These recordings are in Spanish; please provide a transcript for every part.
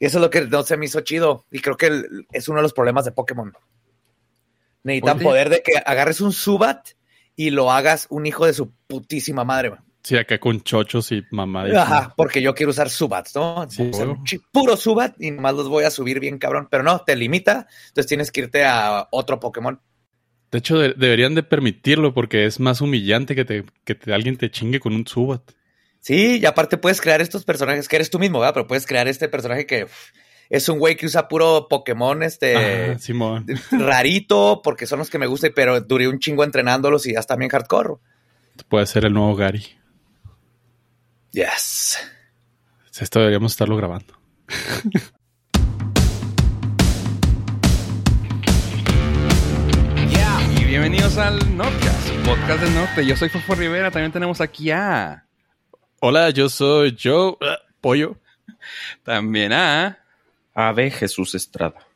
Y eso es lo que no se me hizo chido. Y creo que el- es uno de los problemas de Pokémon. Necesitan Oye. poder de que agarres un Subat y lo hagas un hijo de su putísima madre. güey. Sí, acá con chochos y mamá. Ajá, porque yo quiero usar Subats, ¿no? Sí, Voy a usar huevo. un chi- puro Subat y nomás los voy a subir bien cabrón. Pero no, te limita. Entonces tienes que irte a otro Pokémon. De hecho, de- deberían de permitirlo porque es más humillante que, te, que te- alguien te chingue con un Subat. Sí, y aparte puedes crear estos personajes que eres tú mismo, ¿verdad? Pero puedes crear este personaje que uf, es un güey que usa puro Pokémon, este Simón. rarito, porque son los que me gustan, pero duré un chingo entrenándolos y ya está bien hardcore. Puede ser el nuevo Gary. Yes. Esto deberíamos estarlo grabando. Y bienvenidos al Nordcast, podcast del norte. Yo soy Fofo Rivera, también tenemos aquí a... Hola, yo soy Joe ah, Pollo. También a... Ave Jesús Estrada.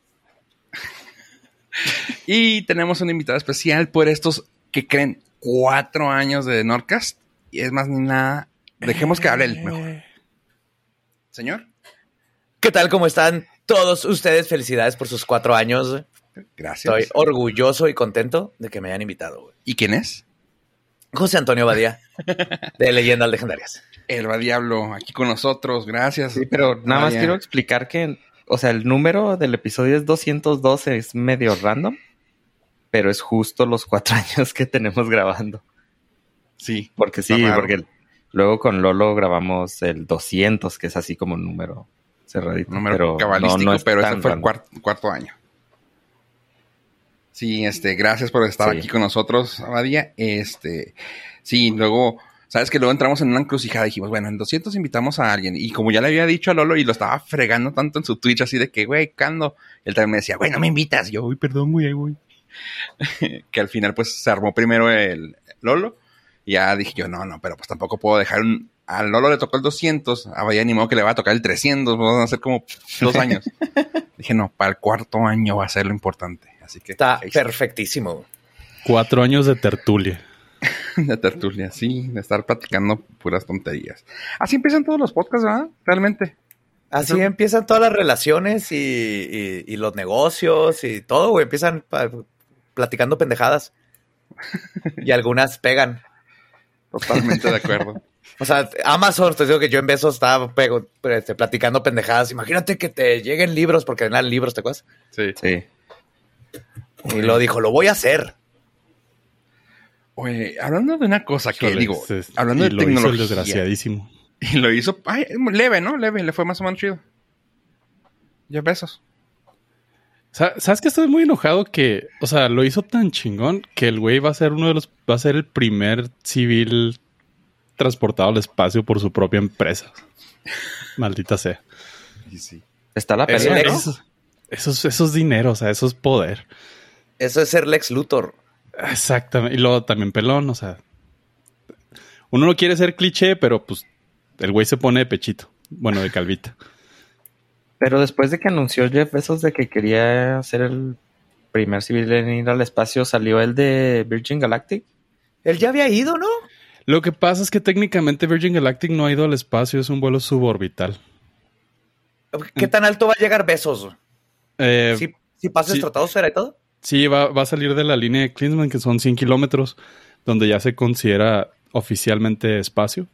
Y tenemos un invitado especial por estos que creen cuatro años de Nordcast. Y es más ni nada, dejemos que hable él mejor. Señor, ¿Qué tal? ¿Cómo están todos ustedes? Felicidades por sus cuatro años. gracias. Estoy orgulloso y contento de que me hayan invitado. ¿Y quién es? José Antonio Badía, de Leyendas Legendarias. El va Diablo, aquí con nosotros, gracias. Sí, pero nada más quiero explicar que, o sea, el número del episodio es 212, es medio random, pero es justo los cuatro años que tenemos grabando. Sí, Porque sí, raro. porque luego con Lolo grabamos el 200, que es así como un número cerradito. un número pero cabalístico, no- no es pero este fue el cuarto, cuarto año. Sí, este, gracias por estar Sí. aquí con nosotros, Abadía. Este, sí, luego, sabes que luego entramos en una encrucijada, dijimos, bueno, en 200 invitamos a alguien, y como ya le había dicho a Lolo, y lo estaba fregando tanto en su Twitch, así de que, güey, cando, él también me decía, güey, no me invitas, yo, uy, perdón, güey, güey. que al final, pues, se armó primero el Lolo, y ya dije yo, no, no, pero pues tampoco puedo dejar un... A Lolo le tocó el 200, a Bahía ni modo que le va a tocar el 300, vamos a hacer como dos años. Dije, no, para el cuarto año va a ser lo importante. Así que... Está. perfectísimo. Cuatro años de tertulia. De tertulia, sí, de estar platicando puras tonterías. Así empiezan todos los podcasts, ¿verdad? Realmente. Así Eso- empiezan todas las relaciones y, y- y los negocios y todo, güey. Empiezan platicando pendejadas. Y algunas pegan. Totalmente de acuerdo. O sea, Amazon, te digo que yo en besos estaba pego- este, platicando pendejadas. Imagínate que te lleguen libros, porque eran libros, ¿te acuerdas? Sí. Sí. Y lo dijo, lo voy a hacer. Oye, hablando de una cosa que Híjole, digo, se- hablando y de lo hizo el tecnología. desgraciadísimo. Y lo hizo, ay, leve, ¿no? Leve, le fue más o menos chido. Ya besos. Sa- ¿Sabes que estoy muy enojado que, o sea, lo hizo tan chingón que el güey va a ser uno de los, va a ser el primer civil transportado al espacio por su propia empresa. Maldita sea. Y sí. Está la Eso pelea. Eso, eso es, eso es dinero, o sea, eso es poder. Eso es ser Lex Luthor. Exactamente. Y luego también pelón, o sea. Uno no quiere ser cliché, pero pues el güey se pone de pechito. Bueno, de calvita. Pero después de que anunció Jeff Bezos de que quería ser el primer civil en ir al espacio, salió el de Virgin Galactic. Él ya había ido, ¿no? Lo que pasa es que técnicamente Virgin Galactic no ha ido al espacio, es un vuelo suborbital. ¿Qué tan alto va a llegar besos? Eh, Si, si pasa sí. estratosfera y todo. Sí, va, va a salir de la línea de Klinsmann, que son 100 kilómetros, donde ya se considera oficialmente espacio.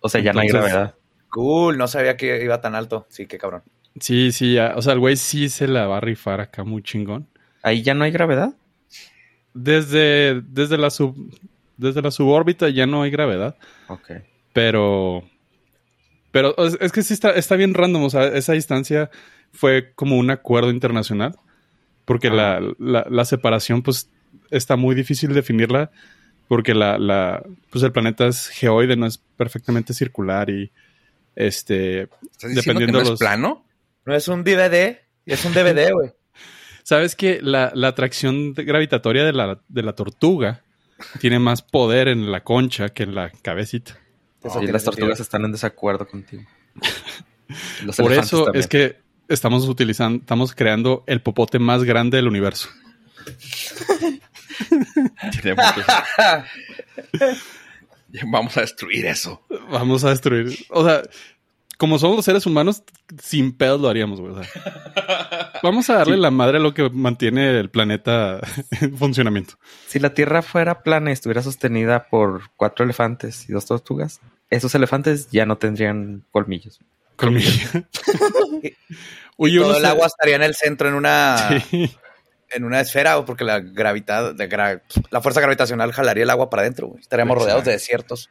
O sea, ya no hay gravedad. Cool, no sabía que iba tan alto. Sí, qué cabrón. Sí, sí, ya- o sea, el güey sí se la va a rifar acá muy chingón. Ahí ya no hay gravedad. Desde, desde, la, sub, desde la subórbita ya no hay gravedad, Ok. pero... Pero es, es que sí está, está bien random, o sea, esa distancia fue como un acuerdo internacional, porque la, la, la separación pues está muy difícil definirla, porque la, la, pues el planeta es geoide, no es perfectamente circular y este, ¿Estás Dependiendo que no los- es plano? No es un DVD, es un DVD, güey. ¿Sabes que la, la atracción gravitatoria de la, de la tortuga tiene más poder en la concha que en la cabecita? Tiene las sentido. tortugas están en desacuerdo contigo. Los Por eso también. es que estamos utilizando, estamos creando el popote más grande del universo. Vamos a destruir eso. Vamos a destruir. O sea, como somos los seres humanos, sin pedos lo haríamos, güey. o sea. vamos a darle la madre a lo que mantiene el planeta en funcionamiento. Si la Tierra fuera plana y estuviera sostenida por cuatro elefantes y dos tortugas, esos elefantes ya no tendrían colmillos. Colmillo. Oye, todo el agua estaría en el centro, en una, Sí. en una esfera, porque la gravedad, de gra- la fuerza gravitacional jalaría el agua para adentro, güey. Estaríamos rodeados de desiertos.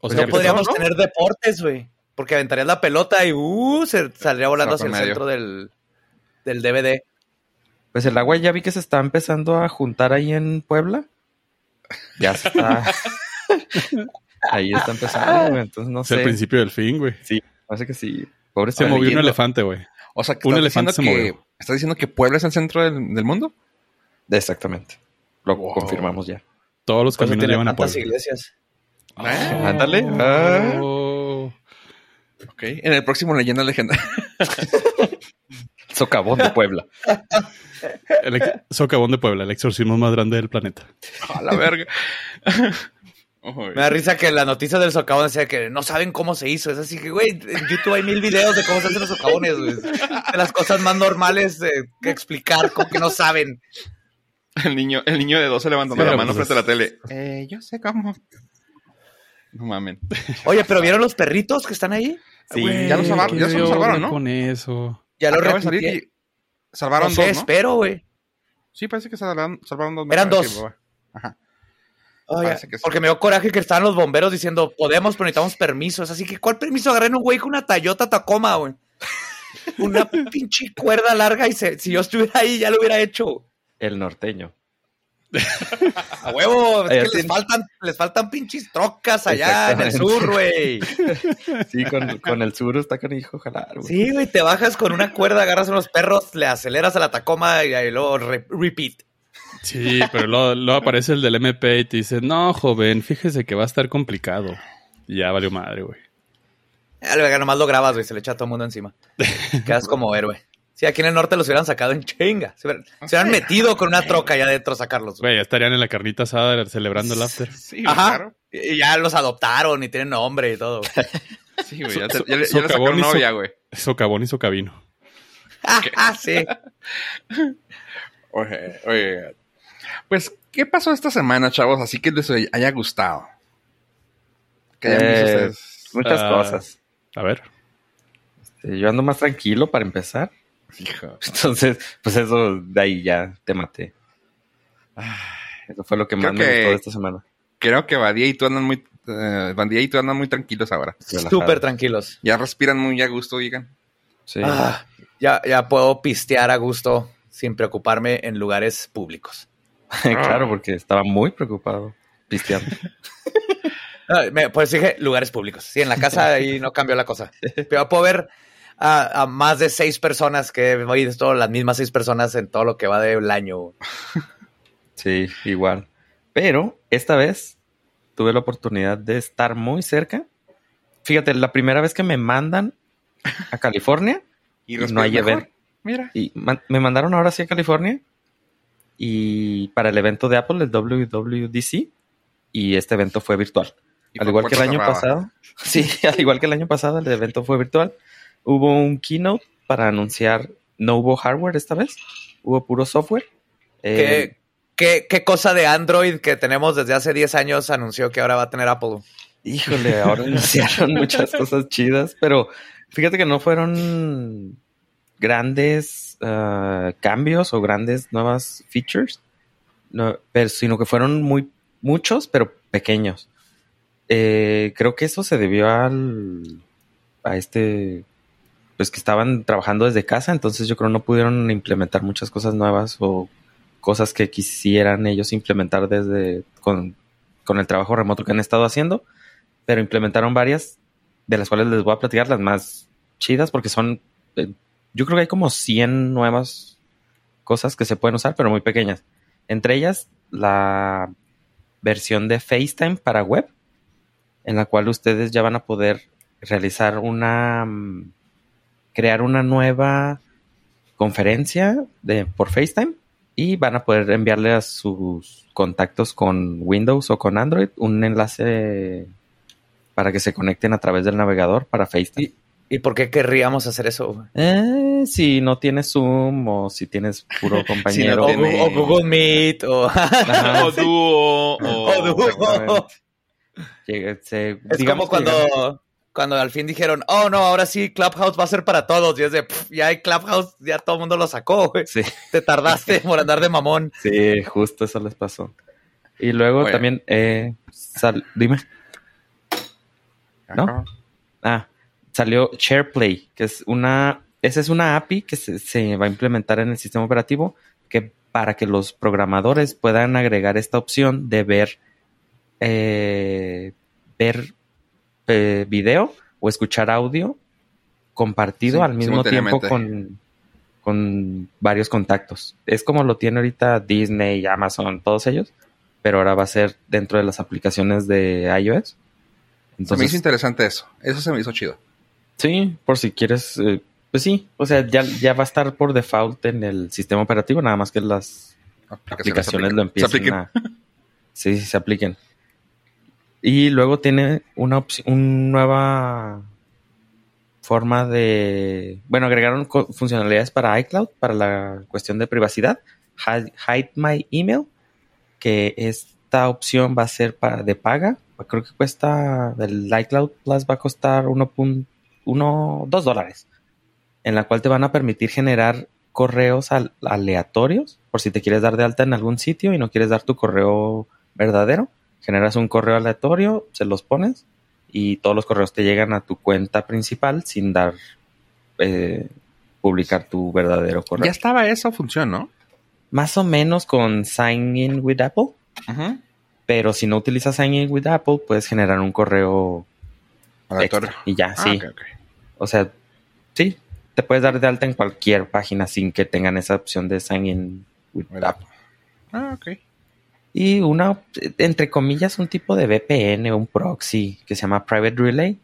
O no sea, que- podríamos ¿no? tener deportes, güey. Porque aventarías la pelota y uh, se saldría volando hacia el medio. centro del, del DVD. Pues el agua ya vi que se está empezando a juntar ahí en Puebla. Ya se está. ahí está empezando, güey, entonces no es el sé. principio del fin, güey. Sí, parece que sí. Pobre Se movió un elefante, güey. O sea, que Un elefante diciendo se que, movió. ¿Estás diciendo que Puebla es el centro del, del mundo? Exactamente. Lo Wow. confirmamos ya. Todos los caminos llevan a Puebla. iglesias. Ah, ándale. Ah. Oh. Ok. En el próximo Leyenda Legendaria. Socavón de Puebla. El socavón de Puebla, el exorcismo más grande del planeta. A la verga. Me da risa que la noticia del socavón decía que no saben cómo se hizo. Es así que, güey, en YouTube hay mil videos de cómo se hacen los socavones, güey. De las cosas más normales de, que explicar, como que no saben. El niño, el niño de 12 levantando Pero, la mano pues, frente a la tele. Eh, yo sé cómo. No mamen. Oye, pero ¿vieron los perritos que están ahí? Sí, Güey, ya lo salvaron, ¿Qué ya se lo dio salvaron, ¿no? Con eso. Ya lo Acaba de salir repitieron. y salvaron No sé, dos, ¿no? espero, güey. Sí, parece que salvaron, salvaron dos. Eran dos. Ajá. Que sí. Porque me dio coraje que estaban los bomberos diciendo, podemos, pero necesitamos permisos. Así que, ¿cuál permiso? Agarré un güey con una Toyota Tacoma, güey. Una pinche cuerda larga y se- si yo estuviera ahí ya lo hubiera hecho. El norteño. A huevo, es que les faltan, les faltan pinches trocas allá en el sur, güey. Sí, con, con el sur está con hijo jalar, güey. Sí, güey, te bajas con una cuerda, agarras unos perros, le aceleras a la Tacoma y ahí luego re- repeat. Sí, pero luego, luego aparece el del MP y te dice, no, joven, fíjese que va a estar complicado. Y ya valió madre, güey. Luego nomás lo grabas, güey, se le echa a todo el mundo encima. Quedas como héroe. Sí, aquí en el norte los hubieran sacado en chinga. Se hubieran, se hubieran metido con una troca allá adentro a sacarlos. güey. Ya estarían en la carnita asada celebrando el after. Sí, güey, Ajá. claro. Y ya los adoptaron y tienen nombre y todo. güey. Sí, güey. Ya, te- So- ya so- ya sacaron novia, güey. Socavón y socavino. ah, ah, sí. Oye, oye. Pues, ¿qué pasó esta semana, chavos? Así que les haya gustado. ¿Qué hayan visto Eh, ustedes? Muchas Ah. cosas. A ver. Eh, Yo ando más tranquilo para empezar. Hijo. Entonces, pues eso de ahí ya te maté. Eso fue lo que Creo más me que- gustó de esta semana. Creo que Badía y tú andan muy... eh, Badía y tú andan muy tranquilos ahora. Súper tranquilos. Ya respiran muy a gusto, digan. Sí. Ah, ya, ya puedo pistear a gusto sin preocuparme en lugares públicos. claro, porque estaba muy preocupado pisteando. No, me- pues dije lugares públicos. Sí, en la casa ahí no cambió la cosa. Pero puedo ver a, a más de seis personas que he visto las mismas seis personas en todo lo que va del año. Sí, igual. Pero esta vez tuve la oportunidad de estar muy cerca. Fíjate, la primera vez que me mandan a California Y no hay mejor. Mira. Y man- me mandaron ahora sí a California y para el evento de Apple, el WWDC, y este evento fue virtual. Y al igual que el año pasado. Sí, al igual que el año pasado, el evento fue virtual. Hubo un keynote para anunciar, no hubo hardware esta vez, hubo puro software. Eh, ¿Qué, qué, qué cosa de Android que tenemos desde hace 10 años anunció que ahora va a tener Apple? Híjole, ahora anunciaron muchas cosas chidas, pero fíjate que no fueron grandes ah, cambios o grandes nuevas features, pero, sino que fueron muy muchos, pero pequeños. Eh, creo que eso se debió al a este pues que estaban trabajando desde casa, entonces yo creo no pudieron implementar muchas cosas nuevas o cosas que quisieran ellos implementar desde con, con el trabajo remoto que han estado haciendo pero implementaron varias de las cuales les voy a platicar las más chidas porque son, eh, yo creo que hay como 100 nuevas cosas que se pueden usar, pero muy pequeñas. Entre ellas, la versión de FaceTime para web, en la cual ustedes ya van a poder realizar una, mm, crear una nueva conferencia de, por FaceTime y van a poder enviarle a sus contactos con Windows o con Android un enlace para que se conecten a través del navegador para FaceTime. ¿Y por qué querríamos hacer eso? Eh, si no tienes Zoom o si tienes puro compañero. o, tiene- Gu- o Google Meet o... Ajá, o dúo, o... o Duo. exactamente. Llega- se- Es digamos como cuando, cuando al fin dijeron, oh no, ahora sí Clubhouse va a ser para todos. Y es de, "Pff, ya hay Clubhouse, ya todo el mundo lo sacó, güey. Sí, Te tardaste por andar de mamón. sí, justo eso les pasó. Y luego Bueno. también, eh, sal- dime. ¿no? Ah, salió SharePlay, que es una, esa es una API que se, se va a implementar en el sistema operativo que para que los programadores puedan agregar esta opción de ver, eh, ver eh, video o escuchar audio compartido Sí, al mismo tiempo con, con varios contactos. Es como lo tiene ahorita Disney, Amazon, todos ellos, pero ahora va a ser dentro de las aplicaciones de iOS. Se me Entonces, hizo interesante eso. Eso se me hizo chido. Sí, por si quieres, eh, pues sí, o sea, ya, ya va a estar por default en el sistema operativo, nada más que las aplicaciones lo apliquen. a... Sí, se apliquen. Y luego tiene una opción, una nueva forma de... Bueno, agregaron funcionalidades para iCloud, para la cuestión de privacidad. Hide, Hide My Email, que esta opción va a ser para, de paga. Creo que cuesta, el iCloud Plus va a costar 1.1, 2 dólares. En la cual te van a permitir generar correos al- aleatorios por si te quieres dar de alta en algún sitio y no quieres dar tu correo verdadero. Generas un correo aleatorio, se los pones y todos los correos te llegan a tu cuenta principal sin dar eh, publicar tu verdadero correo. Ya estaba esa función, ¿no? Más o menos con Sign In with Apple, Ajá. pero si no utilizas Sign In with Apple, puedes generar un correo. Extra y ya, Ah, sí. O sea, sí, te puedes dar de alta en cualquier página sin que tengan esa opción de Sign In with. Ah, ok. Y una, entre comillas, un tipo de VPN, un proxy que se llama Private Relay,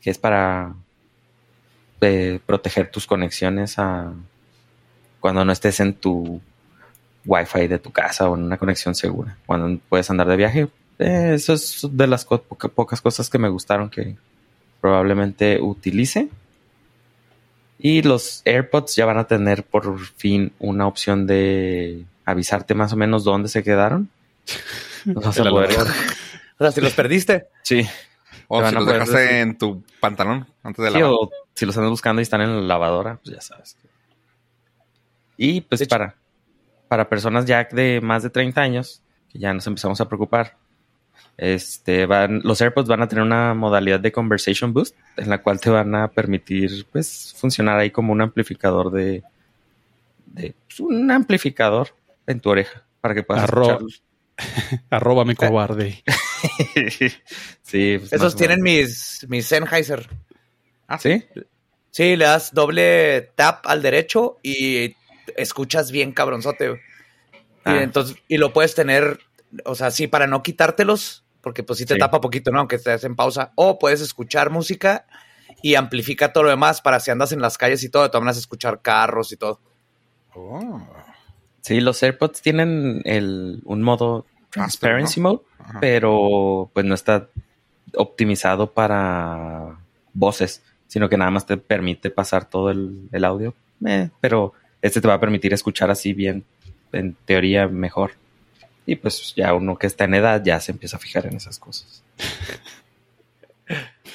que es para eh, proteger tus conexiones a cuando no estés en tu Wi-Fi de tu casa o en una conexión segura, cuando puedes andar de viaje. Eh, eso es de las co- poca- pocas cosas que me gustaron que probablemente utilice. Y los AirPods ya van a tener por fin una opción de avisarte más o menos dónde se quedaron. Los vas a poder-. O sea, si los perdiste. Sí. O si van a los dejaste decir- en tu pantalón antes de Sí, lavar. o si los andas buscando y están en la lavadora, pues ya sabes. Y pues para, para personas ya de más de 30 años, que ya nos empezamos a preocupar, este, van, los AirPods van a tener una modalidad de Conversation Boost, en la cual te van a permitir pues funcionar ahí como un amplificador de, de pues, un amplificador en tu oreja para que puedas Arro-. Arroba me cobarde. sí, pues, Esos tienen mis, mis Sennheiser. Ah, ¿Sí? Sí, le das doble tap al derecho y escuchas bien cabronzote. güey. Ah. Y entonces, y lo puedes tener, o sea, sí, para no quitártelos, porque pues sí te Sí. tapa poquito, ¿no? Aunque estés en pausa. O puedes escuchar música y amplifica todo lo demás para si andas en las calles y todo, de todas maneras escuchar carros y todo. Oh. Sí, los AirPods tienen el, un modo Transparency Mode, Ajá. pero pues no está optimizado para voces, sino que nada más te permite pasar todo el, el audio. Eh, pero este te va a permitir escuchar así bien, en teoría mejor. Y pues ya uno que está en edad ya se empieza a fijar en esas cosas.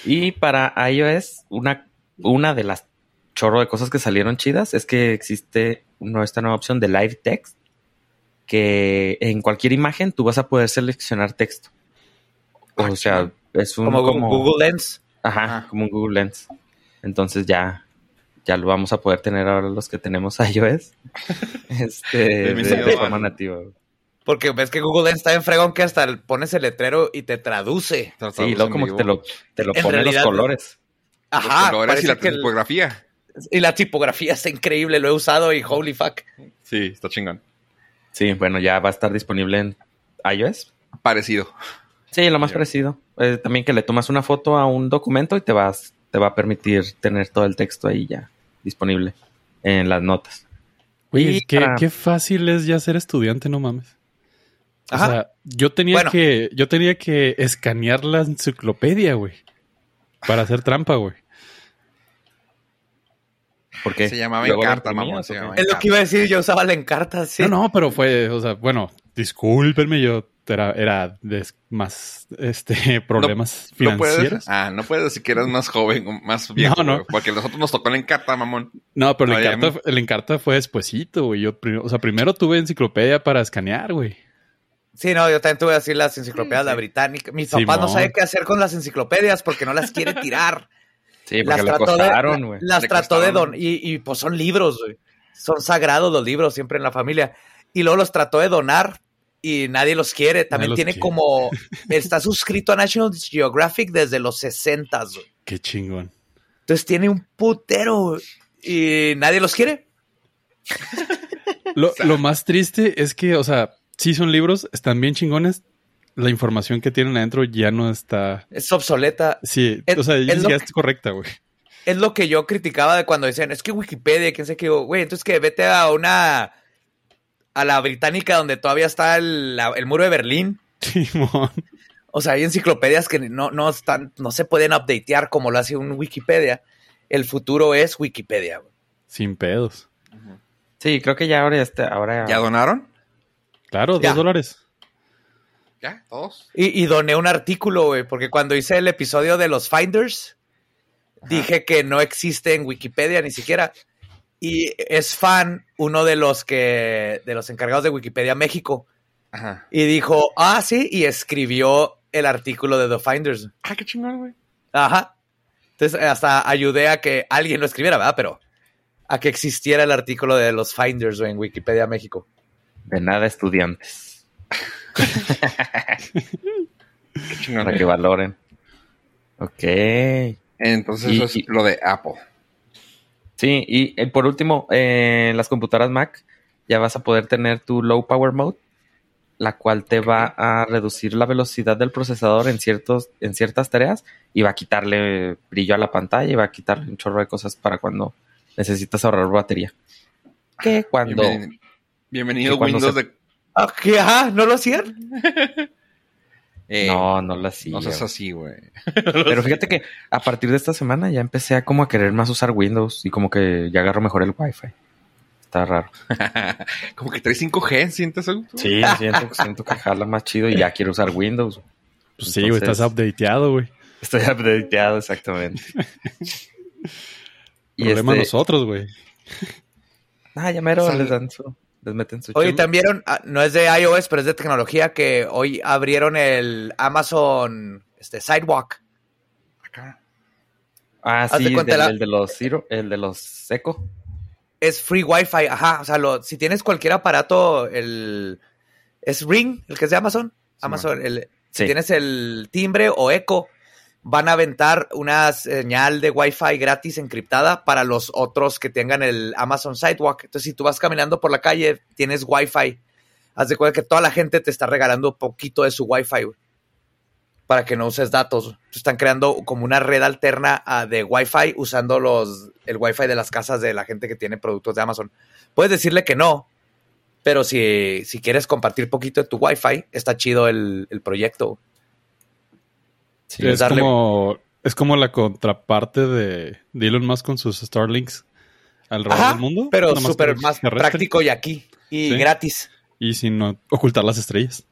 y para iOS, una, una de las chorro de cosas que salieron chidas es que existe una- esta nueva opción de Live Text que en cualquier imagen tú vas a poder seleccionar texto. O Ah, sea, es un Como, como, Google Lens. Ajá, Ah. como un Google Lens. Entonces ya, ya lo vamos a poder tener ahora los que tenemos iOS. este, de, de forma nativa. Porque ves que Google Lens está en fregón que hasta pones el letrero y te traduce. Te lo Sí, luego como que te lo, te lo En pone realidad, los colores. Los Ajá, colores y la que el- tipografía. y la tipografía está increíble, lo he usado y holy fuck. Sí, está chingón. Sí, bueno, ya va a estar disponible en iOS. Parecido. Sí, lo más parecido. Eh, también que le tomas una foto a un documento y te vas, te va a permitir tener todo el texto ahí ya disponible en las notas. Oye, Y qué, para- qué fácil es ya ser estudiante, no mames. O sea, yo tenía Bueno. que, yo tenía que escanear la enciclopedia, güey. Para hacer trampa, güey. ¿Por qué? Se llamaba ¿Luego la Encarta, mamón. Se llamaba Es lo que iba a decir, yo usaba la encarta, sí. No, no, pero fue, o sea, bueno, discúlpenme, yo era, era de más este problemas No puedes, financieros. ah, no puedes decir que eras más joven o más viejo, No, no. güey, porque a nosotros nos tocó la encarta, mamón. No, pero el Oye, encarta, el encarta fue despuesito, güey. Yo, o sea, primero tuve enciclopedia para escanear, güey. Sí, no, yo también tuve así las enciclopedias la británica. Mis papás no saben qué hacer con las enciclopedias porque no las quiere tirar. Sí, las porque le trató de, costaron, güey. las Le trató de don y, y, pues son libros, güey. Son sagrados los libros siempre en la familia. Y luego los trató de donar y nadie los quiere. También los tiene quiere. como está suscrito a National Geographic desde los 60, güey. Qué chingón. Entonces tiene un putero y nadie los quiere. Lo, lo más triste es que, o sea, sí son libros, están bien chingones. La información que tienen adentro ya no está. Es obsoleta. Sí, Es- o sea, es ya es correcta, güey. es lo que yo criticaba de cuando decían, es que Wikipedia, quién sé qué, güey, entonces que vete a una, a la británica donde todavía está el, la- el muro de Berlín. Simón. O sea, hay enciclopedias que no, no están, no se pueden updatear como lo hace un Wikipedia. El futuro es Wikipedia. güey. Sin pedos. Sí, creo que ya ahora este, ahora ¿Ya donaron? Claro, dos dólares. ¿Ya? ¿Todos? Y, y doné un artículo, güey, porque cuando hice el episodio de los Finders, dije que no existe en Wikipedia ni siquiera. Y es fan uno de los que, de los encargados de Wikipedia México. Ajá. Y dijo, ah, sí, y escribió el artículo de The Finders. Ah, qué chingón, güey. Ajá. Entonces, hasta ayudé a que alguien lo escribiera, ¿verdad? Pero a que existiera el artículo de los Finders güey, en Wikipedia México. De nada estudiantes. Qué. Para que valoren. Ok. Entonces, Y- eso es y- lo de Apple. Sí, y eh, por último, eh, en las computadoras Mac ya vas a poder tener tu low power mode, la cual te va a reducir la velocidad del procesador en ciertos, en ciertas tareas y va a quitarle brillo a la pantalla y va a quitarle un chorro de cosas para cuando necesitas ahorrar batería. Que cuando Bienvenido, bienvenido Windows se- de... Ah, ¿qué? Ajá, ¿no lo hacían? Eh, no, no la hacía. No seas así, güey. Pero fíjate que a partir de esta semana ya empecé a como a querer más usar Windows y como que ya agarro mejor el Wi-Fi. Está raro. Como que trae 5G, ¿sientes algo? Sí, siento, siento que jala más chido y ya quiero usar Windows. Pues sí, güey, estás updateado, güey. Estoy updateado, exactamente. y Problema este, nosotros, güey. Ah, ya mero les dan su, les meten su Oye, también vieron, ah, no es de iOS, pero es de tecnología, que hoy abrieron el Amazon este, Sidewalk. Acá. Ah, haz de sí, cuenta del- la- el de los Zero, el de los Seco. Es free Wi-Fi, ajá. O sea, lo- si tienes cualquier aparato, el es Ring, el que es de Amazon. Amazon, el, si tienes el timbre o Echo, van a aventar una señal de Wi-Fi gratis encriptada para los otros que tengan el Amazon Sidewalk. Entonces, si tú vas caminando por la calle, tienes Wi-Fi. Haz de cuenta que toda la gente te está regalando poquito de su Wi-Fi para que no uses datos. Están creando como una red alterna a- de Wi-Fi usando los, el Wi-Fi de las casas de la gente que tiene productos de Amazon. Puedes decirle que no, pero si, si quieres compartir poquito de tu Wi-Fi, está chido el, el proyecto. Sí, es, darle- como, es como la contraparte de, de Elon Musk con sus Starlinks alrededor Ajá, del mundo. pero más súper más terrestre, práctico y aquí. Y Sí. gratis. Y sin no ocultar las estrellas.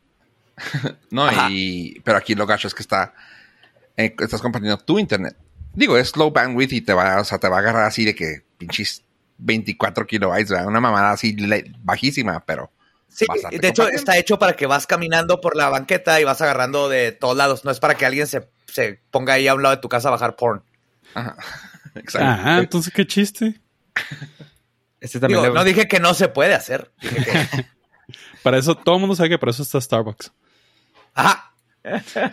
No, Ajá. y... Pero aquí lo gacho es que está... eh, estás compartiendo tu internet. Digo, es low bandwidth y te va, o sea, te va a agarrar así de que pinches 24 kilobytes, ¿verdad? una mamada así le- bajísima, pero... Sí, de hecho está hecho para que vas caminando por la banqueta y vas agarrando de todos lados. No es para que alguien se, se ponga ahí a un lado de tu casa a bajar porn. Ajá. Exacto. Ajá, entonces qué chiste. Este también Digo, le- no dije que no se puede hacer. Dije que- Para eso, todo el mundo sabe que para eso está Starbucks. Ajá.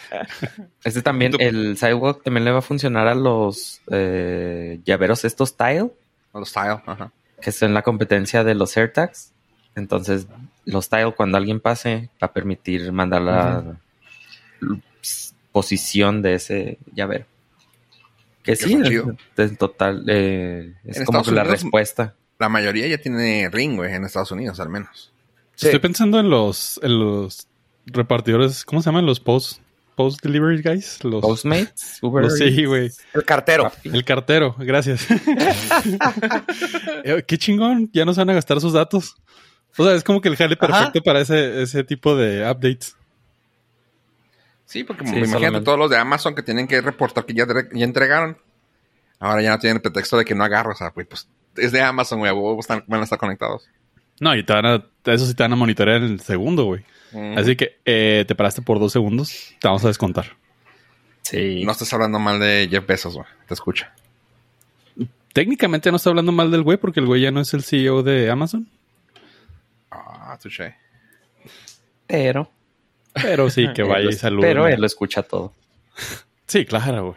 Este también, Tú- el Sidewalk también le va a funcionar a los eh, llaveros estos Tile, O Los style, ajá. que son la competencia de los AirTags. Entonces, los Tile, cuando alguien pase, va a permitir mandar la posición de ese llavero. Que sí, es total, eh, es En como Estados que la Unidos- respuesta. La mayoría ya tiene ring, güey, en Estados Unidos al menos. Sí. Estoy pensando en los, en los repartidores, ¿cómo se llaman los posts? post delivery guys, los, Postmates, Uber. los- sí, güey. El cartero. El cartero, gracias. Eh, Qué chingón, ya no se van a gastar sus datos. O sea, es como que el jale perfecto para ese, ese tipo de updates. Sí, porque Sí, me imagino solamente. todos los de Amazon que tienen que reportar que ya, ya entregaron. Ahora ya no tienen el pretexto de que no agarro. O sea, güey, pues es de Amazon, güey. van a estar conectados. No, y te van a, eso sí te van a monitorear en el segundo, güey. Mm. Así que eh, te paraste por dos segundos, te vamos a descontar. Sí. No estás hablando mal de Jeff Bezos, güey. Te escucha. Técnicamente no estoy hablando mal del güey porque el güey ya no es el CEO de Amazon. Touché. Pero, Pero sí, que él vaya lo- y salude. Pero él lo escucha todo. Sí, claro,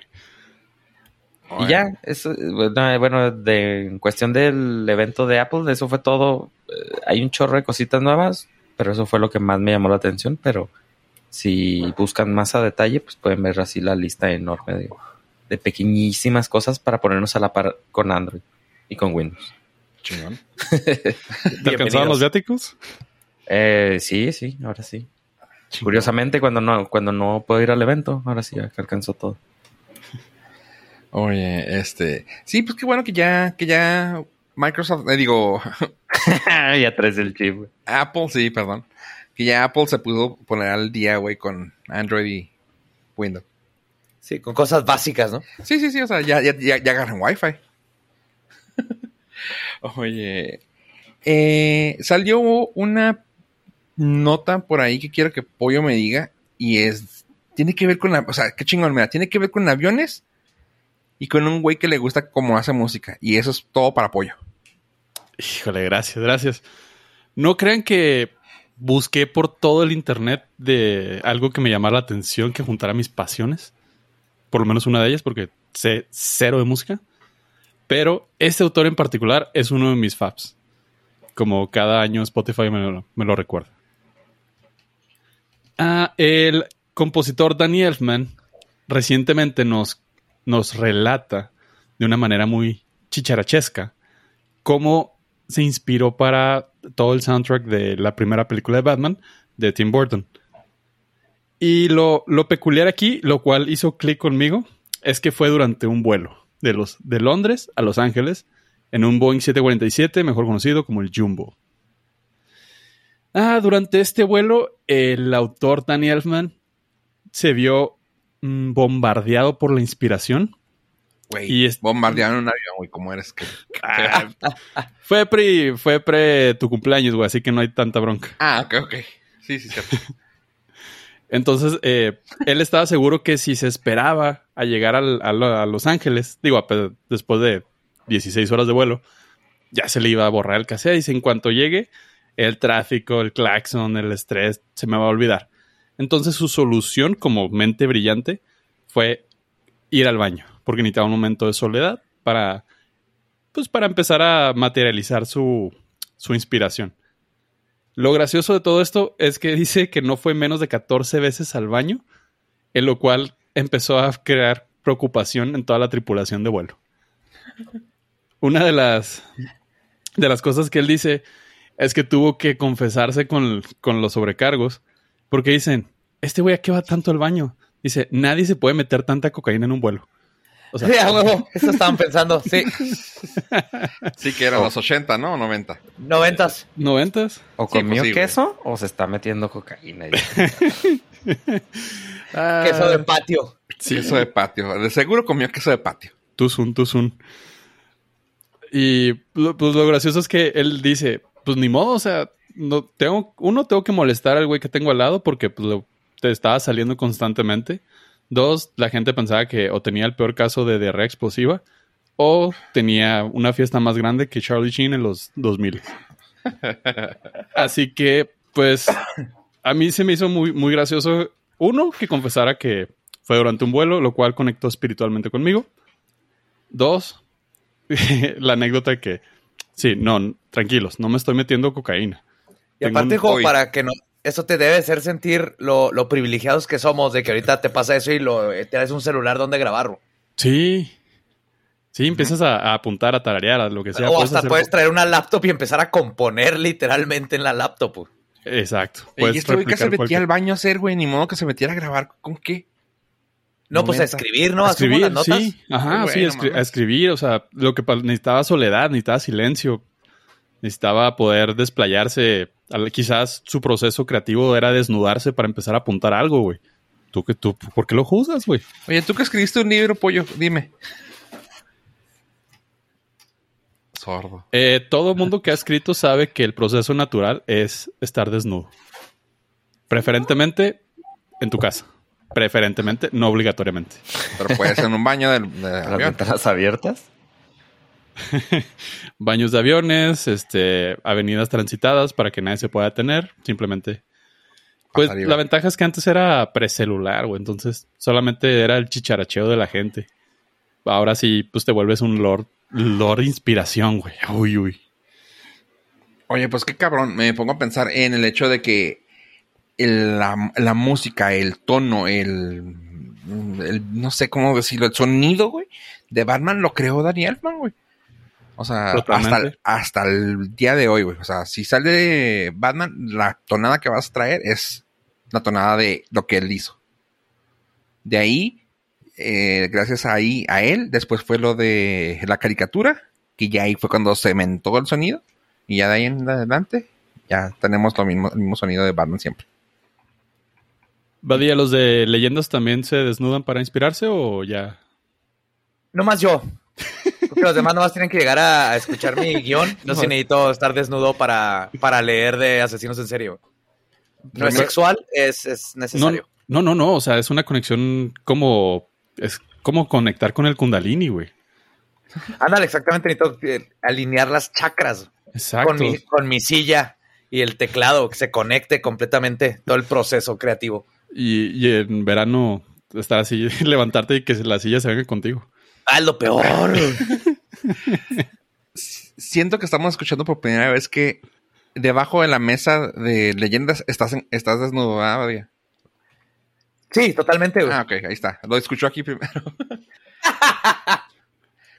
güey. Y ya, eso, bueno, bueno, de, en cuestión del evento de Apple, eso fue todo. Eh, hay un chorro de cositas nuevas, pero eso fue lo que más me llamó la atención. Pero si buscan más a detalle, pues pueden ver así la lista enorme de, de pequeñísimas cosas para ponernos a la par con Android y con Windows. Chingón. ¿Te alcanzaron los viáticos? Eh, sí, sí, ahora sí. Curiosamente, cuando no, cuando no puedo ir al evento, ahora sí, alcanzó todo. Oye, este. Sí, pues qué bueno que ya, que ya Microsoft, eh, digo, ya traes el chip, güey. Apple, sí, perdón. Que ya Apple se pudo poner al día, güey, con Android y Windows. Sí, con cosas básicas, ¿no? Sí, sí, sí, o sea, ya, ya, ya, ya agarran Wi-Fi. Oye, eh, salió una nota por ahí que quiero que Pollo me diga y es, tiene que ver con, la, o sea, qué chingón, mira, tiene que ver con aviones y con un güey que le gusta cómo hace música y eso es todo para Pollo. Híjole, gracias, gracias. No crean que busqué por todo el internet de algo que me llamara la atención, que juntara mis pasiones. Por lo menos una de ellas, porque sé cero de música. Pero este autor en particular es uno de mis faps. Como cada año Spotify me lo, me lo recuerda. Ah, el compositor Danny Elfman recientemente nos, nos relata de una manera muy chicharachesca cómo se inspiró para todo el soundtrack de la primera película de Batman de Tim Burton. Y lo, lo peculiar aquí, lo cual hizo clic conmigo, es que fue durante un vuelo de, los, de Londres a Los Ángeles en un Boeing 747, mejor conocido como el Jumbo. Ah, durante este vuelo, el autor Danny Elfman se vio mm, bombardeado por la inspiración Güey, Y es- bombardearon un avión, güey, ¿cómo eres que? Ah, fue pre, fue pre tu cumpleaños, güey, así que no hay tanta bronca. ah, ok, ok. Sí, sí, cierto. Entonces, eh, él estaba seguro que si se esperaba a llegar al- a, lo- a Los Ángeles, digo, después de 16 horas de vuelo, ya se le iba a borrar el cassette. Y dice, en cuanto llegue, el tráfico, el claxon, el estrés, se me va a olvidar. Entonces, su solución como mente brillante fue ir al baño, porque necesitaba un momento de soledad para, pues, para empezar a materializar su, su inspiración. Lo gracioso de todo esto es que dice que no fue menos de 14 veces al baño, en lo cual empezó a crear preocupación en toda la tripulación de vuelo. Una de las, de las cosas que él dice es que tuvo que confesarse con, con los sobrecargos, porque dicen, este güey, ¿a qué va tanto al baño? Dice, nadie se puede meter tanta cocaína en un vuelo. O sea, Sí, a huevo. Eso estaban pensando. Sí. Sí que eran los 80, ¿no? 90. Noventas. ¿noventas? O Sí, comió pues sí, güey. queso o se está metiendo cocaína. Ah, Queso de patio. sí. Queso de patio. De seguro comió queso de patio. Tuzun, Tuzun. Y lo- pues lo gracioso es que él dice, pues ni modo, o sea, no tengo, uno, tengo que molestar al güey que tengo al lado porque pues, lo- te estaba saliendo constantemente. Dos, la gente pensaba que o tenía el peor caso de diarrea explosiva o tenía una fiesta más grande que Charlie Sheen en los 2000. Así que, pues, a mí se me hizo muy, muy gracioso, uno, que confesara que fue durante un vuelo, lo cual conectó espiritualmente conmigo. Dos, la anécdota que, sí, no, tranquilos, no me estoy metiendo cocaína. Y Tengo aparte, un- hoy. para que no. Eso te debe hacer sentir lo, lo privilegiados que somos de que ahorita te pasa eso y lo, eh, tienes un celular donde grabarlo. Sí. Sí, empiezas a, a apuntar, a tararear, a lo que sea. o hasta hacer- puedes traer una laptop y empezar a componer literalmente en la laptop. pues. Exacto. Y este güey que se metía cualquier- al baño a hacer, güey, ni modo que se metiera a grabar. ¿Con qué? No, pues a escribir, ¿no? A escribir, las notas. sí. Ajá, sí, a a escribir. O sea, lo que necesitaba soledad, necesitaba silencio. Necesitaba poder desplayarse. Quizás su proceso creativo era desnudarse para empezar a apuntar algo, güey. ¿Tú, que tú, ¿Por qué lo juzgas, güey? Oye, tú que escribiste un libro, pollo, dime. Sordo. Eh, todo mundo que ha escrito sabe que el proceso natural es estar desnudo. Preferentemente en tu casa. Preferentemente, no obligatoriamente. Pero puede ser en un baño Las avión. ventanas abiertas. Baños de aviones, este, avenidas transitadas para que nadie se pueda detener. Simplemente. Pues Pasar la ventaja es que antes era precelular, güey. Entonces solamente era el chicharacheo de la gente. Ahora sí, pues te vuelves un lord, lord inspiración, güey. Uy, uy. Oye, pues qué cabrón. Me pongo a pensar en el hecho de que el- la, la música, el tono, el, el- No sé cómo decirlo, el sonido, güey, de Batman lo creó Danny Elfman, güey. O sea, hasta, el día de hoy, güey. O sea, si sale Batman, la tonada que vas a traer es la tonada de lo que él hizo. De ahí, eh, gracias ahí a él, después fue lo de la caricatura, que ya ahí fue cuando cementó el sonido. Y ya de ahí en adelante, ya tenemos lo mismo, el mismo sonido de Batman siempre. Badía, ¿los de leyendas también se desnudan para inspirarse o ya? No más yo. Porque los demás nomás tienen que llegar a, a escuchar mi guion. No sé si necesito estar desnudo para, para leer de asesinos en serio. No es sexual, es, es necesario. no, no, no. O sea, es una conexión como. Es como conectar con el Kundalini, güey. Ándale, exactamente. Necesito eh, alinear las chakras Exacto. con mi, con mi silla y el teclado, que se conecte completamente todo el proceso creativo. Y, y en verano estar así, levantarte y que la silla se venga contigo. Ah, lo peor. Siento que estamos escuchando por primera vez que debajo de la mesa de leyendas estás, en- estás desnudo, ¿verdad? Sí, totalmente. güey. Ah, ok, ahí está. Lo escuchó aquí primero.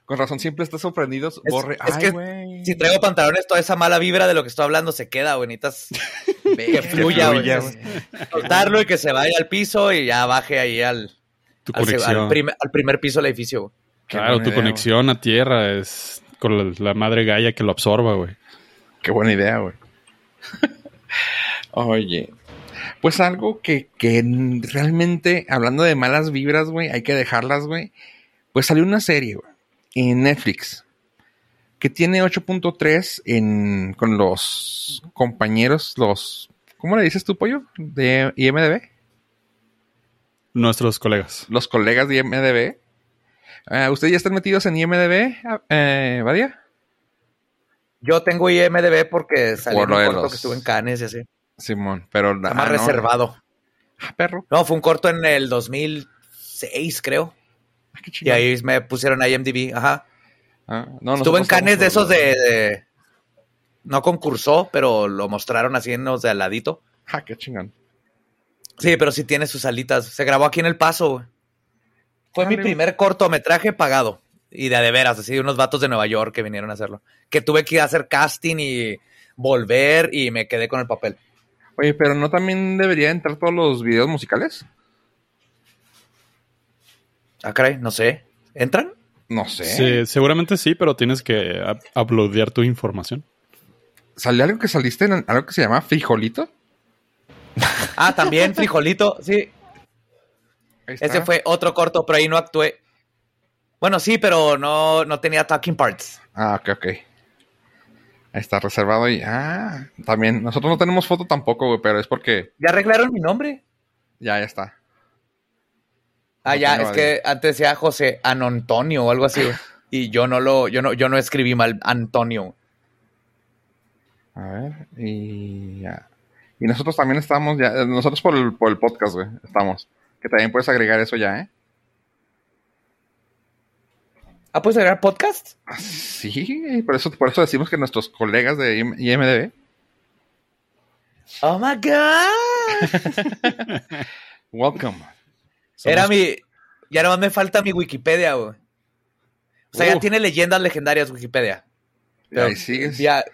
Con razón, siempre estás sorprendido. Es- Borre. es Ay, que güey. Si traigo pantalones, toda esa mala vibra de lo que estoy hablando se queda, güey. Necesitas que fluya, güey. fluya, Soltarlo y que se vaya al piso y ya baje ahí al, Tu al, conexión. al primer, al primer piso del edificio. güey. Claro, tu idea, conexión a tierra es con la, la madre Gaia que lo absorba, güey. Qué buena idea, güey. Oye. Pues algo que, que realmente, hablando de malas vibras, güey, hay que dejarlas, güey. Pues salió una serie, güey, en Netflix, que tiene 8.3 en con los compañeros, los... ¿Cómo le dices tú, pollo? De IMDB. Nuestros colegas. Los colegas de IMDB. Ah, ¿Ustedes ya están metidos en IMDB, eh, Badia? Yo tengo IMDB porque salió Por un lo de corto los- que estuve en Cannes y así. Simón, pero... Está ah, más no. reservado. Ah, perro. No, fue un corto en el 2006, creo. Ah, qué Y ahí me pusieron a IMDb. Ajá. Ah, no, Estuve en Cannes de esos de, de- No concursó, pero lo mostraron así en los de al ladito. Ah, qué chingón. Sí, pero sí tiene sus alitas. Se grabó aquí en El Paso, güey. Fue mi primer cortometraje pagado. Y de a de veras, así, unos vatos de Nueva York que vinieron a hacerlo. Que tuve que ir a hacer casting y volver y me quedé con el papel. Oye, pero ¿no también debería entrar todos los videos musicales? Ah, caray, no sé. ¿Entran? No sé. Sí, seguramente sí, pero tienes que up- uploadear tu información. ¿Salió algo que saliste en algo que se llama Frijolito? Ah, también, Frijolito, sí. Ese fue otro corto, pero ahí no actué. Bueno, sí, pero no, no tenía talking parts. Ah, ok, ok. Ahí está reservado ahí. Ah, también. Nosotros no tenemos foto tampoco, güey, pero es porque ¿Ya arreglaron mi nombre? ya, ya está. Ah, ya, es que antes decía José Antonio o algo así. Y yo no lo, yo no, yo no escribí mal Antonio. A ver, y ya. Y nosotros también estamos ya, eh, nosotros por el, por el podcast, güey, estamos. Que también puedes agregar eso ya, ¿eh? Ah, ¿puedes agregar podcast? Ah, Sí, por eso, por eso decimos que nuestros colegas de IM- IMDB. Oh my God. Welcome. Era mi. Ya nomás me falta mi Wikipedia, güey. O sea, ya tiene leyendas legendarias Wikipedia. Y ahí sigues. Ya,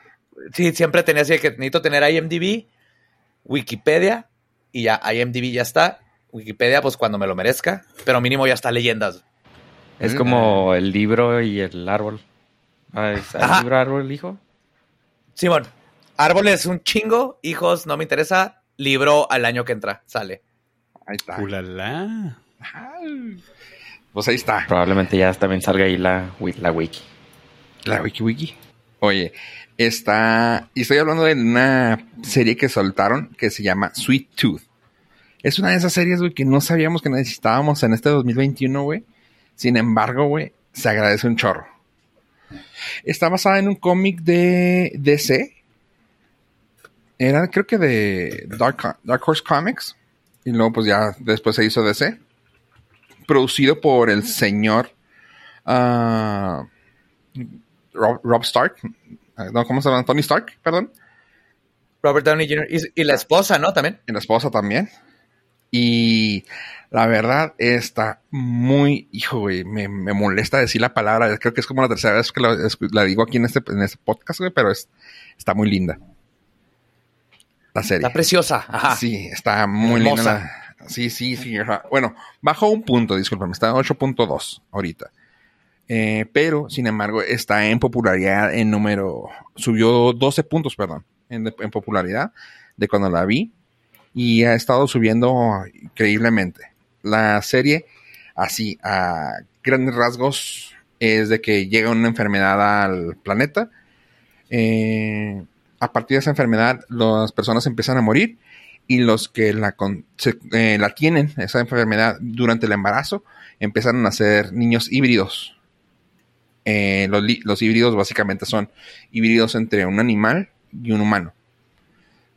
sí, siempre tenía así que necesito tener IMDb Wikipedia y ya IMDb ya está. Wikipedia, pues cuando me lo merezca, pero mínimo ya está leyendas. Es Mm. como el libro y el árbol. Ah, ¿es ¿El libro, árbol, hijo? Simón, árboles un chingo, hijos no me interesa, libro al año que entra, sale. Ahí está. Ulala. Ay. Pues ahí está. Probablemente ya también salga ahí la, la wiki. La Wiki Wiki. Oye, está. Y estoy hablando de una serie que soltaron que se llama Sweet Tooth. Es una de esas series, güey, que no sabíamos que necesitábamos en este 2021, güey. Sin embargo, güey, se agradece un chorro. Está basada en un cómic de DC. Era, creo que de Dark, Dark Horse Comics. Y luego, pues ya después se hizo DC. Producido por el señor. ah, Rob, Rob Stark. Ah, No, ¿cómo se llama? Tony Stark, perdón. Robert Downey Jr. y, y la esposa, ¿no? También. Y la esposa también. Y la verdad está muy, hijo, güey, me, me molesta decir la palabra. Creo que es como la tercera vez que la digo aquí en este, en este podcast, güey, pero es, está muy linda. La serie. Está preciosa. Ajá. Sí, está muy linda. La- Sí, sí, sí. ajá. Bueno, bajó un punto, discúlpame, está en 8.2 ahorita. Eh, pero, sin embargo, está en popularidad en número. Subió 12 puntos, perdón, en, en popularidad de cuando la vi. Y ha estado subiendo increíblemente. La serie, así, a grandes rasgos, es de que llega una enfermedad al planeta. Eh, a partir de esa enfermedad, las personas empiezan a morir y los que la, con- se- eh, la tienen, esa enfermedad, durante el embarazo, empiezan a nacer niños híbridos. Eh, los, los híbridos básicamente son híbridos entre un animal y un humano.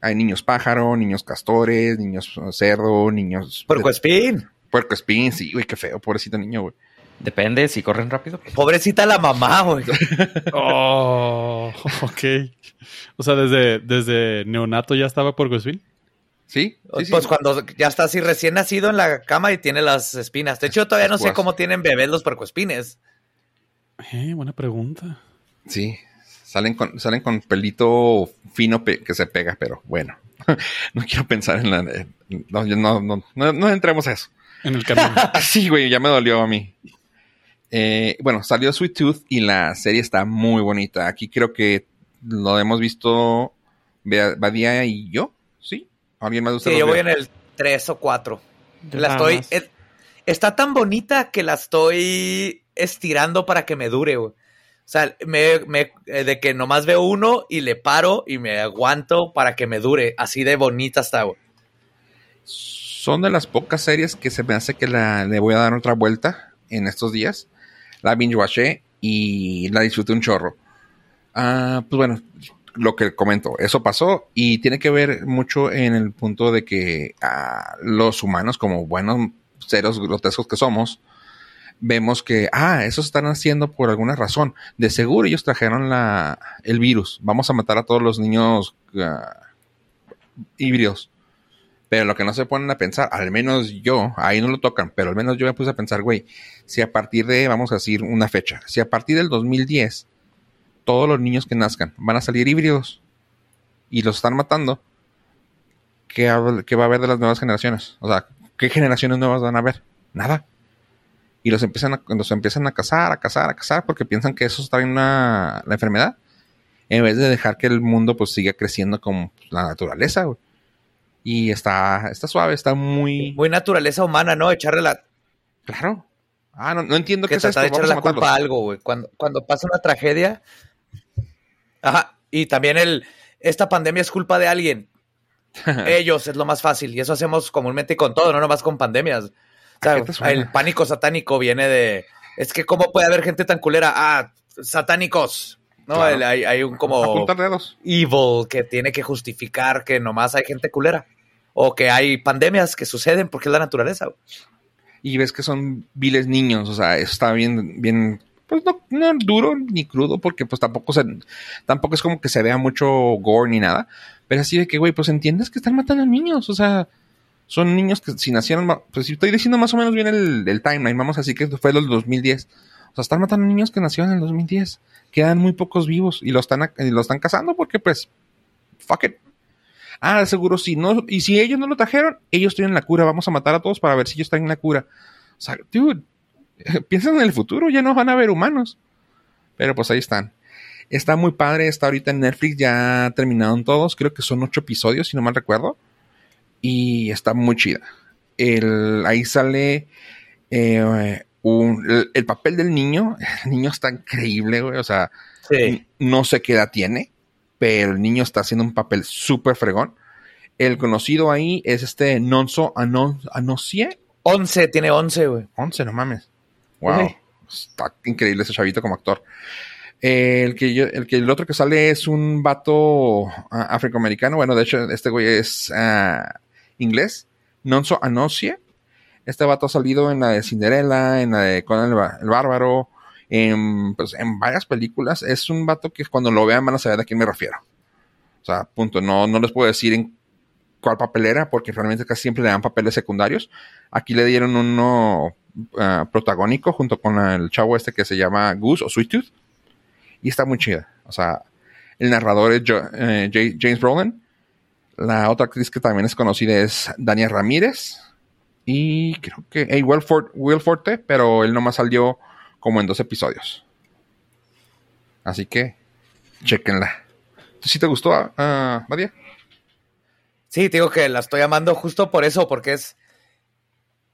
Hay niños pájaro, niños castores, niños uh, cerdo, niños... Puerco espín. Puerco espín, sí, güey, qué feo, pobrecito niño, güey. Depende si corren rápido. Pobrecita la mamá, güey. Oh, ok. O sea, desde, desde neonato ya estaba por Gosvin. ¿Sí? sí, sí. Pues cuando ya está así recién nacido en la cama y tiene las espinas. De hecho, todavía no sé Pues. cómo tienen bebés los puercoespines. Eh, buena pregunta. Sí, salen con, salen con pelito fino pe- que se pega, pero bueno. no quiero pensar en la... no, yo no, no, no, no entremos a eso. En el camino. Sí, güey, ya me dolió a mí. Eh, bueno, salió Sweet Tooth y la serie está muy bonita. Aquí creo que lo hemos visto Badía y yo, ¿sí? ¿Alguien más de ustedes? Sí, yo voy en el 3 o 4. Yo La estoy. está tan bonita que la estoy estirando para que me dure, güey. O sea, me, me- eh, de que nomás veo uno y le paro y me aguanto para que me dure. Así de bonita está, güey. Son de las pocas series que se me hace que la, le voy a dar otra vuelta en estos días. La binge watché y la disfruté un chorro. Ah, pues bueno, lo que comento, eso pasó y tiene que ver mucho en el punto de que ah, los humanos, como buenos seres grotescos que somos, vemos que, ah, eso están haciendo por alguna razón. De seguro ellos trajeron la, el virus. Vamos a matar a todos los niños ah, híbridos. Pero lo que no se ponen a pensar, al menos yo, ahí no lo tocan, pero al menos yo me puse a pensar, güey, si a partir de, vamos a decir una fecha, si a partir del 2010 todos los niños que nazcan van a salir híbridos y los están matando, ¿qué, va a haber de las nuevas generaciones? O sea, ¿qué generaciones nuevas van a haber? Nada. Y los empiezan a, los empiezan a cazar, a cazar, a cazar, porque piensan que eso está en una, la enfermedad, en vez de dejar que el mundo pues siga creciendo como la naturaleza, güey. Y está, está suave, está muy... Muy naturaleza humana, ¿no? Echarle la. Claro. Ah, no, no entiendo Que qué es esto. de echarle la culpa a algo, güey. Cuando, cuando pasa una tragedia. Ajá. Y también el. Esta pandemia es culpa de alguien. Ellos es lo más fácil. Y eso hacemos comúnmente con todo, no nomás con pandemias. El pánico satánico viene de. Es que, ¿cómo puede haber gente tan culera? Ah, satánicos. No, Claro. El- hay, hay un como evil que tiene que justificar que nomás hay gente culera. O que hay pandemias que suceden porque es la naturaleza. Y ves que son viles niños. O sea, eso está bien, bien, pues no, no duro ni crudo, porque pues tampoco se, tampoco es como que se vea mucho gore ni nada. Pero así de que, güey, pues entiendes que están matando a niños. O sea, son niños que si nacieron, pues si estoy diciendo más o menos bien el, el timeline, vamos así que fue el 2010. O sea, están matando niños que nacieron en el 2010. Quedan muy pocos vivos y lo están, y lo están cazando porque pues, fuck it. Ah, seguro sí. No, y si ellos no lo trajeron, ellos tienen la cura. Vamos a matar a todos para ver si ellos están en la cura. O sea, dude, piensan en el futuro, ya no van a haber humanos. Pero pues ahí están. Está muy padre, está ahorita en Netflix, ya terminaron todos. Creo que son ocho episodios, si no mal recuerdo. Y está muy chida. El, ahí sale eh, un, el, papel del niño. El niño está increíble, güey. O sea, no sé qué edad tiene, pero el niño está haciendo un papel súper fregón. El conocido ahí es este Nonso Anosie. 11, tiene 11, güey. 11, no mames. Wow. Está increíble ese chavito como actor. el, que el que el otro que sale es un vato ah, afroamericano. Bueno, de hecho, este güey es ah, inglés. Nonso Anosie. Este vato ha salido en la de Cinderella, en la de Conan el, Bárbaro, en, pues, en varias películas. Es un vato que cuando lo vean van a saber a quién me refiero. O sea, punto. No, no les puedo decir en cuál papel era, porque realmente casi siempre le dan papeles secundarios. Aquí le dieron uno ah, protagónico junto con el chavo este que se llama Goose o Sweet Tooth. Y está muy chida. O sea, el narrador es eh, James Brolin. La otra actriz que también es conocida es Dania Ramírez. Y creo que hey, Will, Forte, pero él nomás salió como en dos episodios. Así que, chequenla. ¿Sí te gustó, uh, Badia? Sí, te digo que la estoy amando justo por eso, porque es,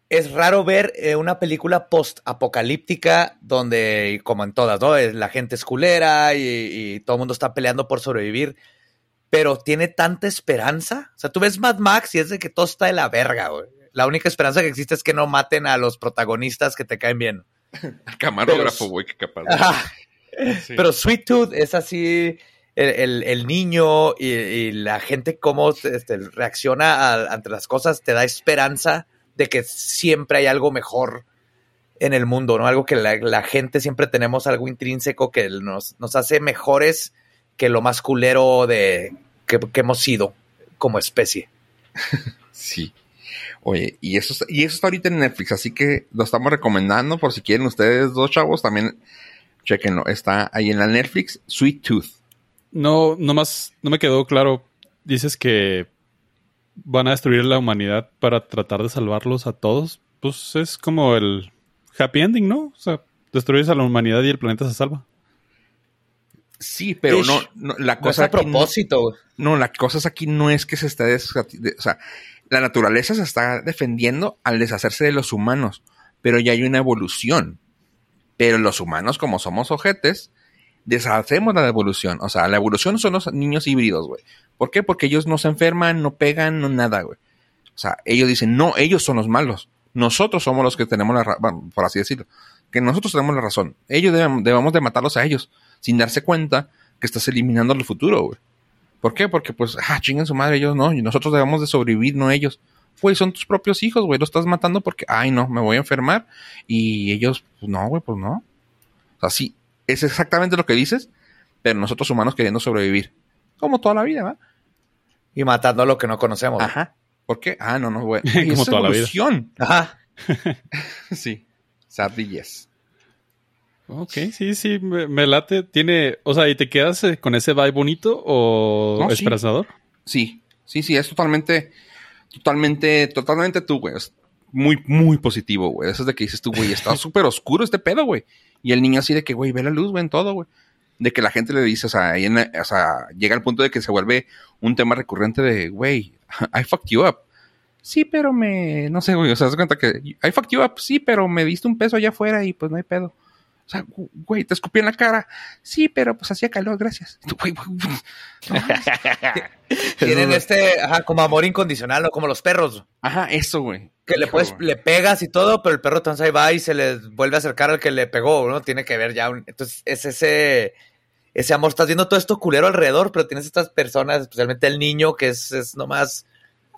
es raro ver eh, una película post-apocalíptica donde, como en todas, ¿no? La gente es culera y, y todo el mundo está peleando por sobrevivir pero tiene tanta esperanza. O sea, tú ves Mad Max y es de que todo está de la verga, güey. La única esperanza que existe es que no maten a los protagonistas que te caen bien. camarógrafo, güey, qué capaz. Pero Sweet Tooth es así, el, niño y, la gente cómo este, reacciona ante las cosas te da esperanza de que siempre hay algo mejor en el mundo, ¿no? Algo que la, gente siempre tenemos algo intrínseco que nos, nos hace mejores que lo más culero de que, hemos sido como especie. sí. Oye, y eso, y eso está ahorita en Netflix, así que lo estamos recomendando por si quieren ustedes dos chavos, también chequenlo. Está ahí en la Netflix, Sweet Tooth. No, nomás, no me quedó claro. Dices que van a destruir la humanidad para tratar de salvarlos a todos. Pues es como el happy ending, ¿no? O sea, destruyes a la humanidad y el planeta se salva. Sí, pero no, la cosa. a propósito. No, la cosa es aquí no es que se esté. o sea, la naturaleza se está defendiendo al deshacerse de los humanos, pero ya hay una evolución. Pero los humanos, como somos ojetes, deshacemos la evolución. O sea, la evolución son los niños híbridos, güey. ¿Por qué? Porque ellos no se enferman, no pegan, no nada, güey. O sea, ellos dicen, no, ellos son los malos. Nosotros somos los que tenemos la razón, por así decirlo. Que nosotros tenemos la razón. Ellos debemos de matarlos a ellos sin darse cuenta que estás eliminando el futuro, güey. ¿Por qué? Porque, pues, ah, chingan su madre, ellos no, y nosotros debemos de sobrevivir, no ellos. Güey, son tus propios hijos, güey, los estás matando porque, ay, no, me voy a enfermar, y ellos, pues no, güey, pues no. O sea, sí, es exactamente lo que dices, pero nosotros humanos queriendo sobrevivir. Como toda la vida, ¿va? Y matando a lo que no conocemos. Ajá. ¿Por qué? Ah, no, no, güey. Como toda la vida. Ajá. sí. Yes. Ok, sí, sí, me, late. Tiene, o sea, ¿y te quedas eh, con ese vibe bonito o esperanzador? Sí. sí, sí, es totalmente, totalmente, totalmente tú, güey. Es muy, muy positivo, güey. Eso es de que dices tú, güey, está súper oscuro este pedo, güey. Y el niño así de que, güey, ve la luz, güey, en todo, güey. De que la gente le dice, o sea, o sea, llega al punto de que se vuelve un tema recurrente de, güey, I fucked you up. Sí, pero me, no sé, güey, o sea, se cuenta que I fucked you up, sí, pero me diste un peso allá afuera y pues no hay pedo. O sea, güey, te escupí en la cara. Sí, pero pues hacía calor, gracias. Tienen este, ajá, como amor incondicional, o como los perros. Ajá, eso, güey. Que le puedes, le pegas y todo, pero el perro entonces ahí va y se le vuelve a acercar al que le pegó, ¿no? Tiene que ver ya. entonces, es ese, ese amor. Estás viendo todo esto culero alrededor, pero tienes estas personas, especialmente el niño, que es, es nomás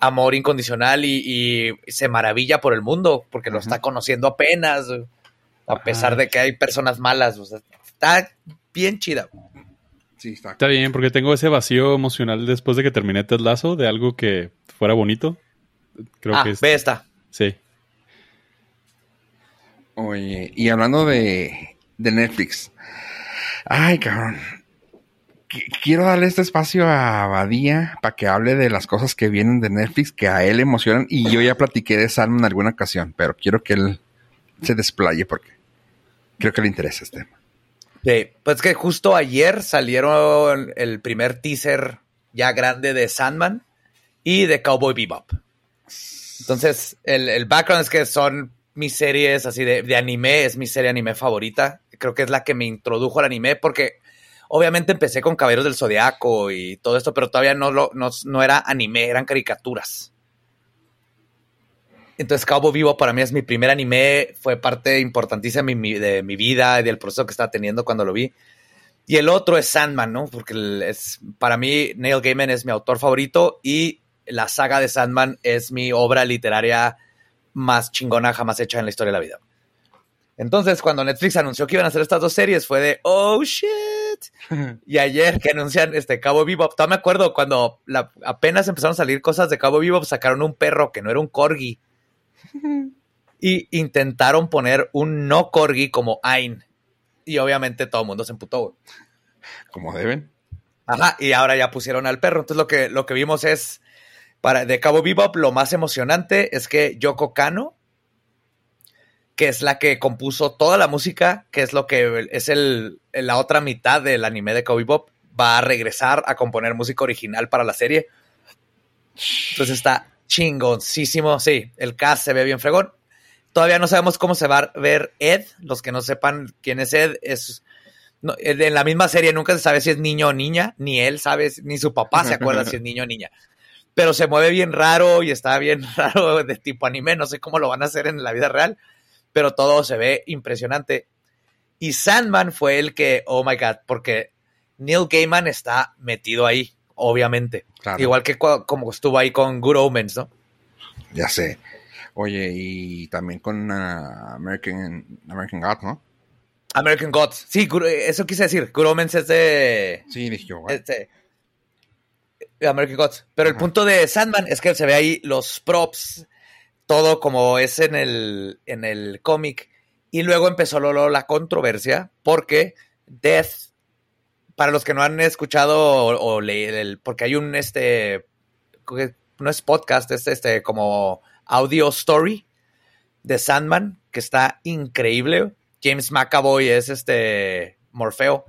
amor incondicional y, se maravilla por el mundo, porque lo está conociendo apenas a pesar de que hay personas malas. O sea, está bien chida. Sí, está. Está bien, porque tengo ese vacío emocional después de que terminé Ted Lazo de algo que fuera bonito. Creo ah, que es... ve esta. Sí. Oye, y hablando de, de Netflix. Ay, cabrón. quiero darle este espacio a Badía para que hable de las cosas que vienen de Netflix que a él emocionan. Y yo ya platiqué de Salmon en alguna ocasión, pero quiero que él se desplaye porque creo que le interesa este tema. Sí, pues que justo ayer salieron el primer teaser ya grande de Sandman y de Cowboy Bebop. Entonces, el, background es que son mis series así de, de, anime, es mi serie anime favorita. Creo que es la que me introdujo al anime porque obviamente empecé con Caballeros del Zodiaco y todo esto, pero todavía no, lo, no, era anime, eran caricaturas. Entonces Cowboy Vivo para mí es mi primer anime, fue parte importantísima de mi, vida y del proceso que estaba teniendo cuando lo vi. Y el otro es Sandman, ¿no? Porque es, para mí Neil Gaiman es mi autor favorito y la saga de Sandman es mi obra literaria más chingona jamás hecha en la historia de la vida. Entonces, cuando Netflix anunció que iban a hacer estas dos series, fue de, oh shit. y ayer que anuncian este Cabo Vivo, todavía me acuerdo cuando apenas empezaron a salir cosas de Cabo Vivo, sacaron un perro que no era un corgi. Y intentaron poner un no corgi como Ain. Y obviamente todo el mundo se emputó. Como deben. Ajá, y ahora ya pusieron al perro. Entonces lo que, lo que vimos es, para de Cabo Bebop, lo más emocionante es que Yoko Kano, que es la que compuso toda la música, que es lo que es el, la otra mitad del anime de Cowboy Bebop, va a regresar a componer música original para la serie. Entonces está chingoncísimo. Sí, el cast se ve bien fregón. Todavía no sabemos cómo se va a ver Ed. Los que no sepan quién es Ed, es. en la misma serie nunca se sabe si es niño o niña, ni él sabe, ni su papá se acuerda si es niño o niña. Pero se mueve bien raro y está bien raro de tipo anime. No sé cómo lo van a hacer en la vida real pero todo se ve impresionante. Y Sandman fue el que, oh my god, porque Neil Gaiman está metido ahí, obviamente. Igual que como estuvo ahí con Good Omens, ¿no? Ya sé. Oye, y también con uh, American, American Gods, ¿no? American Gods. Sí, eso quise decir. Good Omens es de. Sí, dije yo. Este, American Gods. Pero el punto de Sandman es que se ve ahí los props todo como es en el, en el cómic. Y luego empezó la controversia porque Death, para los que no han escuchado o, leído, porque hay un, este, no es podcast, es este como audio story de Sandman, que está increíble. James McAvoy es este Morfeo.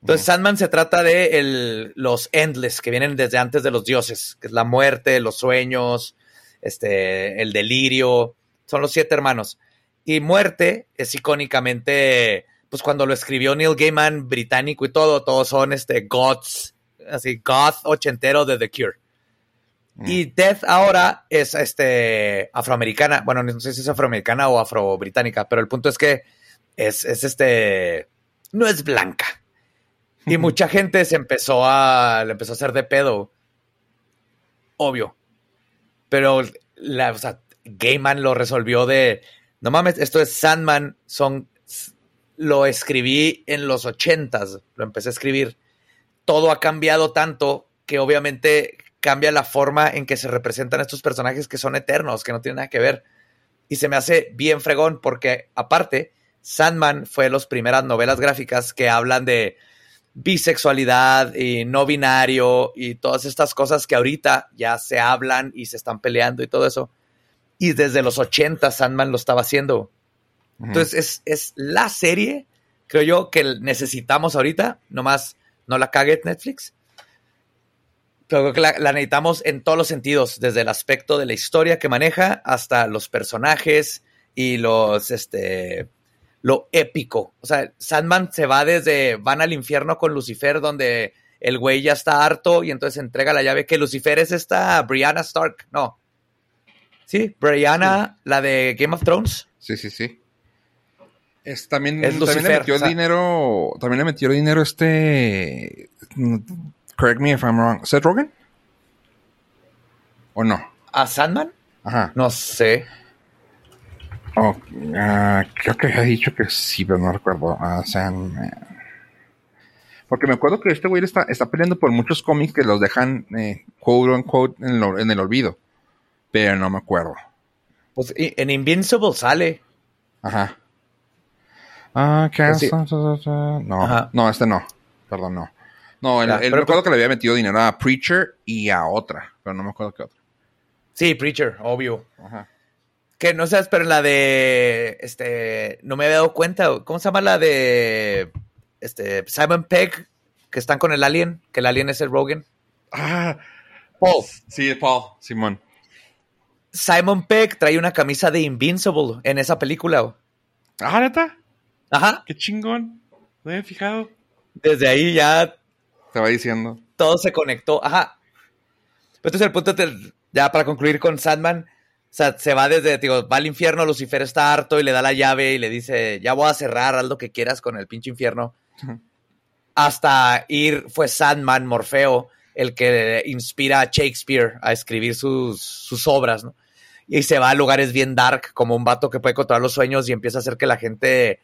Entonces, Sandman se trata de los Endless, que vienen desde antes de los dioses, que es la muerte, los sueños, este, el delirio, son los siete hermanos. Y muerte es icónicamente, pues cuando lo escribió Neil Gaiman, británico y todo, todos son este goths, así, goth ochentero de The Cure. Mm. Y Death ahora es este afroamericana, bueno, no sé si es afroamericana o afro-británica, pero el punto es que es, es este, no es blanca. Y mucha gente se empezó a, le empezó a hacer de pedo. Obvio. Pero la, o sea, Gaiman lo resolvió de, no mames, esto es Sandman, son, lo escribí en los ochentas, lo empecé a escribir. Todo ha cambiado tanto que obviamente cambia la forma en que se representan estos personajes que son eternos, que no tienen nada que ver. Y se me hace bien fregón porque aparte, Sandman fue las primeras novelas gráficas que hablan de bisexualidad y no binario y todas estas cosas que ahorita ya se hablan y se están peleando y todo eso. Y desde los 80 Sandman lo estaba haciendo. Entonces es, la serie, creo yo, que necesitamos ahorita. Nomás no la cague Netflix. Creo que la, la, necesitamos en todos los sentidos, desde el aspecto de la historia que maneja hasta los personajes y los, este, lo épico. O sea, Sandman se va desde van al infierno con Lucifer, donde el güey ya está harto y entonces entrega la llave que Lucifer es esta Brianna Stark. No. Sí, Brianna, la de Game of Thrones. Sí, sí, sí. Es, también, también le metió dinero. También le metió dinero este. Correct me if I'm wrong. ¿Seth Rogen? ¿O no? ¿A Sandman? Ajá. No sé. Oh, creo que ha dicho que sí, pero no recuerdo. Ah, porque me acuerdo que este güey está, está peleando por muchos cómics que los dejan, eh, quote unquote, en, en el olvido. Pero no me acuerdo. Pues en Invincible sale. Ajá. Ah, ¿qué pues No, no, este no. Perdón, no. No, me acuerdo que le había metido dinero a Preacher y a otra, pero no me acuerdo qué otra. Sí, Preacher, obvio. Ajá. Que no sabes, pero la de. Este. No me había dado cuenta. ¿Cómo se llama la de. Este. Simon Pegg? Que están con el alien. Que el alien es el Rogan. Ah, Paul. sí, Paul, Simón. Simon Pegg trae una camisa de Invincible en esa película. Ah, neta, Ajá. qué chingón. No me había fijado. Desde ahí ya Te va diciendo. todo se conectó. Ajá. Pero entonces el punto, ya para concluir con Sandman, o sea, se va desde, digo, va al infierno, Lucifer está harto y le da la llave y le dice, ya voy a cerrar, haz lo que quieras con el pinche infierno. Hasta ir, fue Sandman, Morfeo, el que inspira a Shakespeare a escribir sus, sus obras, ¿no? Y se va a lugares bien dark, como un vato que puede controlar los sueños y empieza a hacer que la gente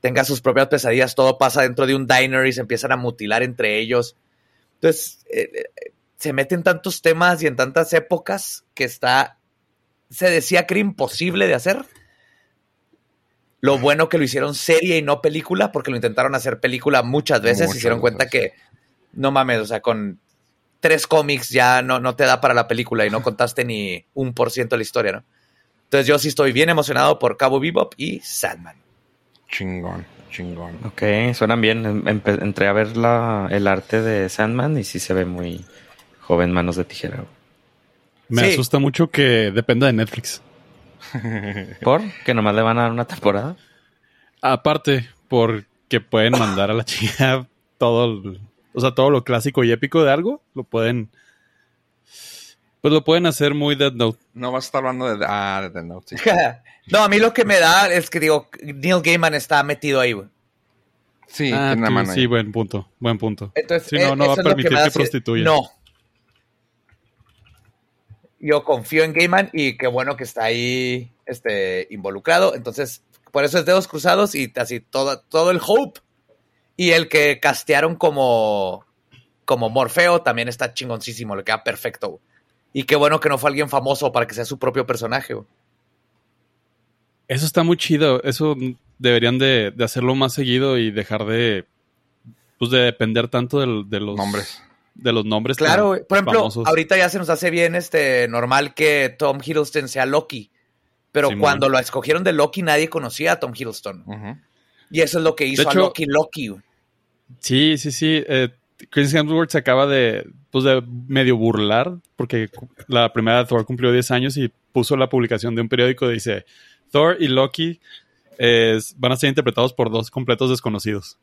tenga sus propias pesadillas. Todo pasa dentro de un diner y se empiezan a mutilar entre ellos. Entonces, eh, eh, se meten tantos temas y en tantas épocas que está, se decía que era imposible de hacer. Lo bueno que lo hicieron serie y no película, porque lo intentaron hacer película muchas veces y Muchas se dieron cuenta que, no mames, o sea, con tres cómics ya no, no te da para la película y no contaste ni un por ciento de la historia, ¿no? Entonces yo sí estoy bien emocionado por Cabo Bebop y Sandman. Chingón, chingón. Ok, suenan bien. Em- empe- entré a ver la, el arte de Sandman y sí se ve muy joven, manos de tijera. Me Sí. asusta mucho que dependa de Netflix. ¿Por? ¿Que nomás le van a dar una temporada? Aparte, porque pueden mandar a la chica todo, el- o sea, todo lo clásico y épico de algo, lo pueden, pues lo pueden hacer muy Dead Note. No vas a estar hablando de, ah, de The Note, sí. no, a mí lo que me da es que digo, Neil Gaiman está metido ahí, güey. Sí, Ah, tiene sí, mano sí, ahí. buen punto, buen punto. Entonces, Sí, no, eh, no va a eso es lo permitir que, da así- prostituyan. No. Yo confío en Gaiman y qué bueno que está ahí este, involucrado. Entonces, por eso es dedos cruzados y así todo, todo el hope. Y el que castearon como, como Morfeo también está chingoncísimo, le queda perfecto. Y qué bueno que no fue alguien famoso para que sea su propio personaje. güey. Eso está muy chido. Eso deberían de, de hacerlo más seguido y dejar de, pues de depender tanto de, los Nombres. De los nombres. Claro, tan por ejemplo, famosos. ahorita ya se nos hace bien este normal que Tom Hiddleston sea Loki. Pero cuando lo escogieron de Loki, nadie conocía a Tom Hiddleston. Y eso es lo que hizo hecho- a Loki Loki. Sí, sí, sí. Eh, Chris Hemsworth se acaba de, pues de medio burlar porque la primera de Thor cumplió 10 años y puso la publicación de un periódico que dice Thor y Loki es- van a ser interpretados por dos completos desconocidos.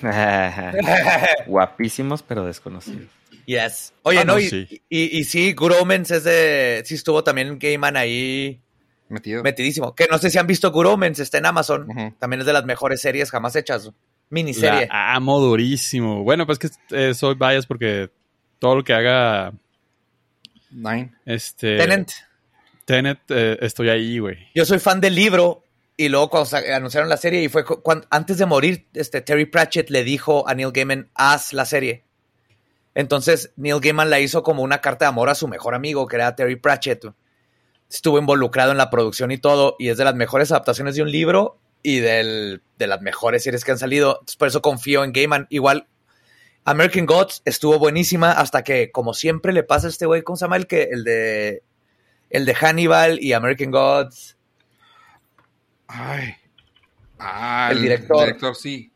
Guapísimos, pero desconocidos. yes. Oye, Ah, no, no, y, sí. y, y sí, Gromens es de. Sí estuvo también Gaiman ahí Metido. metidísimo. Que no sé si han visto Gromens, está en Amazon. También es de las mejores series jamás hechas. Miniserie. La amo durísimo. Bueno, pues que eh, soy bias porque todo lo que haga Nine. este Tenant. Tenet, eh, estoy ahí, güey. Yo soy fan del libro y luego cuando anunciaron la serie y fue antes de morir, este Terry Pratchett le dijo a Neil Gaiman, haz la serie. Entonces Neil Gaiman la hizo como una carta de amor a su mejor amigo, que era Terry Pratchett. Estuvo involucrado en la producción y todo, y es de las mejores adaptaciones de un libro y del- de las mejores series que han salido. Entonces, por eso confío en Gaiman. Igual, American Gods estuvo buenísima hasta que, como siempre le pasa a este güey, ¿cómo se llama el que? El de, el de Hannibal y American Gods. Ay. Ah, El director. director, sí.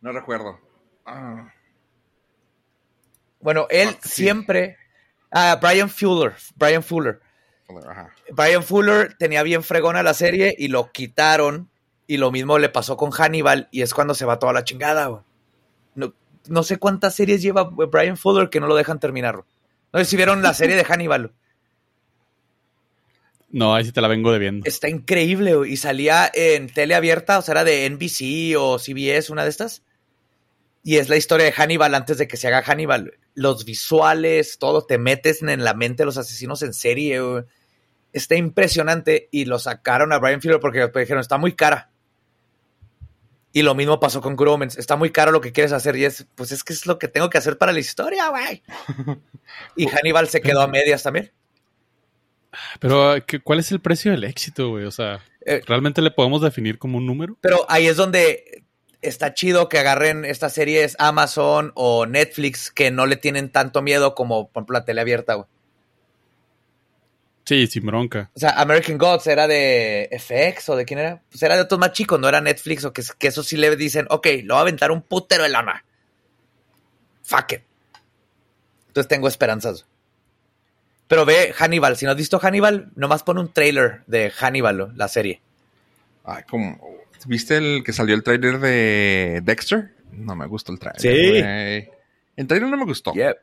No recuerdo. Ah. Bueno, él Ah, sí. siempre. Ah, Brian Fuller. Brian Fuller. Ajá. Brian Fuller tenía bien fregona la serie y lo quitaron. Y lo mismo le pasó con Hannibal. Y es cuando se va toda la chingada. güey. No, no sé cuántas series lleva Brian Fuller que no lo dejan terminar. No sé si vieron la serie de Hannibal. No, ahí sí te la vengo debiendo. Está increíble. güey. Y salía en tele abierta. O sea, era de NBC o CBS, una de estas. Y es la historia de Hannibal antes de que se haga Hannibal. Los visuales, todo, te metes en la mente de los asesinos en serie. güey. Está impresionante. Y lo sacaron a Brian Fuller porque después dijeron, está muy cara. Y lo mismo pasó con Gromens. Está muy caro lo que quieres hacer. Y es, pues es que es lo que tengo que hacer para la historia, güey. Y Hannibal se quedó a medias también. Pero, ¿qué- ¿cuál es el precio del éxito, güey? O sea, Eh, ¿realmente le podemos definir como un número? Pero ahí es donde está chido que agarren estas series Amazon o Netflix que no le tienen tanto miedo como, por ejemplo, la tele abierta, güey. Sí, sin bronca. O sea, American Gods era de FX o de quién era. Pues era de otros más chicos, no era Netflix o que, que eso sí le dicen, ok, lo va a aventar un putero de lana. Fuck it. Entonces tengo esperanzas. Pero ve Hannibal, si no has visto Hannibal, nomás pon un trailer de Hannibal, la serie. Ay, como, ¿Viste el que salió el trailer de Dexter? No me gustó el trailer. Sí. El trailer no me gustó. Yep.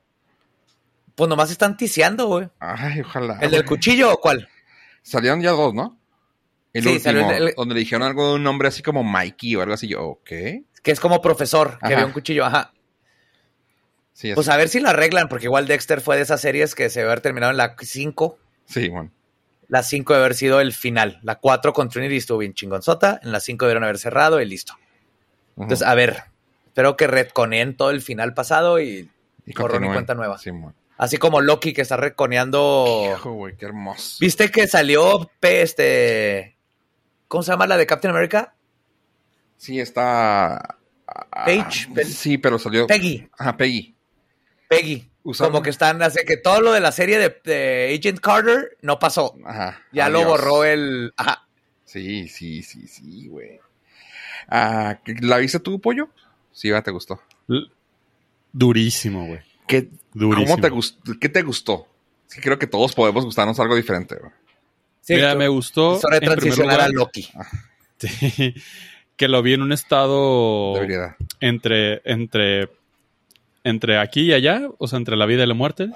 Pues nomás están tiseando, güey. Ay, ojalá. ¿El del cuchillo o cuál? Salieron ya dos, ¿no? El Sí, último, salió el- el- donde le dijeron algo de un nombre así como Mikey o algo así. Yo, ok. Que es como profesor, que ve un cuchillo, ajá. Sí. Pues a ver si lo arreglan, porque igual Dexter fue de esas series que se debe haber terminado en la 5. sí, bueno. La 5 debe haber sido el final. La 4 con Trinity estuvo bien chingonzota. En la 5 debieron haber cerrado y listo. Entonces, a ver, espero que retconeen todo el final pasado y, Y continúen. cuenta nueva. Sí, bueno. Así como Loki que está reconeando. Hijo, güey, qué hermoso. ¿Viste que salió este. ¿Cómo se llama la de Captain America? Sí, está... ah, Paige, Pe- Sí, pero salió... Peggy. Ajá, Peggy. Peggy. Usaron- Como que están, hace que todo lo de la serie de, de Agent Carter no pasó. Ajá. Ya lo borró el. Ajá. Sí, sí, sí, sí, güey. Ah, ¿La viste tú, pollo? Sí, va, te gustó. L- Durísimo, güey. ¿Qué, Durísimo. ¿Cómo te gustó? ¿Qué te gustó? Es que creo que todos podemos gustarnos algo diferente, güey. Sí, Mira, me gustó. primer retransicionar lugar, a Loki. sí, que lo vi en un estado Debería. entre, entre, entre aquí y allá, o sea, entre la vida y la muerte.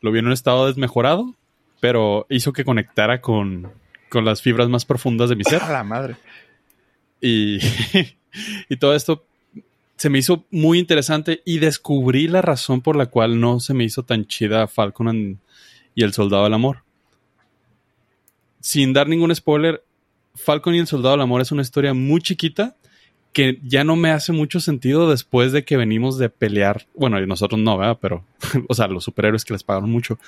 Lo vi en un estado desmejorado, pero hizo que conectara con, con las fibras más profundas de mi ser. A la madre. Y, y todo esto se me hizo muy interesante y descubrí la razón por la cual no se me hizo tan chida Falcon y el Soldado del Amor. Sin dar ningún spoiler, Falcon y el Soldado del Amor es una historia muy chiquita que ya no me hace mucho sentido después de que venimos de pelear, bueno, y nosotros no, ¿verdad? Pero, o sea, los superhéroes que les pagaron mucho,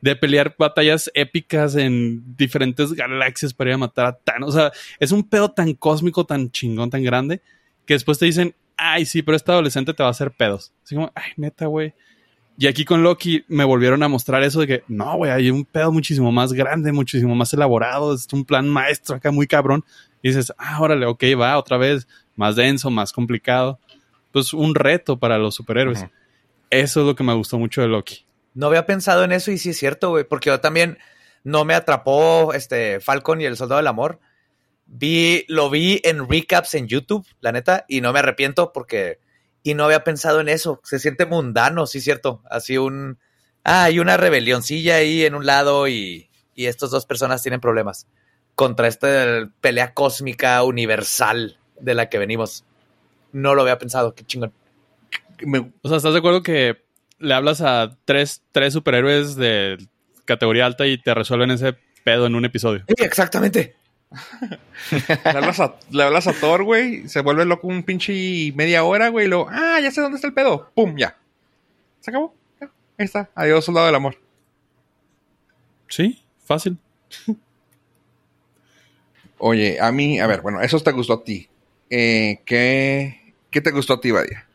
de pelear batallas épicas en diferentes galaxias para ir a matar a Thanos. O sea, es un pedo tan cósmico, tan chingón, tan grande, que después te dicen, ay, sí, pero este adolescente te va a hacer pedos. Así como, ay, neta, güey. Y aquí con Loki me volvieron a mostrar eso de que, no, güey, hay un pedo muchísimo más grande, muchísimo más elaborado, es un plan maestro acá muy cabrón. Y dices, ah, órale, ok, va, otra vez, más denso, más complicado. Pues un reto para los superhéroes. Eso es lo que me gustó mucho de Loki. No había pensado en eso y sí es cierto, güey, porque yo también no me atrapó este Falcon y el Soldado del Amor. Vi, lo vi en recaps en YouTube, la neta, y no me arrepiento porque y no había pensado en eso. Se siente mundano, sí cierto. Así un ah, hay una rebelioncilla ahí en un lado y y estas dos personas tienen problemas contra esta pelea cósmica universal de la que venimos. No lo había pensado, qué chingón. Me- O sea, ¿estás de acuerdo que le hablas a tres, tres superhéroes de categoría alta y te resuelven ese pedo en un episodio? Sí, exactamente. le, hablas a, le hablas a Thor, güey, se vuelve loco un pinche media hora, güey, y luego, ah, ya sé dónde está el pedo. ¡Pum! Ya. Se acabó. Ya. Ahí está. Adiós, soldado del amor. Sí, fácil. Oye, a mí, a ver, bueno, eso te gustó a ti. Eh, ¿qué, ¿Qué te gustó a ti, Badia?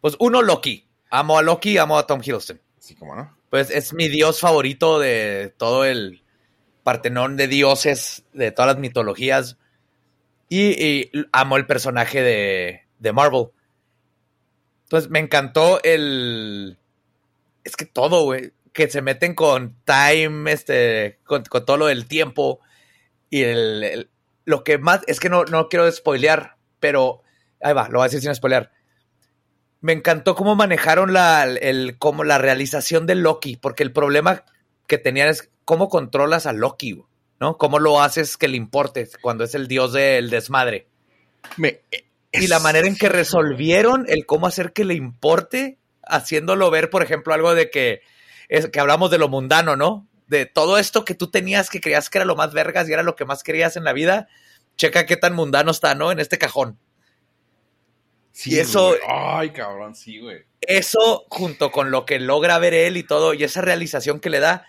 Pues uno, Loki. Amo a Loki, amo a Tom Hiddleston. Así como, ¿no? Pues es mi dios favorito de todo el partenón de dioses de todas las mitologías. Y, amo el personaje de, de Marvel. Entonces me encantó el... Es que todo, güey. Que se meten con time, este, con, todo lo del tiempo. Y el, el- lo que más... Es que no, no quiero spoilear, pero... Ahí va, lo voy a decir sin spoilear. Me encantó cómo manejaron la, el, como la realización de Loki, porque el problema que tenían es cómo controlas a Loki, ¿no? ¿Cómo lo haces que le importe cuando es el dios del desmadre? Me, Y la manera en que resolvieron el cómo hacer que le importe, haciéndolo ver, por ejemplo, algo de que, es, que hablamos de lo mundano, ¿no? De todo esto que tú tenías que creías que era lo más vergas y era lo que más querías en la vida, checa qué tan mundano está, ¿no? En este cajón. Sí, y eso- güey. Ay, cabrón, sí, güey. eso junto con lo que logra ver él y todo, y esa realización que le da,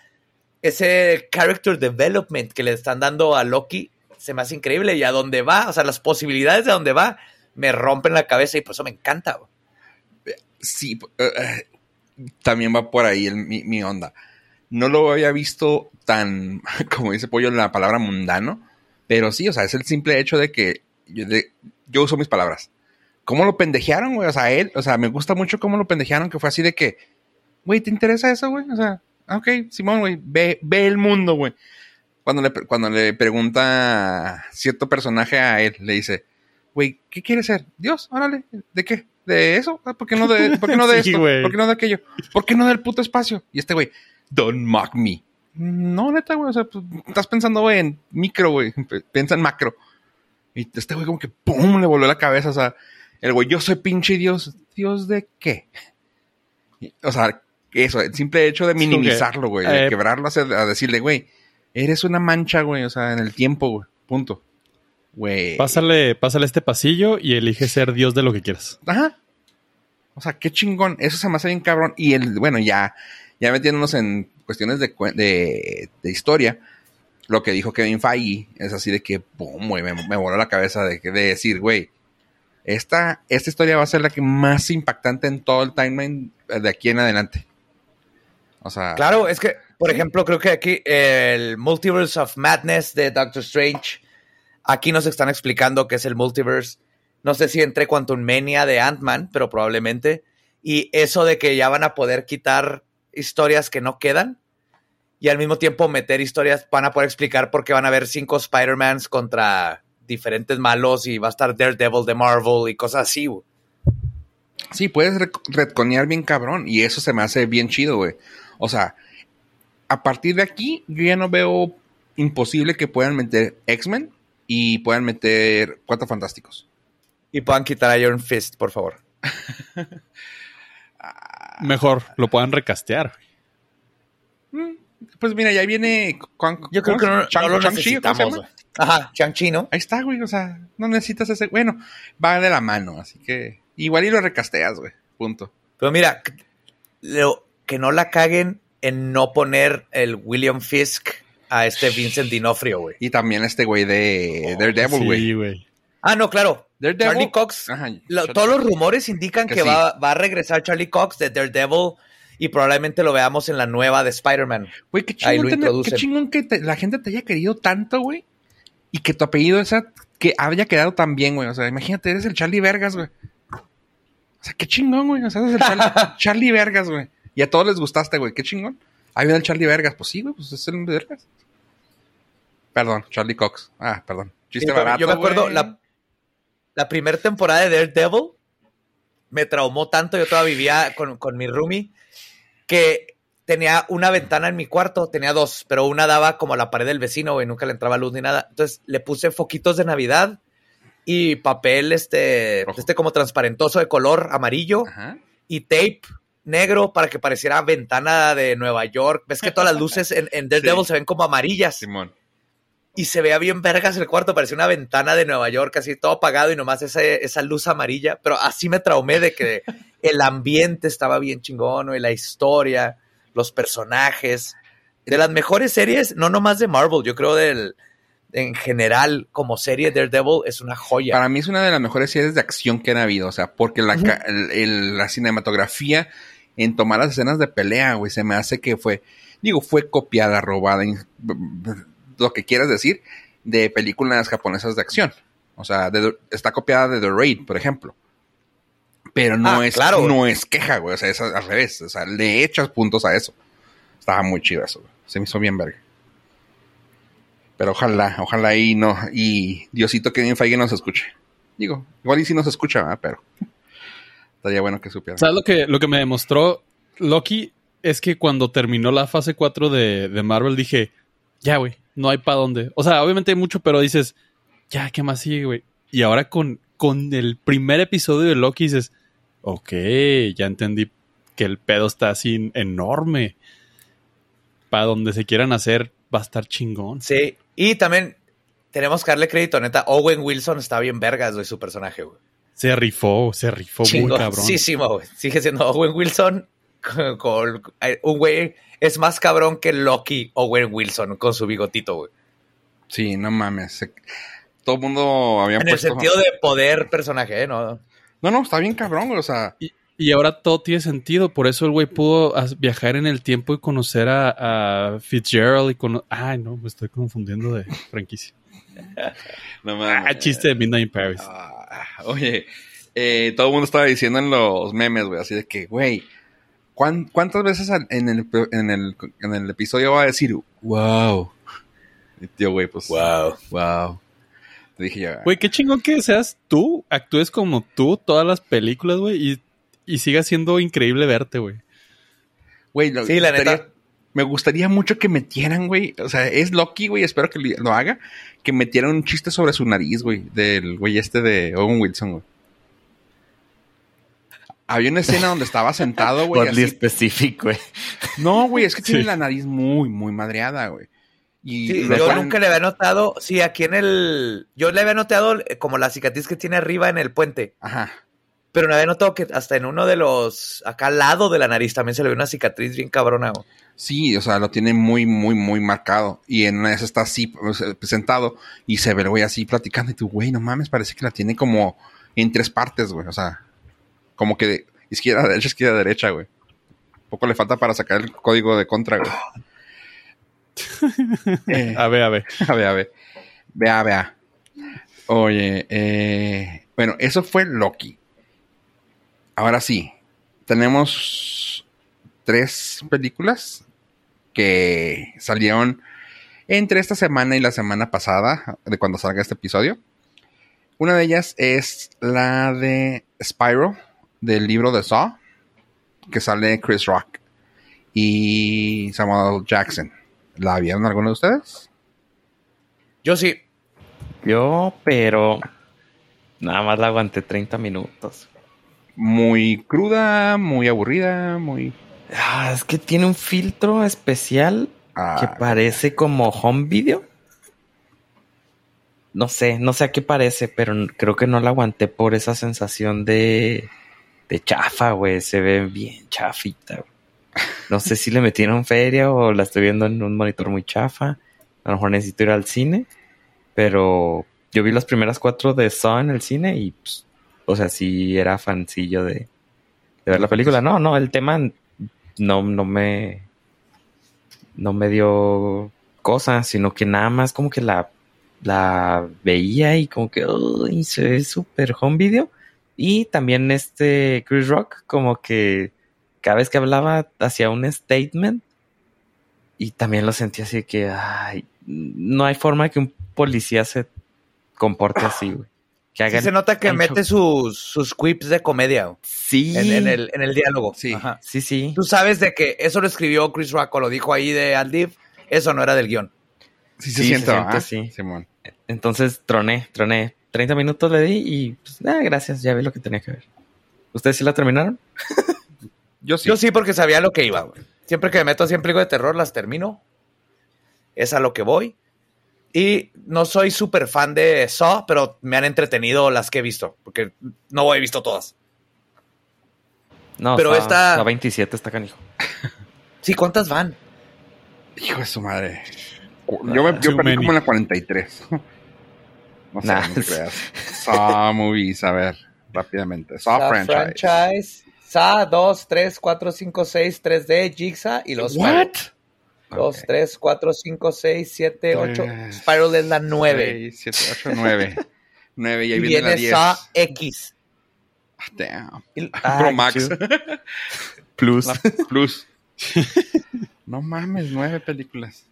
ese character development que le están dando a Loki, se me hace increíble y a dónde va, o sea, las posibilidades de dónde va me rompen la cabeza y por eso me encanta. Sí, eh, eh, también va por ahí mi, onda. No lo había visto tan, como dice Pollo, la palabra mundano, pero sí, o sea, es el simple hecho de que yo, yo uso mis palabras. ¿Cómo lo pendejearon, güey? O sea, él, o sea, me gusta mucho cómo lo pendejearon, que fue así de que, güey, ¿te interesa eso, güey? O sea, ok, Simón, güey, ve, ve el mundo, güey. Cuando le, cuando le pregunta cierto personaje a él, le dice, güey, ¿qué quiere ser? Dios, órale, ¿de qué? ¿De eso? Ah, ¿Por qué no de, ¿por qué no de esto? ¿Por qué no de aquello? ¿Por qué no del puto espacio? Y este güey, don't mock me. No, neta, güey, o sea, pues, estás pensando, güey, en micro, güey, piensa en macro. Y este güey como que, ¡pum!, le volvió la cabeza, o sea, el güey, yo soy pinche Dios. ¿Dios de qué? O sea, eso, el simple hecho de minimizarlo, güey, de eh, quebrarlo, a decirle, güey, eres una mancha, güey, o sea, en el tiempo, güey, punto. Güey. Pásale, pásale este pasillo y elige ser Dios de lo que quieras. Ajá. O sea, qué chingón. Eso se me hace bien cabrón. Y el, bueno, ya, ya metiéndonos en cuestiones de, de, de historia, lo que dijo Kevin Feige es así de que, boom, güey, me, me voló la cabeza de, de decir, güey, esta, esta historia va a ser la que más impactante en todo el timeline de aquí en adelante. O sea. Claro, es que, por ejemplo, creo que aquí el Multiverse of Madness de Doctor Strange, aquí nos están explicando qué es el multiverse. No sé si entre Quantum Mania de Ant-Man, pero probablemente. Y eso de que ya van a poder quitar historias que no quedan y al mismo tiempo meter historias, van a poder explicar por qué van a haber cinco Spider-Mans contra diferentes malos y va a estar Daredevil de Marvel y cosas así. Sí, puedes retconear bien cabrón y eso se me hace bien chido, güey. O sea, a partir de aquí yo ya no veo imposible que puedan meter X-Men y puedan meter Cuatro Fantásticos. Y puedan quitar Iron Fist, por favor. Mejor, lo puedan recastear. Mm, pues mira, ya viene. Yo creo que no, no lo necesitamos, Ajá, Chang-Chi, ¿no? Ahí está, güey. O sea, no necesitas ese. Bueno, va de la mano, así que. Igual y lo recasteas, güey. Punto. Pero mira, lo, que no la caguen en no poner el William Fisk a este Vincent Dinofrio, güey. Y también este güey de oh, Daredevil, güey. Sí, güey. Ah, no, claro. Daredevil. Charlie Cox. Ajá, todos los rumores indican que, va, va, a regresar Charlie Cox de Daredevil y probablemente lo veamos en la nueva de Spider-Man. Güey, qué chingón, qué chingón que la gente te haya querido tanto, güey y que tu apellido esa que haya quedado tan bien, güey. O sea, imagínate, eres el Charlie Vergas, güey. O sea, qué chingón, güey. O sea, eres el Charlie, Vergas, güey. Y a todos les gustaste, güey. Qué chingón. Ahí viene el Charlie Vergas. Pues sí, güey, pues es el Vergas. Perdón, Charlie Cox. Ah, perdón. Chiste barato, Yo me acuerdo, la, la primera temporada de Daredevil me traumó tanto. Yo todavía vivía con, con mi roomie que tenía una ventana en mi cuarto, tenía dos, pero una daba como a la pared del vecino, güey, nunca le entraba luz ni nada. Entonces le puse foquitos de Navidad y papel este, este como transparentoso de color amarillo y tape negro para que pareciera ventana de Nueva York. Ves que todas las luces en, en Daredevil se ven como amarillas. Simón. Y se veía bien vergas el cuarto, parecía una ventana de Nueva York, así todo apagado y nomás esa, esa luz amarilla. Pero así me traumé de que el ambiente estaba bien chingón, y la historia los personajes. De las mejores series, no nomás de Marvel, yo creo del, en general, como serie Daredevil, es una joya. Para mí es una de las mejores series de acción que han habido, o sea, porque la, la cinematografía en tomar las escenas de pelea, güey, se me hace que fue, digo, fue copiada, robada, lo que quieras decir, de películas japonesas de acción. O sea, está copiada de The Raid, por ejemplo pero no ah, es no es queja, güey. O sea, es al revés. O sea, le echas puntos a eso. Estaba muy chido eso, güey. Se me hizo bien verga. Pero ojalá, ojalá y no, y Diosito que bien Feige nos escuche. Digo, igual y si nos escucha, pero estaría bueno que supiera. ¿Sabes lo que, lo que me demostró Loki? Es que cuando terminó la fase 4 de, de Marvel dije, ya, güey, no hay para dónde. O sea, obviamente hay mucho, pero dices, ya, ¿qué más sigue, güey? Y ahora con, con el primer episodio de Loki dices, ok, ya entendí que el pedo está así enorme. Para donde se quieran hacer, va a estar chingón. Sí, y también tenemos que darle crédito, neta. Owen Wilson está bien vergas, de su personaje, güey. Se rifó, se rifó muy cabrón. güey. Sigue siendo Owen Wilson con, un güey. Es más cabrón que Loki Owen Wilson con su bigotito, güey. Sí, no mames. se- Todo el mundo había En el puesto... sentido de poder personaje, ¿eh? No. No, no, está bien cabrón, güey. O sea, Y ahora todo tiene sentido. Por eso el güey pudo viajar en el tiempo y conocer a, a Fitzgerald y cono Ay, no, me estoy confundiendo de franquicia. no Ah, chiste de Midnight in Paris. Ah, oye, eh, todo el mundo estaba diciendo en los memes, güey, así de que, güey, ¿cuán- ¿cuántas veces en el, en, el, en el episodio va a decir, wow? Y tío, güey, pues, Wow. wow. Te dije ya, Güey, qué chingón que seas tú, actúes como tú todas las películas, güey, y, y siga siendo increíble verte, güey. güey, Sí, la estaría- neta. Me gustaría mucho que metieran, güey, o sea, es Loki, güey, espero que lo haga, que metieran un chiste sobre su nariz, güey, del güey este de Owen Wilson, güey. Había una escena donde estaba sentado, güey, así específico, güey. No, güey, es que tiene la nariz muy, muy madreada, güey. Y Sí, yo nunca le había notado, sí, aquí en el... Yo le había notado eh, como la cicatriz que tiene arriba en el puente, Ajá. pero no había notado que hasta en uno de los... Acá al lado de la nariz también se le ve una cicatriz bien cabrona. güey. Sí, o sea, lo tiene muy, muy, muy marcado. Y en una de esas está así, sentado, y se ve el güey así platicando. Y tú, güey, no mames, parece que la tiene como en tres partes, güey. O sea, como que de izquierda a derecha, izquierda a derecha, güey. Poco le falta para sacar el código de contra, güey. Eh, A ver, a ver. A ver, a ver. Vea, vea. Oye, eh, bueno, eso fue Loki. Ahora sí, tenemos tres películas que salieron entre esta semana y la semana pasada, de cuando salga este episodio. Una de ellas es la de Spyro, del libro de Saw, que sale Chris Rock y Samuel Jackson. ¿La vieron alguno de ustedes? Yo sí. Yo, pero nada más la aguanté 30 minutos. Muy cruda, muy aburrida, muy... Ah, es que tiene un filtro especial Ah, que parece como home video. No sé, no sé a qué parece, pero creo que no la aguanté por esa sensación de, de chafa, güey. Se ve bien chafita. No sé si le metieron feria o la estoy viendo en un monitor muy chafa. A lo mejor necesito ir al cine, pero yo vi las primeras cuatro de Saw en el cine y, pues, o sea, sí era fancillo de, de ver la película. No, no, el tema no, no me, no me dio cosa, sino que nada más como que la, la veía y como que uy, se ve súper home video. Y también este Chris Rock, como que cada vez que hablaba hacía un statement y también lo sentía así que no hay forma que un policía se comporte así, güey. Que Sí se nota que mete sus, sus quips de comedia Sí, en, en el, en el diálogo. Sí. Ajá. sí, sí. Tú sabes de que eso lo escribió Chris Rock o lo dijo ahí de Aldiv. Eso no era del guion. sí se sí, se siente, ¿verdad? sí. Simón. Entonces troné, troné. 30 minutos le di y pues, ah, gracias, ya vi lo que tenía que ver. ¿Ustedes sí la terminaron? Yo sí. Yo sí porque sabía lo que iba. güey. Siempre que me meto así en películas de terror las termino. Es a lo que voy. Y no soy súper fan de Saw, pero me han entretenido las que he visto. Porque no he visto todas. No, Pero está, esta- está 27, está canijo. Sí, ¿cuántas van? Hijo de su madre. Yo, me, yo perdí many. como en la 43. No sé, Nah. no te creas. Saw movies, a ver, rápidamente. Saw, Saw franchise. franchise. Saw 2, 3, 4, 5, 6, 3D, Jigsaw y los What? 2, Ok. 3, 4, 5, 6, 7, 8. Tres, Spiral es la 9. 6, 7, 8, 9. 9 y ahí Y viene la viene 10. Saw X. Ah, Damn. Y- Pro Ay, Max. Plus. La Plus. no mames, 9 películas.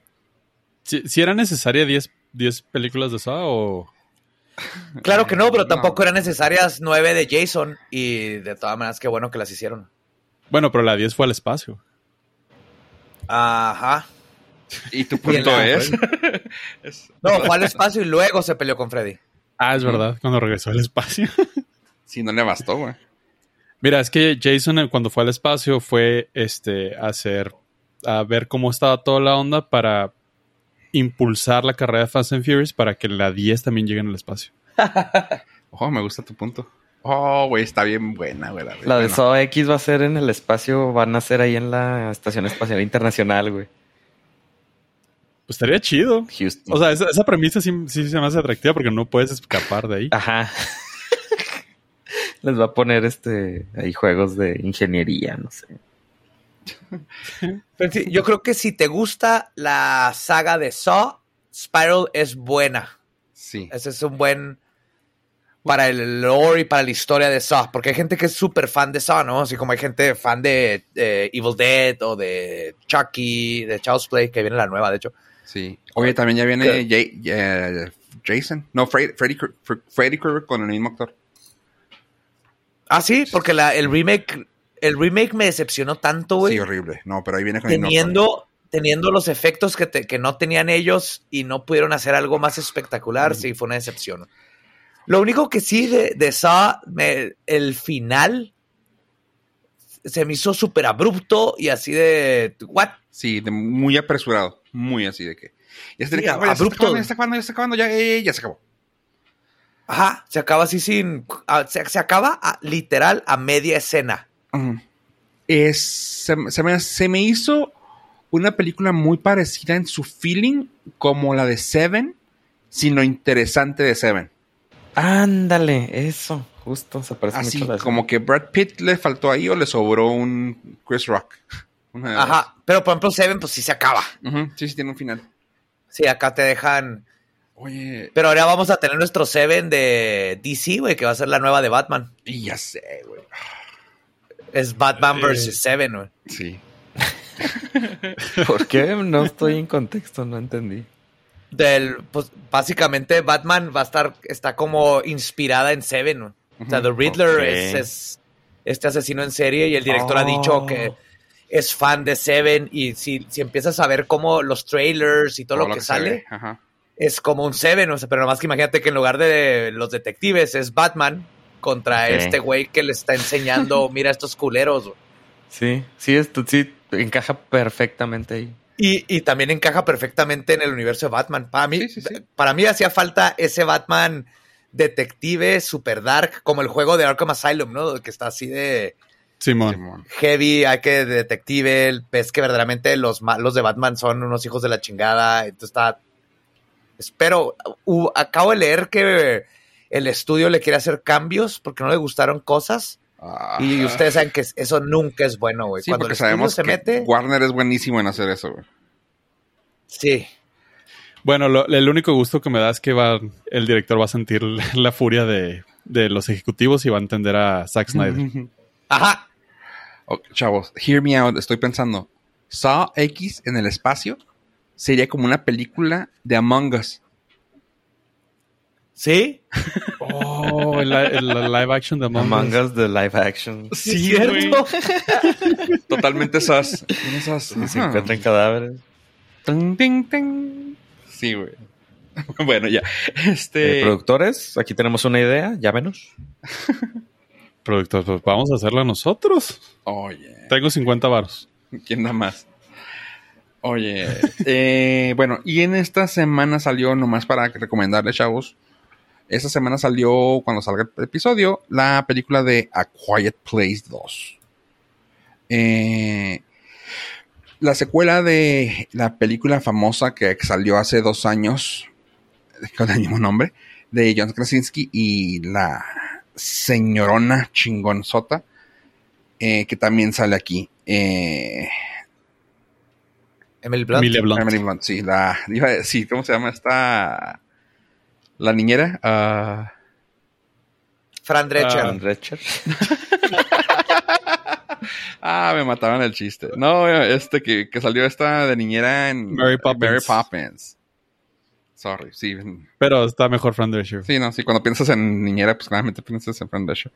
Si, si era necesaria 10 10 películas de Saw o... Claro que no, pero No. tampoco eran necesarias 9 de Jason. Y de todas maneras, qué bueno que las hicieron. Bueno, pero la 10 fue al espacio. Ajá. Y tu punto es. es- No, fue al espacio y luego se peleó con Freddy. Ah, es verdad, cuando regresó al espacio. Si no le bastó, güey. Mira, es que Jason eh, cuando fue al espacio fue este a hacer a ver cómo estaba toda la onda para impulsar la carrera de Fast and Furious para que la 10 también llegue en el espacio. Oh, me gusta tu punto. Oh, güey, está bien buena, güey. La, La de bueno. X va a ser en el espacio, van a ser ahí en la Estación Espacial Internacional, güey. Pues estaría chido. Houston. O sea, esa, esa premisa sí, sí se me hace atractiva porque no puedes escapar de ahí. Ajá. Les va a poner este ahí juegos de ingeniería, no sé. Pero sí, yo creo que si te gusta la saga de Saw, Spiral es buena. Sí. Ese es un buen para el lore y para la historia de Saw, porque hay gente que es súper fan de Saw, ¿no? Así como hay gente fan de eh, Evil Dead o de Chucky, de Child's Play, que viene la nueva, de hecho. Sí. Oye, también ya viene Jay- eh, Jason. No, Freddy, Freddy, Kr- Fr- Freddy Krueger con el mismo actor. Ah, sí, porque la, el remake, el remake me decepcionó tanto, güey. Sí, horrible. No, pero ahí viene con el teniendo, teniendo los efectos que, te- que no tenían ellos y no pudieron hacer algo más espectacular, sí, fue una decepción. Lo único que sí de, de Saw, me- el final se me hizo súper abrupto y así de, ¿what? Sí, de muy apresurado. Muy así de que. Ya se, Sí, ya se está abrupto. acabando, ya está acabando, ya está acabando, ya, eh, ya se acabó. Ajá, se acaba así sin, ah, se, se acaba a- literal a media escena. Es, se, se me, se me hizo una película muy parecida en su feeling como la de Seven, sino interesante de Seven. Ándale, eso, justo, se parece Así mucho a la como que Brad Pitt le faltó ahí o le sobró un Chris Rock. Una de Ajá, pero por ejemplo Seven pues sí se acaba. Ujú, Sí, sí, tiene un final. Sí, acá te dejan... Oye, Pero ahora vamos a tener nuestro Seven de DC, güey, que va a ser la nueva de Batman. y ya sé, güey. Es Batman Eh. vs. Seven, güey. Sí. ¿Por qué? No estoy en contexto, no entendí. Del, pues básicamente Batman va a estar, está como inspirada en Seven. O sea, The Riddler es, es este asesino en serie y el director ha dicho Oh. que es fan de Seven y si, si empiezas a ver como los trailers y todo, lo que, sale, Ajá. es como un Seven, o sea, pero nomás que imagínate que en lugar de los detectives es Batman contra este güey que le está enseñando, mira estos culeros. Sí, sí, esto sí encaja perfectamente ahí. Y, y también encaja perfectamente en el universo de Batman. Para mí, Sí, sí, sí. para mí hacía falta ese Batman detective super dark, como el juego de Arkham Asylum, ¿no? Que está así de Simón. Heavy, hay que detective, el- ves que verdaderamente los malos de Batman son unos hijos de la chingada. Entonces está. Espero. uh, acabo de leer que el estudio le quiere hacer cambios porque no le gustaron cosas. Y ustedes saben que eso nunca es bueno, güey. Sí, Cuando porque el sabemos se que mete. Warner es buenísimo en hacer eso, güey. Sí. Bueno, lo- el único gusto que me da es que va, el director va a sentir la furia de, de los ejecutivos y va a entender a Zack Snyder. Ajá. Ok, chavos, hear me out. Estoy pensando. Saw X en el espacio sería como una película de Among Us. ¿Sí? Oh, el, li- el live action de Among, Among Us. De live action. Sí, cierto. Totalmente esas. esas Y se encuentran cadáveres. Ting, ting. Sí, güey. bueno, ya. Este. Eh, productores, aquí tenemos una idea, llámenos. Productor, pues vamos a hacerla nosotros. Oye. Tengo 50 varos. ¿Quién da más? Oye, eh, bueno, y en esta semana salió, nomás para recomendarles, chavos, esta semana salió, cuando salga el episodio, la película de A Quiet Place 2. Eh, la secuela de la película famosa que salió hace dos años, con el mismo nombre, de John Krasinski y la señorona chingonzota, eh, que también sale aquí. Eh, Emily Blunt. Emily Blunt, sí, la, iba a decir, ¿cómo se llama esta? La niñera. ah, Fran Drescher. Ah. Con Recher. ah, me mataban el chiste. No, este que, que salió esta de niñera en Mary Poppins. Mary Poppins. Sorry, sí. Pero está mejor Fran Drescher. Sí, no, sí, cuando piensas en niñera, pues claramente piensas en Fran Drescher.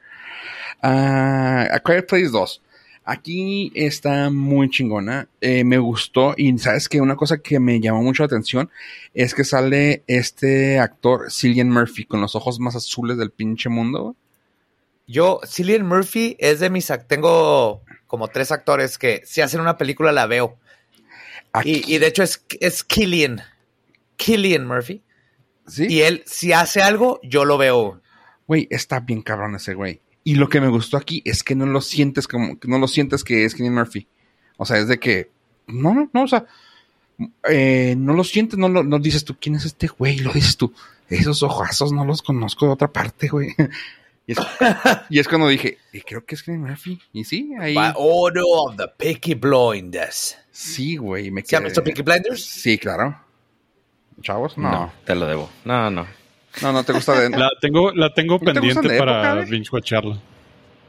Ah, A Quiet Place 2. Aquí está muy chingona. Eh, me gustó. Y sabes que una cosa que me llamó mucho la atención es que sale este actor, Cillian Murphy, con los ojos más azules del pinche mundo. Yo, Cillian Murphy es de mis... Tengo como tres actores que si hacen una película la veo. Y, y de hecho es, es Killian. Killian Murphy. ¿sí? Y él, si hace algo, yo lo veo. Güey, está bien cabrón ese güey. Y lo que me gustó aquí es que no lo sientes como, que no lo sientes que es Cillian Murphy. O sea, es de que, no, no, no, o sea, eh, no lo sientes, no lo no dices tú, ¿quién es este güey? Lo dices tú, esos ojazos no los conozco de otra parte, güey. Y es, y es cuando dije, y creo que es Kenny Murphy. Y sí, ahí. By order of the Peaky Blinders. Sí, güey. Me ¿Se llama quedé- esto Peaky Blinders? Sí, claro. Chavos. No, No, te lo debo. No, no. No, te gusta de. La tengo, la tengo ¿No pendiente para binge watcharla.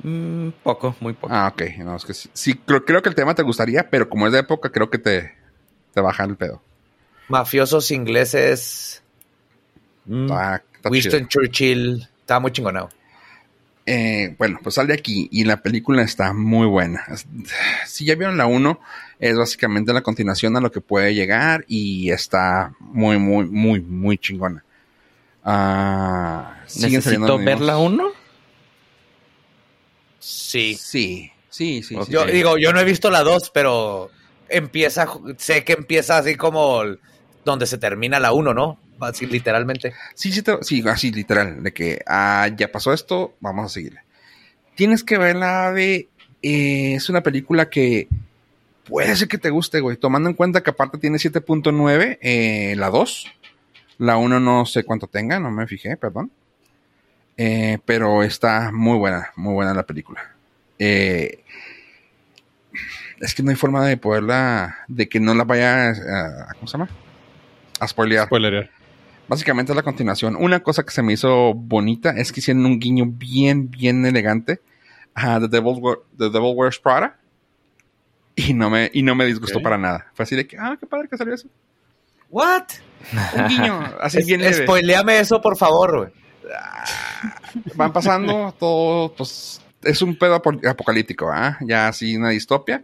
Mm, poco, muy poco. Ah, ok. No, es que sí. sí, creo, creo que el tema te gustaría, pero como es de época, creo que te, te bajan el pedo. Mafiosos ingleses. Mm, está Winston chido. Churchill. Estaba muy chingonado. Eh, bueno, pues sale aquí y la película está muy buena. Si ya vieron la 1, es básicamente la continuación a lo que puede llegar y está muy, muy, muy, muy chingona. Ah, ¿Necesito los ver mismos- la 1? Sí. Sí, sí, sí. Yo digo, yo no he visto la 2, pero empieza, sé que empieza así como donde se termina la 1, ¿no? Así literalmente. Sí, sí, te- sí, así literal, de que ah, ya pasó esto, vamos a seguirle. Tienes que verla de... eh, es una película que puede ser que te guste, güey, tomando en cuenta que aparte tiene 7.9, eh, la 2, la 1 no sé cuánto tenga, no me fijé, perdón. Eh, pero está muy buena, muy buena la película. Eh, es que no hay forma de poderla, de que no la vaya a, ¿cómo se llama? A spoilear. Spoiler. Básicamente es la continuación. Una cosa que se me hizo bonita es que hicieron un guiño bien, bien elegante a The Devil, The Devil Wears Prada. Y no me, y no me disgustó para nada. Fue así de que, ah, qué padre que salió eso. ¿What? Un guiño, así Es- bien leve. Spoileame eso, por favor, güey. Van pasando todo, pues, es un pedo apo- apocalíptico, ¿ah? Ya así una distopia.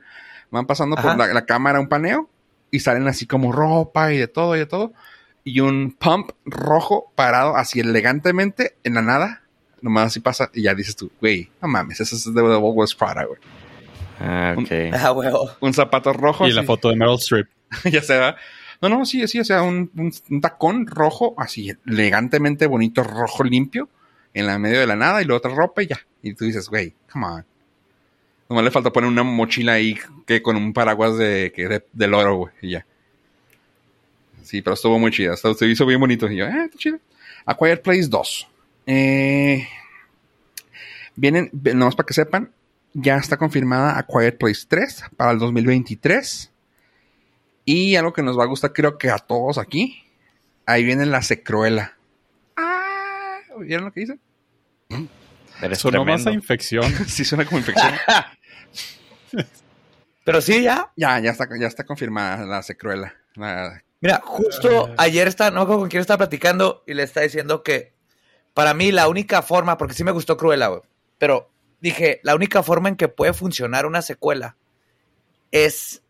Van pasando por Ajá. la, la cámara un paneo y salen así como ropa y de todo y de todo. Y un pump rojo parado así elegantemente en la nada. Nomás así pasa y ya dices tú, güey, no mames, eso es de Wears Prada, güey. Ah, ok. Ah, huevo. Un zapato rojo. Y la así, foto de Meryl Streep. ya se va. No, no, sí, sí, o sea, un, tacón rojo, así elegantemente bonito, rojo limpio, en la medio de la nada, y luego otra ropa y ya. Y tú dices, güey, come on. Nomás le falta poner una mochila ahí que con un paraguas de, que de, oro, güey, y ya. Sí, pero estuvo muy chida. Se hizo bien bonito. Y yo, eh, está chido. A Place 2. Eh, vienen, nomás para que sepan, ya está confirmada A Quiet Place 3 para el 2023. Y algo que nos va a gustar, creo que a todos aquí. Ahí viene la secruela. Ah, ¿vieron lo que dice? Eres Sonó más a infección. Sí, suena como infección. Pero sí, ya. ya, ya está, ya está confirmada la secruela. La- Mira, justo ayer está, no me acuerdo con quién estaba platicando y le está diciendo que para mí la única forma, porque sí me gustó Cruella, güey, pero dije, la única forma en que puede funcionar una secuela es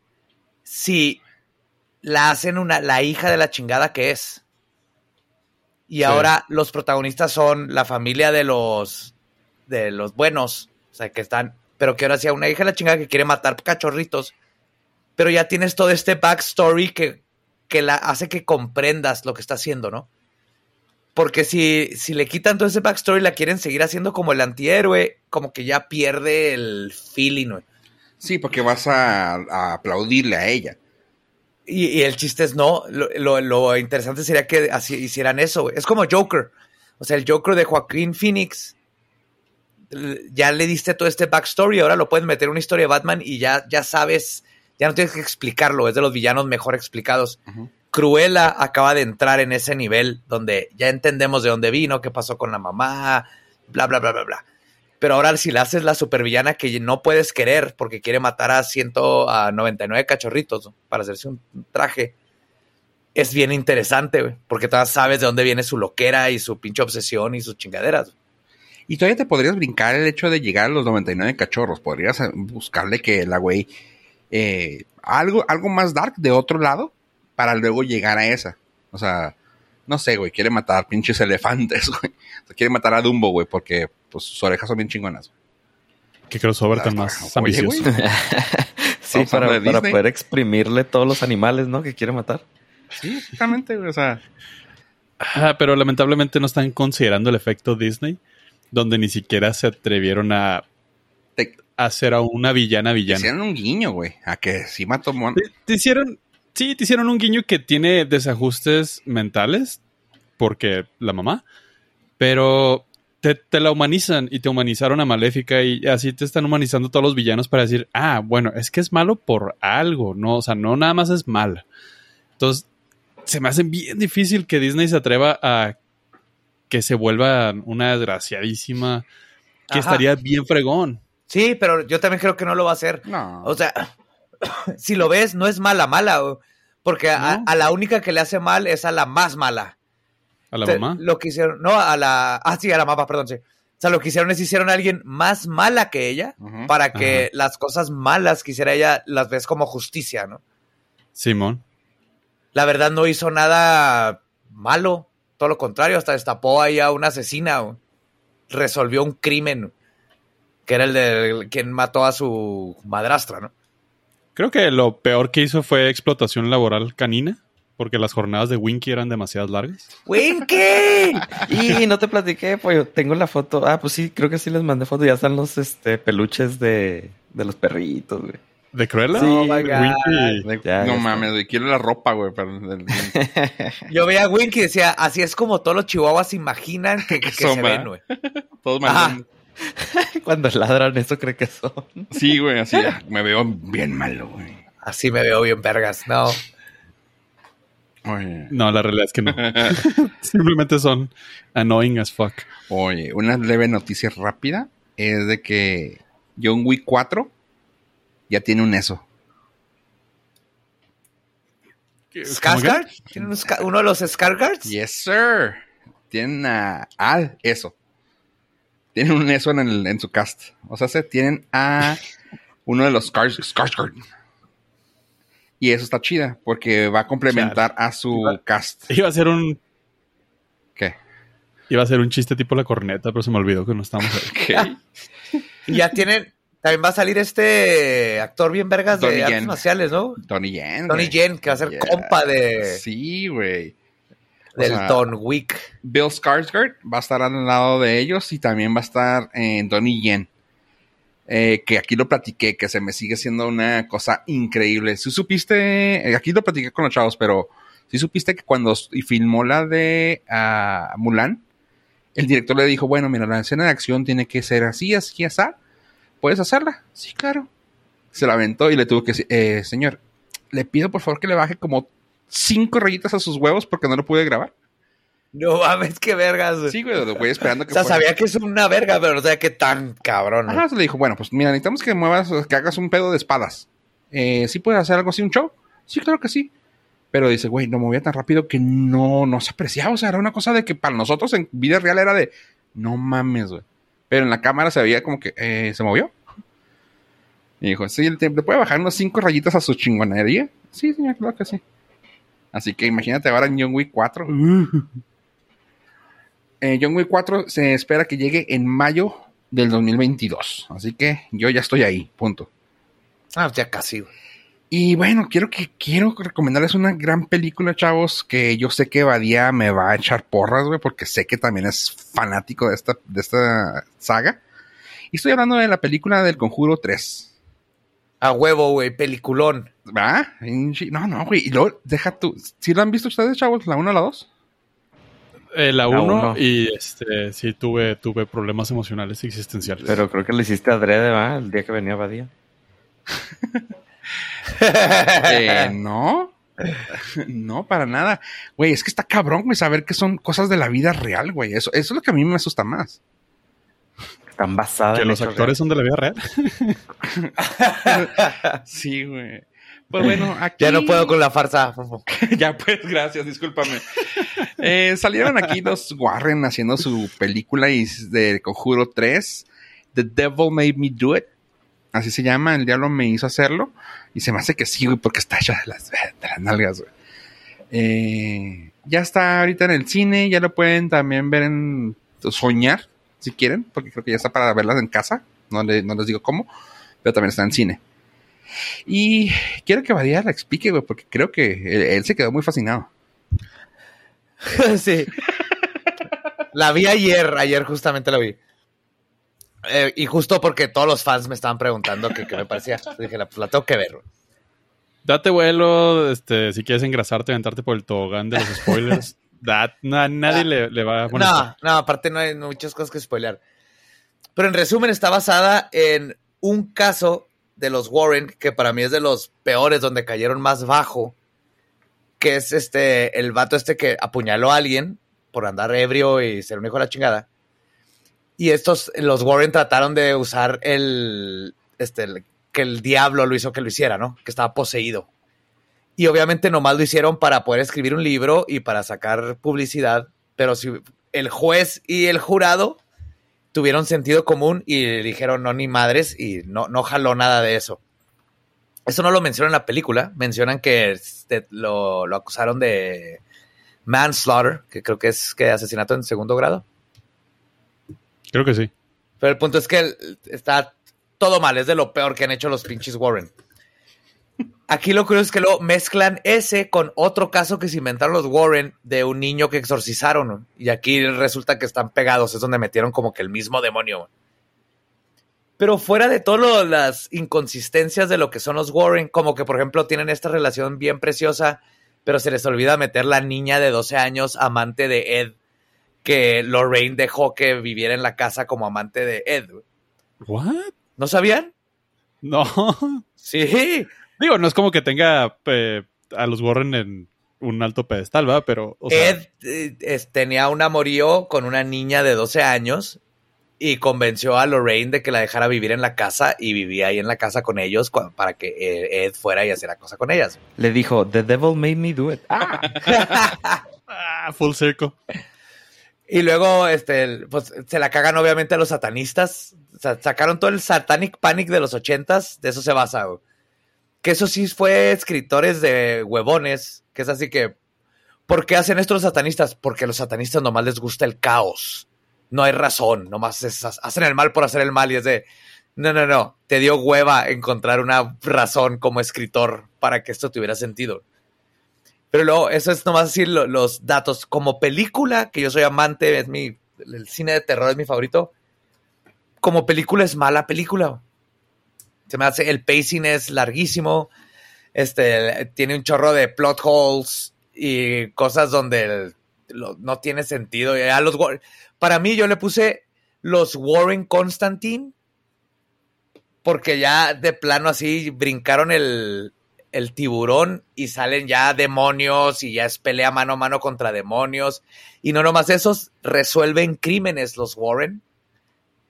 si la hacen una, la hija de la chingada que es. Y Sí. ahora los protagonistas son la familia de los de los buenos, o sea, que están, pero que ahora sea una hija de la chingada que quiere matar cachorritos, pero ya tienes todo este backstory que, que la hace que comprendas lo que está haciendo, ¿no? Porque si, si le quitan todo ese backstory y la quieren seguir haciendo como el antihéroe, como que ya pierde el feeling, güey. Sí, porque vas a, a aplaudirle a ella. Y, y el chiste es no. Lo, lo- lo interesante sería que así hicieran eso, güey. Es como Joker. O sea, el Joker de Joaquín Phoenix. Ya le diste todo este backstory. Ahora lo puedes meter en una historia de Batman y ya, ya sabes. Ya no tienes que explicarlo. Es de los villanos mejor explicados. Ujú. Cruella acaba de entrar en ese nivel donde ya entendemos de dónde vino, qué pasó con la mamá, bla, bla, bla, bla, bla. Pero ahora si le haces la supervillana que no puedes querer porque quiere matar a 199 cachorritos para hacerse un traje, es bien interesante, porque todavía sabes de dónde viene su loquera y su pinche obsesión y sus chingaderas. Y todavía te podrías brincar el hecho de llegar a los 99 cachorros. Podrías eh, buscarle que la güey. eh, algo, algo más dark de otro lado para luego llegar a esa. O sea, no sé, güey. Quiere matar pinches elefantes, güey. O sea, quiere matar a Dumbo, güey, porque pues, sus orejas son bien chingonas. Qué crossover tan más oye, ambicioso. Sí, para, para poder exprimirle todos los animales, ¿no? Que quiere matar. Sí, exactamente, güey. O sea, Ah, pero lamentablemente no están considerando el efecto Disney, donde ni siquiera se atrevieron a te, hacer a una villana te villana. hicieron un guiño, güey. A que sí mató mon- Te, te hicieron, sí, te hicieron un guiño que tiene desajustes mentales, porque la mamá, pero te, te la humanizan y te humanizaron a Maléfica y así te están humanizando todos los villanos para decir, ah, bueno, es que es malo por algo, no, o sea, no nada más es mal. Entonces, se me hace bien difícil que Disney se atreva a que se vuelva una desgraciadísima, que Ajá. estaría bien fregón. Sí, pero yo también creo que no lo va a hacer. No. O sea, si lo ves, no es mala, mala. Porque a, No. a la única que le hace mal es a la más mala. A la mamá. Lo que hicieron, no, a la. Ah, sí, a la mamá, perdón, sí. O sea, lo que hicieron es hicieron a alguien más mala que ella para que Ajá. las cosas malas que hiciera ella las ves como justicia, ¿no? Simón. La verdad no hizo nada malo. Todo lo contrario, hasta destapó ahí a una asesina. Resolvió un crimen. Que era el de quien mató a su madrastra, ¿no? Creo que lo peor que hizo fue explotación laboral canina, porque las jornadas de Winky eran demasiado largas. ¡Winky! Y no te platiqué, pues tengo la foto. Ah, pues sí, creo que sí les mandé foto. Ya están los este, peluches de, de los perritos, güey. ¿De Cruella? Sí, Oh my God. Winky. Ya, no mames, güey. Quiero la ropa, güey. pero- Yo veía a Winky y decía, así es como todos los chihuahuas se imaginan que, que se ven, güey. Todos Ajá. Cuando ladran, eso cree que son. Sí, güey, así. ah, Me veo bien malo, güey. Así me veo bien vergas. No. Oye. No, la realidad es que no. Simplemente son annoying as fuck. Oye, una leve noticia rápida es de que John Wick 4 ya tiene un eso. ¿Skarsgård? ¿Tienen un Ska- uno de los Skarsgårds? Yes, sir. Tienen a, al eso. Tienen un eso en, el- en su cast. O sea, se tienen a uno de los Skars- Skarsgård. Y eso está chida, porque va a complementar a su cast. Iba a ser un ¿Qué? iba a ser un chiste tipo la corneta, pero se me olvidó que no estamos ahí. Ya tienen... También va a salir este actor bien vergas de artes marciales, ¿no? Tony Yen. Tony. Yen, que va a ser Yeah. compa de, Sí, güey. O del sea, Don Wick. Bill Skarsgård va a estar al lado de ellos y también va a estar en Donnie Yen. Eh, que aquí lo platiqué, que se me sigue siendo una cosa increíble. Si supiste, eh, aquí lo platiqué con los chavos, pero si supiste que cuando filmó la de ah, Mulan, el director le dijo, bueno, mira, la escena de acción tiene que ser así, así, así. ¿Puedes hacerla? Sí, claro. Se la aventó y le tuvo que decir, eh, señor, le pido por favor que le baje como cinco rayitas a sus huevos porque no lo pude grabar. No mames, qué vergas. Sí, güey, lo voy esperando o que sea, fuera. sabía que es una verga, pero no sabía qué tan cabrón. ¿no? Ajá, se le dijo, bueno, pues mira, necesitamos que muevas, que hagas un pedo de espadas. Eh, ¿Sí puedes hacer algo así, un show? Sí, claro que sí. Pero dice, güey, lo movía tan rápido que no, no se apreciaba. O sea, era una cosa de que para nosotros en vida real era de, no mames, güey. Pero en la cámara se veía como que, eh, ¿se movió? Y dijo, sí, ¿le le puede bajar unos cinco rayitas a su chingonería? Sí, señor, claro que sí. Así que imagínate ahora en John Wick 4. Eh, John Wick 4 se espera que llegue en mayo del 2022. Así que yo ya estoy ahí, punto. Ah, ya casi. güey. Y bueno, quiero que quiero recomendarles una gran película, chavos, que yo sé que Badía me va a echar porras, güey, porque sé que también es fanático de esta, de esta saga. Y estoy hablando de la película del Conjuro 3. A huevo, güey, peliculón. ¿Va? No, no, güey. Y luego, deja tú. ¿Sí la han visto ustedes, chavos? ¿La 1 o la 2? Eh, la La 1 uno. y este sí tuve, tuve problemas emocionales y existenciales. Pero creo que lo hiciste adrede, ¿va? El día que venía Badía. Eh, no. No, para nada. Güey, es que está cabrón, güey, saber que son cosas de la vida real, güey. Eso, eso es lo que a mí me asusta más. Están basadas que en los actores son de la vida real. Sí, güey. Pues bueno, aquí. Ya no puedo con la farsa. Ya pues, gracias, discúlpame. Eh, salieron aquí los Warren haciendo su película y de Conjuro 3, The Devil Made Me Do It. Así se llama, el diablo me hizo hacerlo. Y se me hace que sí, güey, porque está hecha de las, de las nalgas, güey. Eh, ya está ahorita en el cine, ya lo pueden también ver en Soñar, si quieren, porque creo que ya está para verlas en casa. No, le- no les digo cómo, pero también está en cine. Y quiero que Badía la explique, güey, porque creo que él, él se quedó muy fascinado. sí. La vi ayer, ayer justamente la vi. Eh, y justo porque todos los fans me estaban preguntando qué qué me parecía. Dije, la, pues la tengo que ver. güey. Date vuelo, este, si quieres engrasarte, aventarte por el tobogán de los spoilers. that, na- nadie le, le va a poner. No, no, aparte no hay muchas cosas que spoilear. Pero en resumen está basada en un caso de los Warren, que para mí es de los peores, donde cayeron más bajo, que es este, el vato este que apuñaló a alguien por andar ebrio y ser un hijo de la chingada. Y estos, los Warren trataron de usar el, este, que el diablo lo hizo que lo hiciera, ¿no? Que estaba poseído. Y obviamente nomás lo hicieron para poder escribir un libro y para sacar publicidad, pero si el juez y el jurado tuvieron sentido común y dijeron no ni madres y no, no jaló nada de eso. Eso no lo mencionan en la película, mencionan que este, lo, lo acusaron de manslaughter, que creo que es que asesinato en segundo grado. Creo que sí. Pero el punto es que está todo mal, es de lo peor que han hecho los pinches Warren. Aquí lo curioso es que lo mezclan ese con otro caso que se inventaron los Warren de un niño que exorcizaron. ¿no? Y aquí resulta que están pegados, es donde metieron como que el mismo demonio. Pero fuera de todas las inconsistencias de lo que son los Warren, como que por ejemplo tienen esta relación bien preciosa, pero se les olvida meter la niña de 12 años, amante de Ed, que Lorraine dejó que viviera en la casa como amante de Ed. ¿What? ¿No sabían? No. Sí. Digo, no es como que tenga eh, a los Warren en un alto pedestal, ¿va? Pero, o sea, Ed eh, es- tenía un amorío con una niña de 12 años y convenció a Lorraine de que la dejara vivir en la casa y vivía ahí en la casa con ellos para que eh, Ed fuera y hiciera cosa con ellas. Le dijo, The devil made me do it. Ah, ah, full circle. Y luego, este, pues se la cagan obviamente a los satanistas. Sa- sacaron todo el Satanic Panic de los ochentas, de eso se basa. güey. Que eso sí fue escritores de huevones, que es así que, ¿por qué hacen esto los satanistas? Porque a los satanistas nomás les gusta el caos. No hay razón, nomás es- hacen el mal por hacer el mal y es de, no, no, no, te dio hueva encontrar una razón como escritor para que esto tuviera sentido. Pero luego, eso es nomás lo- los datos. Como película, que yo soy amante, es mi. El cine de terror es mi favorito. Como película es mala película. Se me hace. El pacing es larguísimo. Este. Tiene un chorro de plot holes y cosas donde no tiene sentido. Los, para mí, yo le puse los Warren Constantine. Porque ya de plano así brincaron el, el tiburón y salen ya demonios y ya es pelea mano a mano contra demonios. Y no nomás esos, resuelven crímenes los Warren.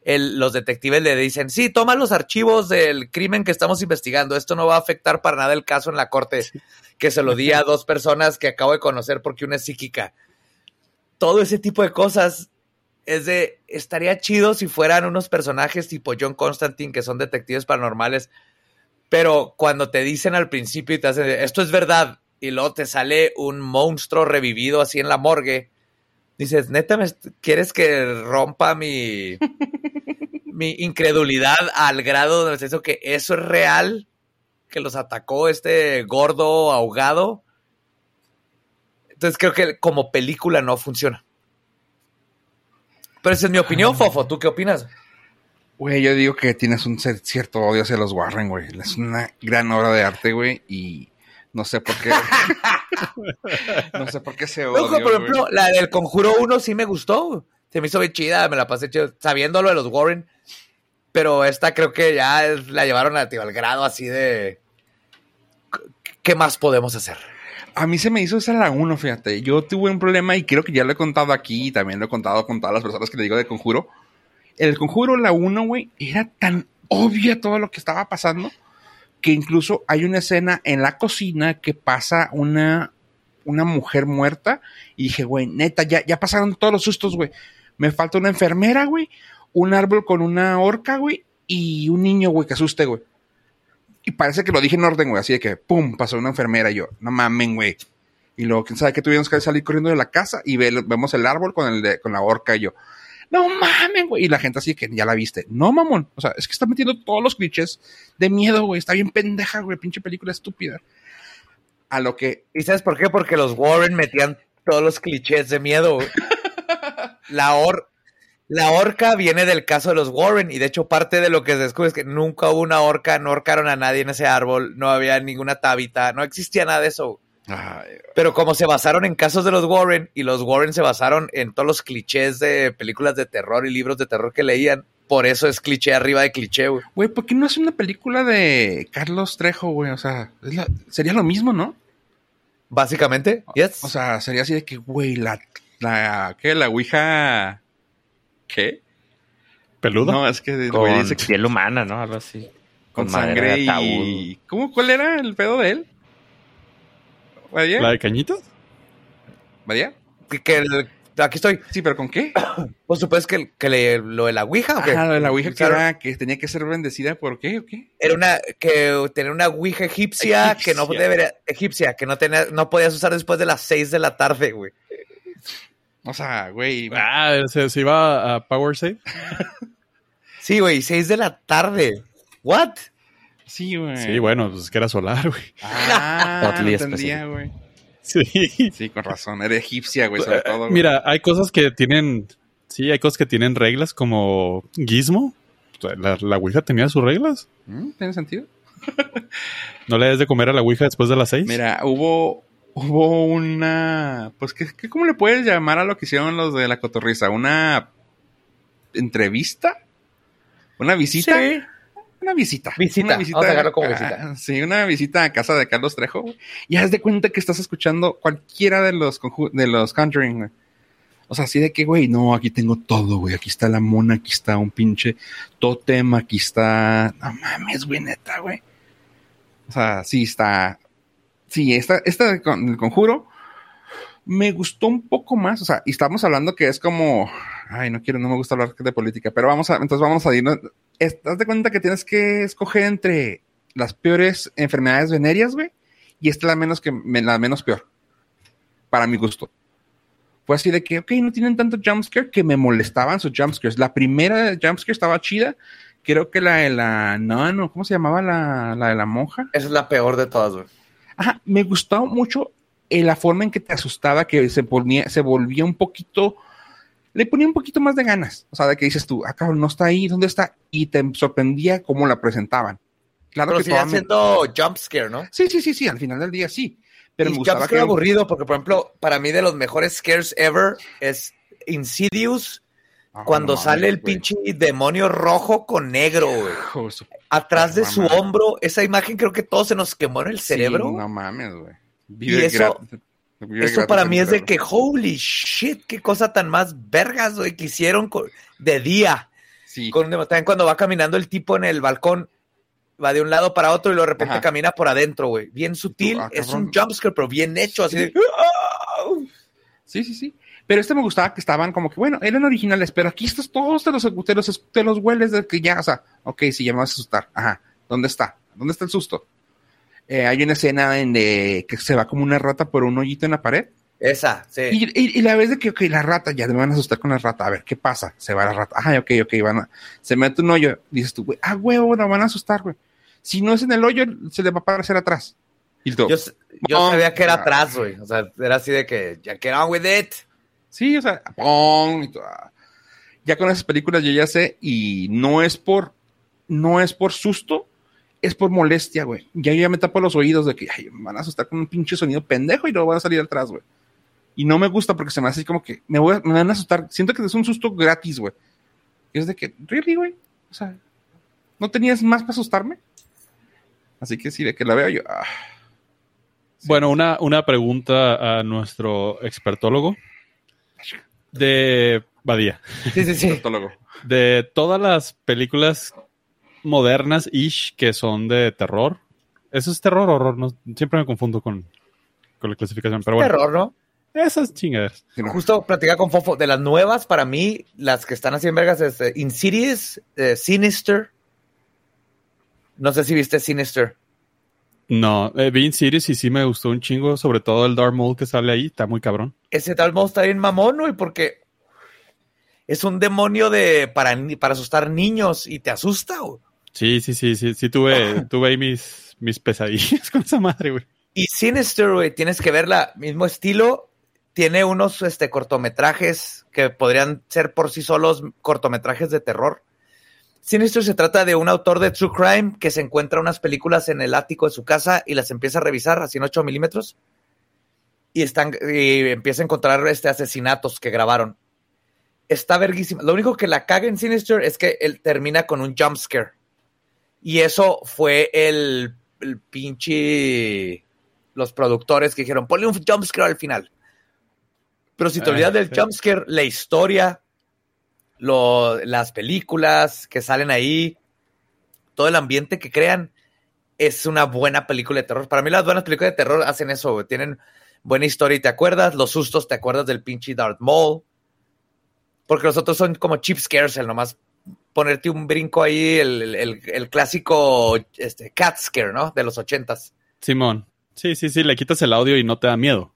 El- los detectives le dicen, sí, toma los archivos del crimen que estamos investigando. Esto no va a afectar para nada el caso en la corte. Que se lo di a dos personas que acabo de conocer porque una es psíquica. Todo ese tipo de cosas es de, estaría chido si fueran unos personajes tipo John Constantine, que son detectives paranormales, pero cuando te dicen al principio y te hacen, esto es verdad, y luego te sale un monstruo revivido así en la morgue, dices, neta, ¿me est- ¿quieres que rompa mi, mi incredulidad al grado de eso que eso es real? Que los atacó este gordo ahogado. Entonces creo que como película no funciona. Pero esa es mi opinión, Fofo. ¿Tú qué opinas? Güey, yo digo que tienes un cierto odio hacia los Warren, güey. Es una gran obra de arte, güey, y no sé por qué. no sé por qué se odio. Ojo, por ejemplo, la del Conjuro 1 sí me gustó. Se me hizo bien chida, me la pasé chido, sabiendo lo de los Warren. Pero esta creo que ya la llevaron a, tío, al grado así de... ¿Qué más podemos hacer? A mí se me hizo esa la 1, fíjate. Yo tuve un problema y creo que ya lo he contado aquí y también lo he contado con todas las personas que le digo de Conjuro. El Conjuro, la 1, güey, era tan obvia todo lo que estaba pasando que incluso hay una escena en la cocina que pasa una, una mujer muerta y dije, güey, neta, ya, ya pasaron todos los sustos, güey. Me falta una enfermera, güey, un árbol con una horca, güey, y un niño, güey, que asuste, güey. Y parece que lo dije en orden, güey, así de que, pum, pasó una enfermera y yo, no mamen, güey. Y luego, quién sabe que tuvimos que salir corriendo de la casa y ve- vemos el árbol con, el de- con la horca y yo, no mamen, güey. Y la gente así que ya la viste. No, mamón. O sea, es que está metiendo todos los clichés de miedo, güey. Está bien pendeja, güey. Pinche película estúpida. A lo que ¿Y sabes por qué? Porque los Warren metían todos los clichés de miedo. güey. La hor... La horca viene del caso de los Warren y de hecho parte de lo que se descubre es que nunca hubo una horca, no horcaron a nadie en ese árbol, no había ninguna tabita, no existía nada de eso. Ay, Pero como se basaron en casos de los Warren y los Warren se basaron en todos los clichés de películas de terror y libros de terror que leían, por eso es cliché arriba de cliché, güey. Güey, ¿por qué no es una película de Carlos Trejo, güey? O sea, la- sería lo mismo, ¿no? Básicamente, yes. O sea, sería así de que, güey, la, la, ¿qué? La Ouija, ¿qué? ¿Peludo? No, es que Con güey dice que piel humana, ¿no? Algo así. con, con sangre de ataúd. y... ¿Cómo? ¿Cuál era el pedo de él? ¿Vaya? ¿La de cañitos? ¿Vaya? Que- que el- aquí estoy. Sí, pero ¿con qué? Por supuesto que, que le- lo de la Ouija, ¿o qué? Ah, lo de la Ouija que, era, que tenía que ser bendecida, ¿por qué o qué? Era una que tener una ouija egipcia, que no debería egipcia, que no tenía, no podías usar después de las 6 de la tarde, güey. O sea, güey. Ah, se, se iba a Power Save. Sí, güey, 6 de la tarde. What? Sí, güey. Sí, bueno, pues es que era solar, güey. Ah, no entendía, güey. Sí. Sí, con razón. Era egipcia, güey, sobre todo. güey. Mira, hay cosas que tienen. Sí, hay cosas que tienen reglas como Gizmo. La, la Ouija tenía sus reglas. ¿Mm? ¿Tiene sentido? No le des de comer a la Ouija después de las seis. Mira, hubo, hubo una, pues, ¿qué, qué- cómo le puedes llamar a lo que hicieron los de la cotorriza? ¿Una entrevista? ¿Una visita? Sí. Una visita. Visita, Una vamos a como visita. sí, una visita a casa de Carlos Trejo. Y haz de cuenta que estás escuchando cualquiera de los, de los Conjuring, güey. O sea, así de que, güey, no, aquí tengo todo, güey. Aquí está la mona, aquí está un pinche tótem, aquí está... No mames, güey, neta, güey. O sea, sí está... Sí, esta, esta con- del conjuro me gustó un poco más. O sea, y estamos hablando que es como... Ay, no quiero, no me gusta hablar de política, pero vamos a... Entonces vamos a irnos... Es- Haz de cuenta que tienes que escoger entre las peores enfermedades venéreas, güey, y esta es la menos, que, la menos peor. Para mi gusto. Fue así de que, ok, no tienen tanto jumpscare que me molestaban sus jumpscares. La primera jumpscare estaba chida. Creo que la de la. No, no, ¿cómo se llamaba la, la de la monja? Esa es la peor de todas, güey. Ajá, me gustó mucho eh, la forma en que te asustaba, que se, ponía, se volvía un poquito. Le ponía un poquito más de ganas. O sea, de que dices tú, ah, cabrón, no está ahí, ¿dónde está? Y te sorprendía cómo la presentaban. Claro Pero que sigue siendo jumpscare, ¿no? Sí, sí, sí, sí, al final del día sí. Pero y me gustaba jumpscare que. aburrido, porque por ejemplo, para mí de los mejores scares ever es Insidious, Ah, cuando no sale el güey. pinche demonio rojo con negro, güey. De su Atrás de su hombro, esa imagen creo que todos se nos quemó en el cerebro. Sí, no mames, güey. Y eso- Eso para mí es de que, holy shit, qué cosa tan más vergas, güey, que hicieron con- de día. Sí. Con, también cuando va caminando el tipo en el balcón, va de un lado para otro y de repente Ajá. camina por adentro, güey. Bien sutil, ah, es un jumpscare, pero bien hecho, así de... Sí, sí, sí. Pero este me gustaba que estaban como que, bueno, eran originales, pero aquí estos todos te los, te los, te los hueles de que ya, o sea, ok, sí, ya me vas a asustar. Ajá, ¿dónde está? ¿Dónde está el susto? Eh, hay una escena en de que se va como una rata por un hoyito en la pared. Esa, sí. Y, y- y la vez de que, ok, la rata, ya me van a asustar con la rata. A ver, ¿qué pasa? Se va la rata. Ah, ok, ok, van a, se mete un hoyo. Dices tú, güey, ah, huevo, no van a asustar, güey. Si no es en el hoyo, se le va a aparecer atrás. Y Yo, yo sabía que era atrás, güey. O sea, era así de que, ya get on with it. Sí, o sea, ¡pum! y ah. ya con esas películas yo ya sé y no es por no es por susto, es por molestia, güey. Ya yo ya me tapo los oídos de que me van a asustar con un pinche sonido pendejo y luego van a salir atrás, güey. Y no me gusta porque se me hace así como que me, voy a- me van a asustar. Siento que es un susto gratis, güey. Es de que, really, güey. O sea, ¿no tenías más para asustarme? Así que sí, de que la veo yo. ah. Bueno, una, una pregunta a nuestro expertólogo de Badía. Sí, sí, sí. De todas las películas modernas ish que son de terror. ¿Eso es terror o horror? No, siempre me confundo con, con la clasificación. Pero bueno, Terror, ¿no? esas. Sí, no. Justo platicaba con Fofo. De las nuevas, para mí, las que están así en vergas es eh, Insidious, eh, Sinister. No sé si viste Sinister. No, eh, vi Series y sí me gustó un chingo, sobre todo el Dark Maul que sale ahí, está muy cabrón. Ese tal modo está bien mamón, güey, porque es un demonio de para, para asustar niños y te asusta, güey. Sí, sí, sí, sí, sí tuve, tuve ahí mis, mis pesadillas con esa madre, güey. Y Sinister, güey, tienes que verla, mismo estilo, tiene unos este, cortometrajes que podrían ser por sí solos cortometrajes de terror. Sinister se trata de un autor de True Crime que se encuentra unas películas en el ático de su casa y las empieza a revisar así en 8 milímetros y, están, y empieza a encontrar este, asesinatos que grabaron. Está verguísima. Lo único que la caga en Sinister es que él termina con un jump scare. Y eso fue el, el pinche... Los productores que dijeron, ponle un jump scare al final. Pero si te olvidas del jumpscare, la historia, lo- las películas que salen ahí, todo el ambiente que crean, es una buena película de terror. Para mí las buenas películas de terror hacen eso, güey. Tienen buena historia y te acuerdas, los sustos te acuerdas del pinche Darth Maul. Porque los otros son como cheap scares, el nomás ponerte un brinco ahí, el, el- clásico este, cat scare, ¿no? De los ochentas. Simón. Sí, sí, sí, le quitas el audio y no te da miedo.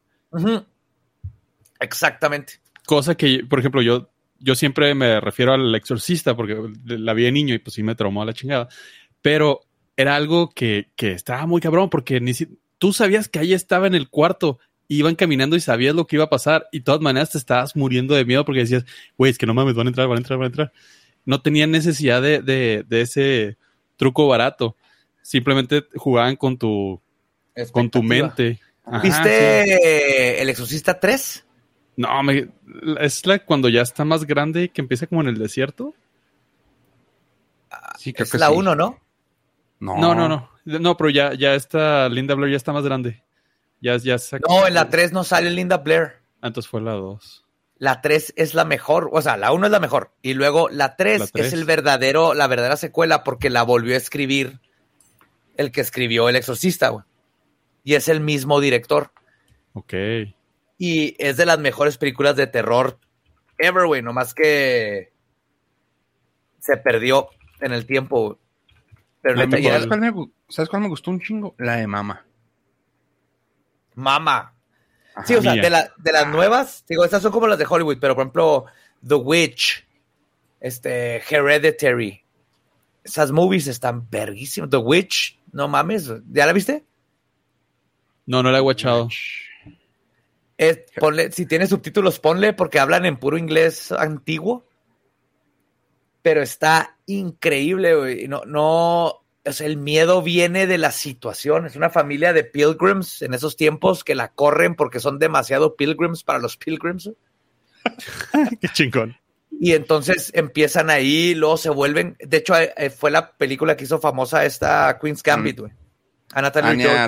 Exactamente. Cosa que, por ejemplo, yo, yo siempre me refiero al exorcista porque la vi de niño y pues sí me traumó a la chingada. Pero era algo que, que estaba muy cabrón porque ni si, tú sabías que ahí estaba en el cuarto, iban caminando y sabías lo que iba a pasar y de todas maneras te estabas muriendo de miedo porque decías, güey, es que no mames, van a entrar, van a entrar, van a entrar. No tenían necesidad de, de, de ese truco barato. Simplemente jugaban con tu, con tu mente. Ajá, sí. ¿Viste El Exorcista 3? No, me- es la cuando ya está más grande que empieza como en el desierto. Sí, creo Es que la sí. 1, ¿no? No, No, no, no. No, pero ya, ya está, Linda Blair ya está más grande. Ya, ya se- No, en la 3 no sale Linda Blair. Ah, Entonces fue la 2. La 3 es la mejor, o sea, la 1 es la mejor. Y luego la 3 La es el verdadero, la verdadera secuela porque la volvió a escribir el que escribió El Exorcista, güey. Y es el mismo director. Ok. Y es de las mejores películas de terror ever, güey. Nomás que se perdió en el tiempo. Pero No ya- ¿Sabes cuál, me, ¿Sabes cuál me gustó un chingo? La de Mama. mama. Ajá. Sí, o sea, de, la- de las nuevas, digo, estas son como las de Hollywood, pero por ejemplo, The Witch, este, Hereditary, esas movies están verguísimas. The Witch, no mames, ¿ya la viste? No, no la he guachado. Es- ponle, si tiene subtítulos, ponle porque hablan en puro inglés antiguo. Pero está increíble, güey. y No, no, o sea, el miedo viene de la situación. Es una familia de pilgrims en esos tiempos que la corren porque son demasiado pilgrims para los pilgrims. Qué chingón. Y entonces empiezan ahí, luego se vuelven. De hecho, eh, fue la película que hizo famosa esta Queen's Gambit, güey. A Natalie Anya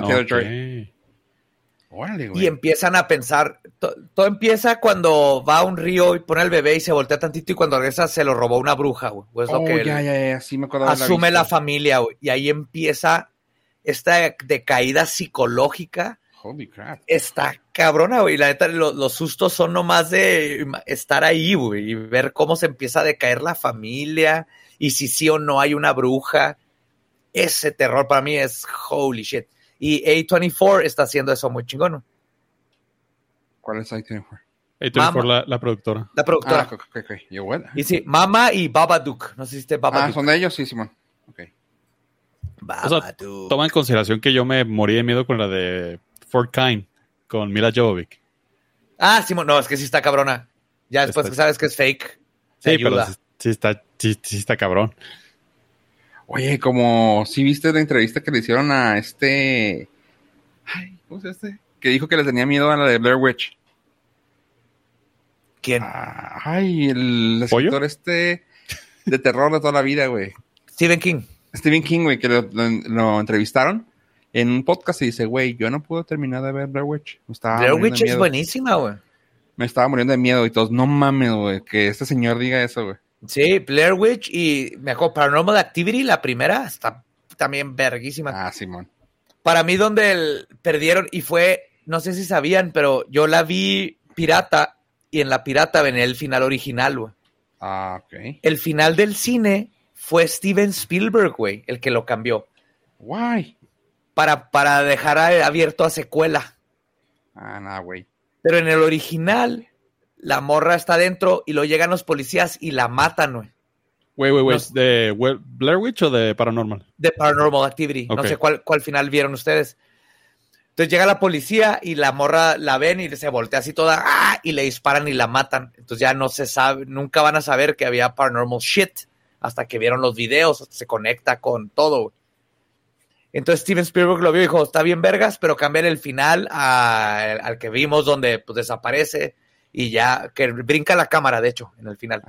Y empiezan a pensar. to- todo empieza cuando va a un río y pone al bebé y se voltea tantito y cuando regresa se lo robó una bruja, güey. Pues lo Oh, que ya, ya, ya. Sí me asume la familia, güey. Y ahí empieza esta decaída psicológica. Holy crap. Está cabrona, güey. La neta, lo- los sustos son nomás de estar ahí, güey, y ver cómo se empieza a decaer la familia y si sí o no hay una bruja. Ese terror para mí es holy shit. Y A24 está haciendo eso muy chingón. ¿Cuál es I-24? Ahí te por Mama. la, la productora. La productora. Ah, ok, ok, ok. Yo, what? Y sí, Mama y Babadook. No sé si Ah, Babadook. son de ellos, sí, Simón. Ok. O sea, Babadook. toma en consideración que yo me morí de miedo con la de Fort Kind, con Mila Jovovich. Ah, Simón, no, es que sí está cabrona. Ya después Está- que sabes que es fake. Sí, ayuda. pero sí, sí está, sí, sí está cabrón. Oye, como si viste la entrevista que le hicieron a este. Ay, ¿cómo se este? Que dijo que le tenía miedo a la de Blair Witch. ¿Quién? Ah, Ay, el ¿Pollo? escritor este de terror de toda la vida, güey. Stephen King. Stephen King, güey, que lo, lo- lo entrevistaron en un podcast y dice, güey, yo no puedo terminar de ver Blair Witch. Me estaba Blair Witch de es buenísima, güey. Me estaba muriendo de miedo y todos, no mames, güey, que este señor diga eso, güey. Sí, Blair Witch y me acuerdo, Paranormal Activity, la primera, está también verguísima. Ah, Simón. Para mí, donde el- perdieron, y fue, no sé si sabían, pero yo la vi pirata, y en la pirata venía el final original, güey. Ah, ok. El final del cine fue Steven Spielberg, güey, el que lo cambió. Guay. Para, para dejar abierto a secuela. Ah, nada, güey. Pero en el original, la morra está adentro y lo llegan los policías y la matan, güey. ¿De Blair Witch o de Paranormal? De Paranormal Activity. No sé cuál, cuál final vieron ustedes. Entonces llega la policía y la morra la ven y se voltea así toda ¡ah! y le disparan y la matan. Entonces ya no se sabe, nunca van a saber que había paranormal shit hasta que vieron los videos, se conecta con todo. Entonces Steven Spielberg lo vio y dijo, está bien vergas, pero cambiar el final al que vimos donde pues, desaparece y ya, que brinca la cámara, de hecho, en el final.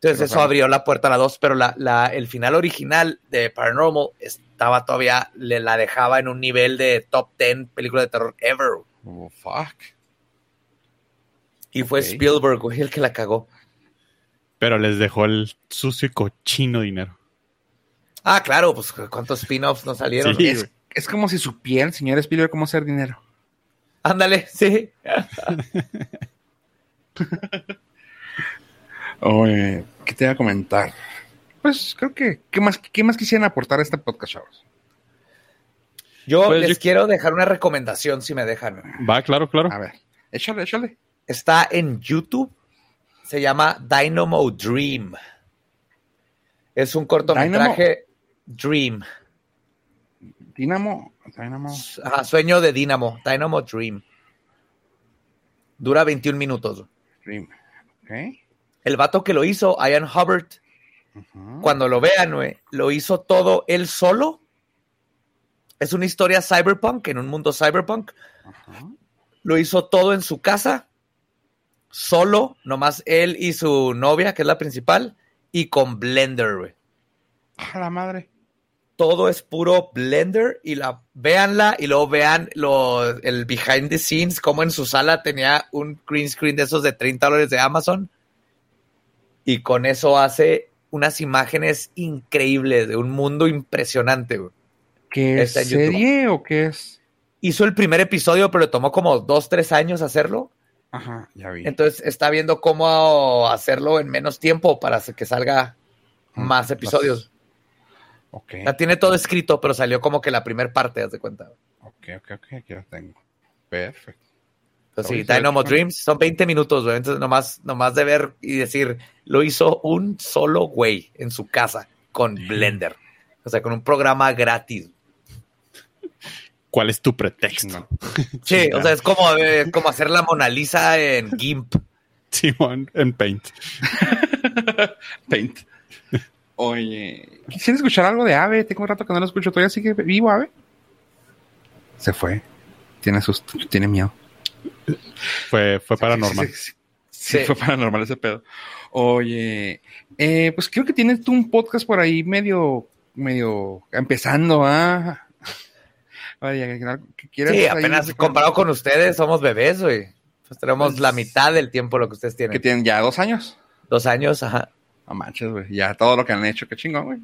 Entonces eso abrió la puerta a la 2, pero la, el final original de Paranormal estaba todavía, le la dejaba en un nivel de top 10 película de terror ever. Oh, fuck. Y fue Spielberg, güey, el que la cagó. Pero les dejó el sucio y cochino dinero. Ah, claro, pues cuántos spin-offs nos salieron. es, es, como si supieran, señor Spielberg, cómo hacer dinero. Ándale, sí. Oye, ¿qué te iba a comentar? Pues creo que, ¿qué más, qué más quisieran aportar a este podcast, chavos? Yo pues les quiero dejar una recomendación, si me dejan. Va, claro, claro. A ver, échale, échale. Está en YouTube. Se llama Dynamo Dream. Es un cortometraje Dream. Dynamo, Dynamo. sueño de Dynamo, Dynamo Dream. Dura 21 minutos. Dream. El vato que lo hizo, Ian Hubbard, cuando lo vean, lo hizo todo él solo. Es una historia cyberpunk, en un mundo cyberpunk. Lo hizo todo en su casa, solo, nomás él y su novia, que es la principal, y con Blender. A la madre. Todo es puro Blender y la véanla y luego vean lo, el behind the scenes, como en su sala tenía un green screen de esos de 30 dólares de Amazon y con eso hace unas imágenes increíbles de un mundo impresionante. ¿Qué es serie o qué es? Hizo el primer episodio, pero le tomó como dos, tres años hacerlo. Ajá, ya vi. Entonces está viendo cómo hacerlo en menos tiempo para que salga más episodios. Ok. La tiene todo escrito, pero salió como que la primera parte, haz de cuenta. Ok, ok, ok, aquí lo tengo. Perfecto. Entonces, sí, Dynamo Dreams son 20 minutos, güey. Entonces, nomás, nomás de ver y decir, lo hizo un solo güey en su casa con Blender. O sea, con un programa gratis. ¿Cuál es tu pretexto? Sí, o sea, es como, eh, como hacer la Mona Lisa en GIMP. Simón, en Paint. Paint. Oye, ¿quisieras escuchar algo de Ave? Tengo un rato que no lo escucho. ¿Todavía sigue vivo Ave? Se fue. Tiene susto, tiene miedo. Fue, fue paranormal. Sí, fue paranormal ese pedo. Oye, eh, pues creo que tienes tú un podcast por ahí medio, medio empezando, ¿ah? sí, apenas comparado con ustedes, somos bebés, güey. Pues tenemos pues la mitad del tiempo lo que ustedes tienen. ¿Que tienen ya dos años? Dos años, ajá. No manches, güey. Ya todo lo que han hecho, qué chingón, güey.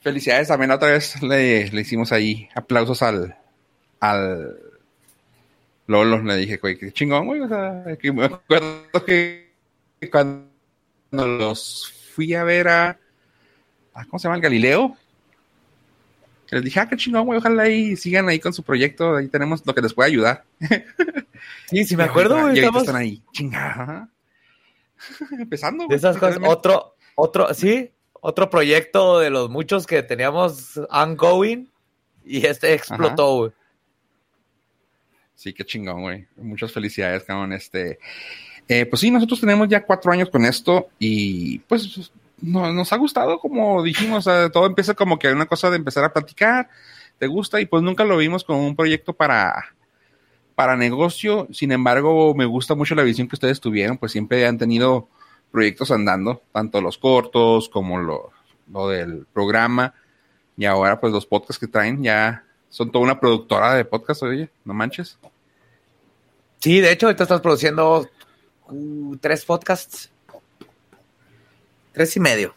Felicidades también otra vez le, le hicimos ahí aplausos al, al Lolo le dije, güey, qué chingón, güey. O sea, que me acuerdo que cuando los fui a ver a, ¿cómo se llama? El Galileo. Les dije, ah, qué chingón, güey, ojalá ahí sigan ahí con su proyecto, ahí tenemos lo que les puede ayudar. Sí, sí me acuerdo, güey. Y estamos... están ahí, chingada. Empezando, esas cosas, otro, otro, sí, otro proyecto de los muchos que teníamos ongoing y este explotó, güey. Sí, qué chingón, güey. Muchas felicidades, cabrón. Este, eh, pues sí, nosotros tenemos ya cuatro años con esto y pues nos ha gustado, como dijimos, todo empieza como que una cosa de empezar a platicar, te gusta y pues nunca lo vimos como un proyecto para, para negocio. Sin embargo, me gusta mucho la visión que ustedes tuvieron, pues siempre han tenido proyectos andando, tanto los cortos como lo, lo del programa y ahora pues los podcasts que traen ya son toda una productora de podcast, oye, no manches. Sí, de hecho, ahorita estás produciendo uh, tres podcasts. Tres y medio.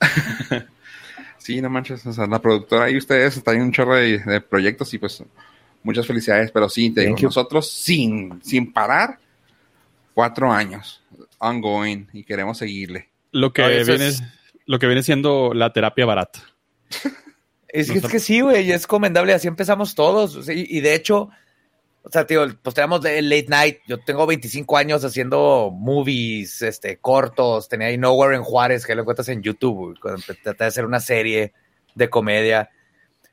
sí, no manches. O sea, la productora y ustedes están un chorro de, proyectos y pues muchas felicidades. Pero sí, te digo, nosotros sin, sin parar, cuatro años, ongoing, y queremos seguirle. Lo que, viene, lo que viene siendo la terapia barata. es, que, es que sí, güey, es comendable. Así empezamos todos. y de hecho o sea, tío, pues tenemos el late night. Yo tengo 25 años haciendo movies, este, cortos. Tenía ahí Nowhere en Juárez, que lo encuentras en YouTube, cuando traté de hacer una serie de comedia.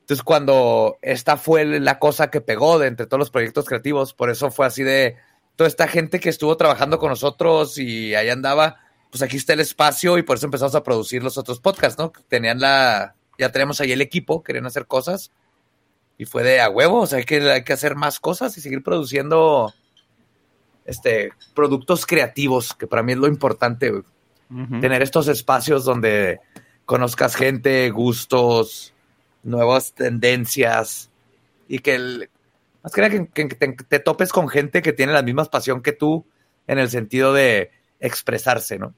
Entonces, cuando esta fue la cosa que pegó de entre todos los proyectos creativos, por eso fue así de toda esta gente que estuvo trabajando con nosotros y ahí andaba, pues aquí está el espacio y por eso empezamos a producir los otros podcasts, ¿no? Tenían la, ya tenemos ahí el equipo, querían hacer cosas y fue de a huevo, o sea, hay que, hay que hacer más cosas y seguir produciendo este, productos creativos, que para mí es lo importante, tener estos espacios donde conozcas gente, gustos, nuevas tendencias y que el, más que que, te, topes con gente que tiene la misma pasión que tú en el sentido de expresarse, ¿no?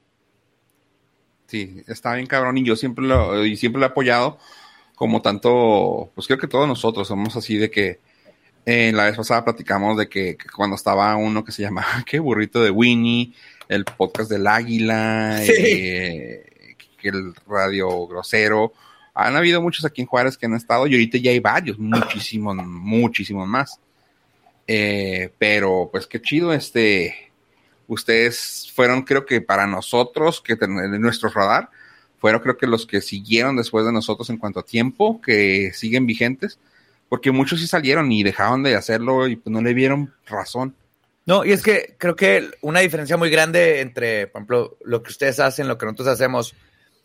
Sí, está bien cabrón y yo siempre lo, y siempre lo he apoyado como tanto, pues creo que todos nosotros somos así de que en la vez pasada platicamos de que, cuando estaba uno que se llama, ¿qué? Burrito de Winnie, el podcast del Águila, eh, el Radio Grosero, han habido muchos aquí en Juárez que han estado y ahorita ya hay varios, muchísimos, muchísimos más. Eh, pero pues qué chido, este, ustedes fueron creo que para nosotros, que en nuestro radar, fueron creo que los que siguieron después de nosotros en cuanto a tiempo, que siguen vigentes, porque muchos sí salieron y dejaron de hacerlo y pues no le vieron razón. No, y es que creo que una diferencia muy grande entre, por ejemplo, lo que ustedes hacen, lo que nosotros hacemos,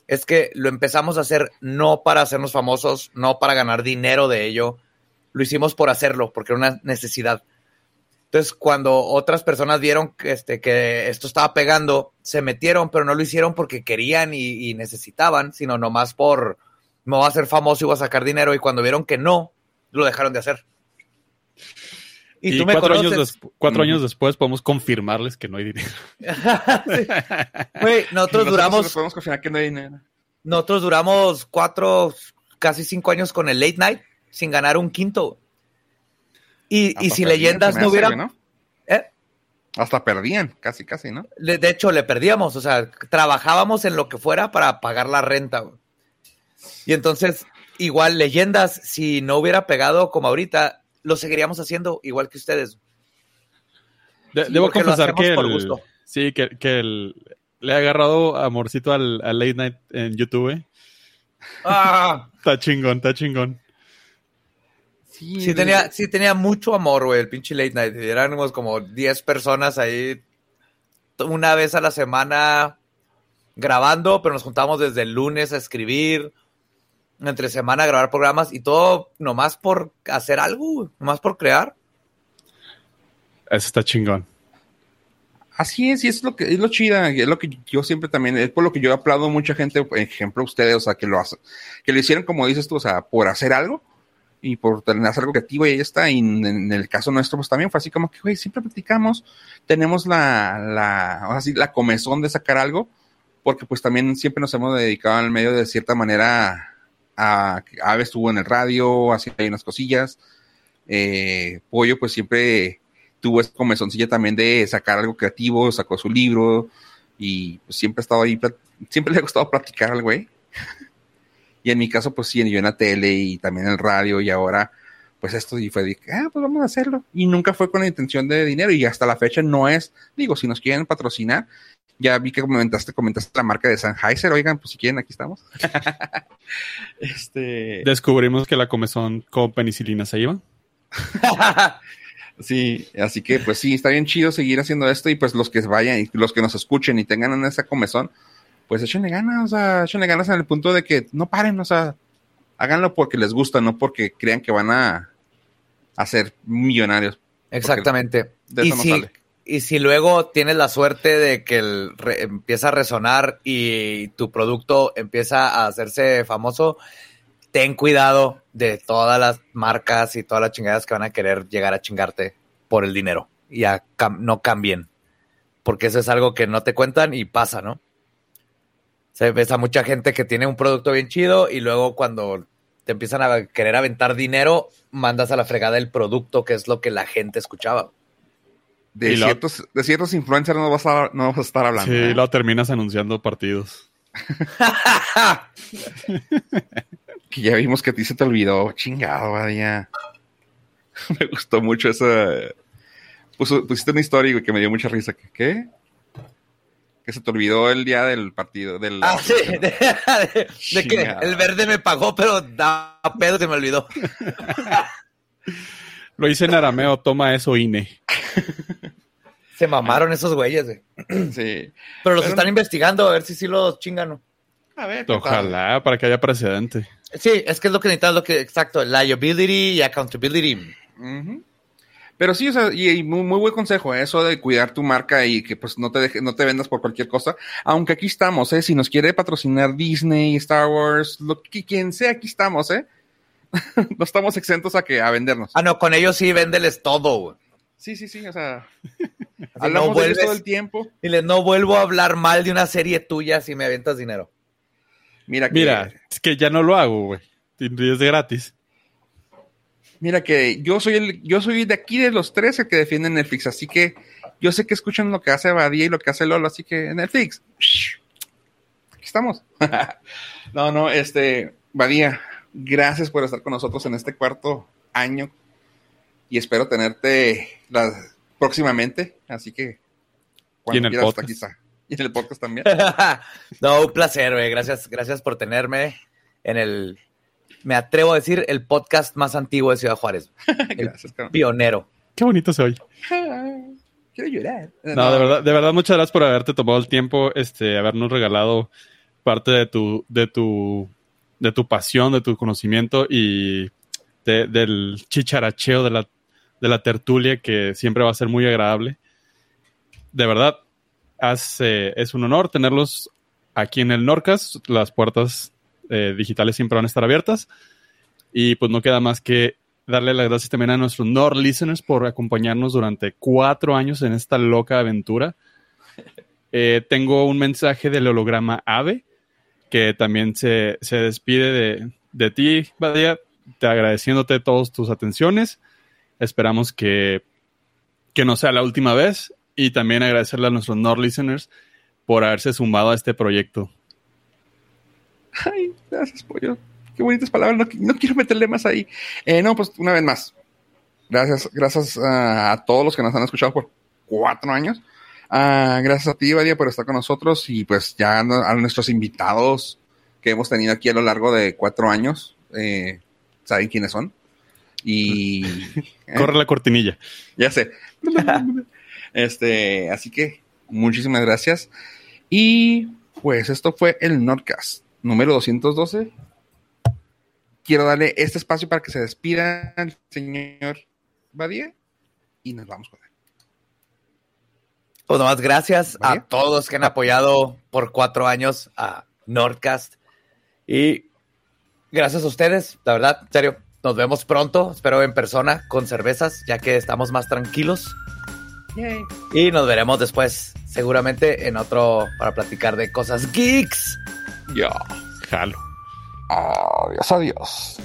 es que lo empezamos a hacer no para hacernos famosos, no para ganar dinero de ello, lo hicimos por hacerlo, porque era una necesidad. Entonces, cuando otras personas vieron que, este, esto estaba pegando, se metieron, pero no lo hicieron porque querían y, necesitaban, sino nomás por, me voy a hacer famoso y voy a sacar dinero, y cuando vieron que no, lo dejaron de hacer. Y, tú me cuatro, años, cuatro años después podemos confirmarles que no hay dinero. nosotros, duramos. Podemos confirmar que no hay dinero. Nosotros duramos cuatro, casi cinco años con el late night sin ganar un quinto. Y, y si leyendas no hubieran. ¿Eh? Hasta perdían, casi, casi, ¿no? De, hecho, le perdíamos. O sea, trabajábamos en lo que fuera para pagar la renta. Y entonces, igual, leyendas, si no hubiera pegado como ahorita, lo seguiríamos haciendo igual que ustedes. debo confesar que, sí, que, que le ha agarrado amorcito al, Late Night en YouTube. Ah. está chingón, está chingón. Sí, tenía, sí tenía mucho amor, güey, el pinche Late Night. Éramos como 10 personas ahí una vez a la semana grabando, pero nos juntamos desde el lunes a escribir entre semana a grabar programas y todo nomás por hacer algo, nomás por crear. Eso está chingón. Así es, y es lo que es lo chida, es lo que yo siempre también, es por lo que yo aplaudo a mucha gente, por ejemplo, ustedes, o sea, que lo hacen, que lo hicieron como dices tú, o sea, por hacer algo y por tener algo creativo y ahí está. Y en, el caso nuestro, pues también fue así como que, güey, siempre platicamos, tenemos la, la, o sea, la comezón de sacar algo, porque pues también siempre nos hemos dedicado al medio de cierta manera a, Ave estuvo en el radio, haciendo ahí unas cosillas. Eh, Pollo, pues siempre tuvo esa comezoncilla también de sacar algo creativo, sacó su libro y pues siempre ha estado ahí, siempre le ha gustado platicar al güey. y en mi caso, pues sí, yo en la tele y también en el radio y ahora, pues esto y fue de, ah, pues vamos a hacerlo. Y nunca fue con la intención de dinero y hasta la fecha no es, digo, si nos quieren patrocinar, ya vi que comentaste, comentaste la marca de Sennheiser. Oigan, pues si quieren, aquí estamos. este... Descubrimos que la comezón con penicilina se iba. sí, así que pues sí, está bien chido seguir haciendo esto y pues los que vayan y los que nos escuchen y tengan esa comezón, pues échenle ganas, o sea, échenle ganas en el punto de que no paren, o sea, háganlo porque les gusta, no porque crean que van a, a ser millonarios. Exactamente. De eso no sale y si luego tienes la suerte de que el empieza a resonar y tu producto empieza a hacerse famoso, ten cuidado de todas las marcas y todas las chingadas que van a querer llegar a chingarte por el dinero y no cambien. Porque eso es algo que no te cuentan y pasa, ¿no? Se ves a mucha gente que tiene un producto bien chido y luego cuando te empiezan a querer aventar dinero, mandas a la fregada el producto que es lo que la gente escuchaba de, ciertos, de ciertos influencers no vas, a, no vas a estar hablando. Sí, ¿eh? lo terminas anunciando partidos. que ya vimos que a ti se te olvidó. Chingado, vaya. me gustó mucho esa. pusiste una historia que me dio mucha risa. ¿Qué? Que se te olvidó el día del partido. Del, Ah, sí. De, de- de que el verde me pagó, pero da pedo se me olvidó. Lo hice en arameo, toma eso, INE. Se mamaron esos güeyes, güey. Sí. Pero los Pero- están investigando a ver si sí los chingan. ¿no? A ver. Ojalá, para que haya precedente. Sí, es que es lo que necesitan, lo que, exacto, liability y accountability. Pero sí, o sea, y, y muy, muy buen consejo, ¿eh? eso de cuidar tu marca y que pues no te deje, no te vendas por cualquier cosa. Aunque aquí estamos, ¿eh? Si nos quiere patrocinar Disney, Star Wars, lo que quien sea, aquí estamos, ¿eh? no estamos exentos a que a vendernos. Ah, no, con ellos sí véndeles todo, güey. Sí, sí, sí, o sea, hablamos no de vuelves- todo el tiempo. Dile, no vuelvo a hablar mal de una serie tuya si me aventas dinero. Mira que, Mira, es que ya no lo hago, güey. Es de gratis. mira que yo soy el, yo soy de aquí de los tres el que defiende Netflix, así que yo sé que escuchan lo que hace Badía y lo que hace Lolo, así que Netflix, aquí estamos. no, no, este, Badía, gracias por estar con nosotros en este cuarto año y espero tenerte la- próximamente, así que Y en el quieras, podcast. aquí está. Y en el podcast también. no, un placer, güey. Gracias, gracias por tenerme en el, me atrevo a decir, el podcast más antiguo de Ciudad Juárez. gracias, cabrón. Pionero. Qué bonito se oye. Quiero llorar. No, de verdad, de verdad, muchas gracias por haberte tomado el tiempo, este, habernos regalado parte de tu, de tu, de tu pasión, de tu conocimiento y de- del chicharacheo de la, de la tertulia que siempre va a ser muy agradable. De verdad, eh, es un honor tenerlos aquí en el Norcas. Las puertas eh, digitales siempre van a estar abiertas. Y pues no queda más que darle las gracias también a nuestros Nord listeners por acompañarnos durante cuatro años en esta loca aventura. Eh, tengo un mensaje del holograma Ave que también se, se despide de, de ti, Badía, te agradeciéndote todas tus atenciones. Esperamos que, que no sea la última vez y también agradecerle a nuestros Nord listeners por haberse sumado a este proyecto. Ay, gracias, pollo. Qué bonitas palabras. No, no quiero meterle más ahí. Eh, no, pues una vez más. Gracias, gracias a todos los que nos han escuchado por cuatro años. Ah, gracias a ti, Badia, por estar con nosotros y pues ya a nuestros invitados que hemos tenido aquí a lo largo de cuatro años. Eh, Saben quiénes son. Y Corre la cortinilla. ya sé. este, así que muchísimas gracias. Y pues esto fue el Nordcast número 212. Quiero darle este espacio para que se despida el señor Badía y nos vamos con él. Pues nomás gracias a todos que han apoyado por cuatro años a Nordcast. Y gracias a ustedes, la verdad, en serio, nos vemos pronto, espero en persona, con cervezas, ya que estamos más tranquilos. Y nos veremos después, seguramente en otro, para platicar de cosas geeks. Ya. Jalo. Adiós, adiós.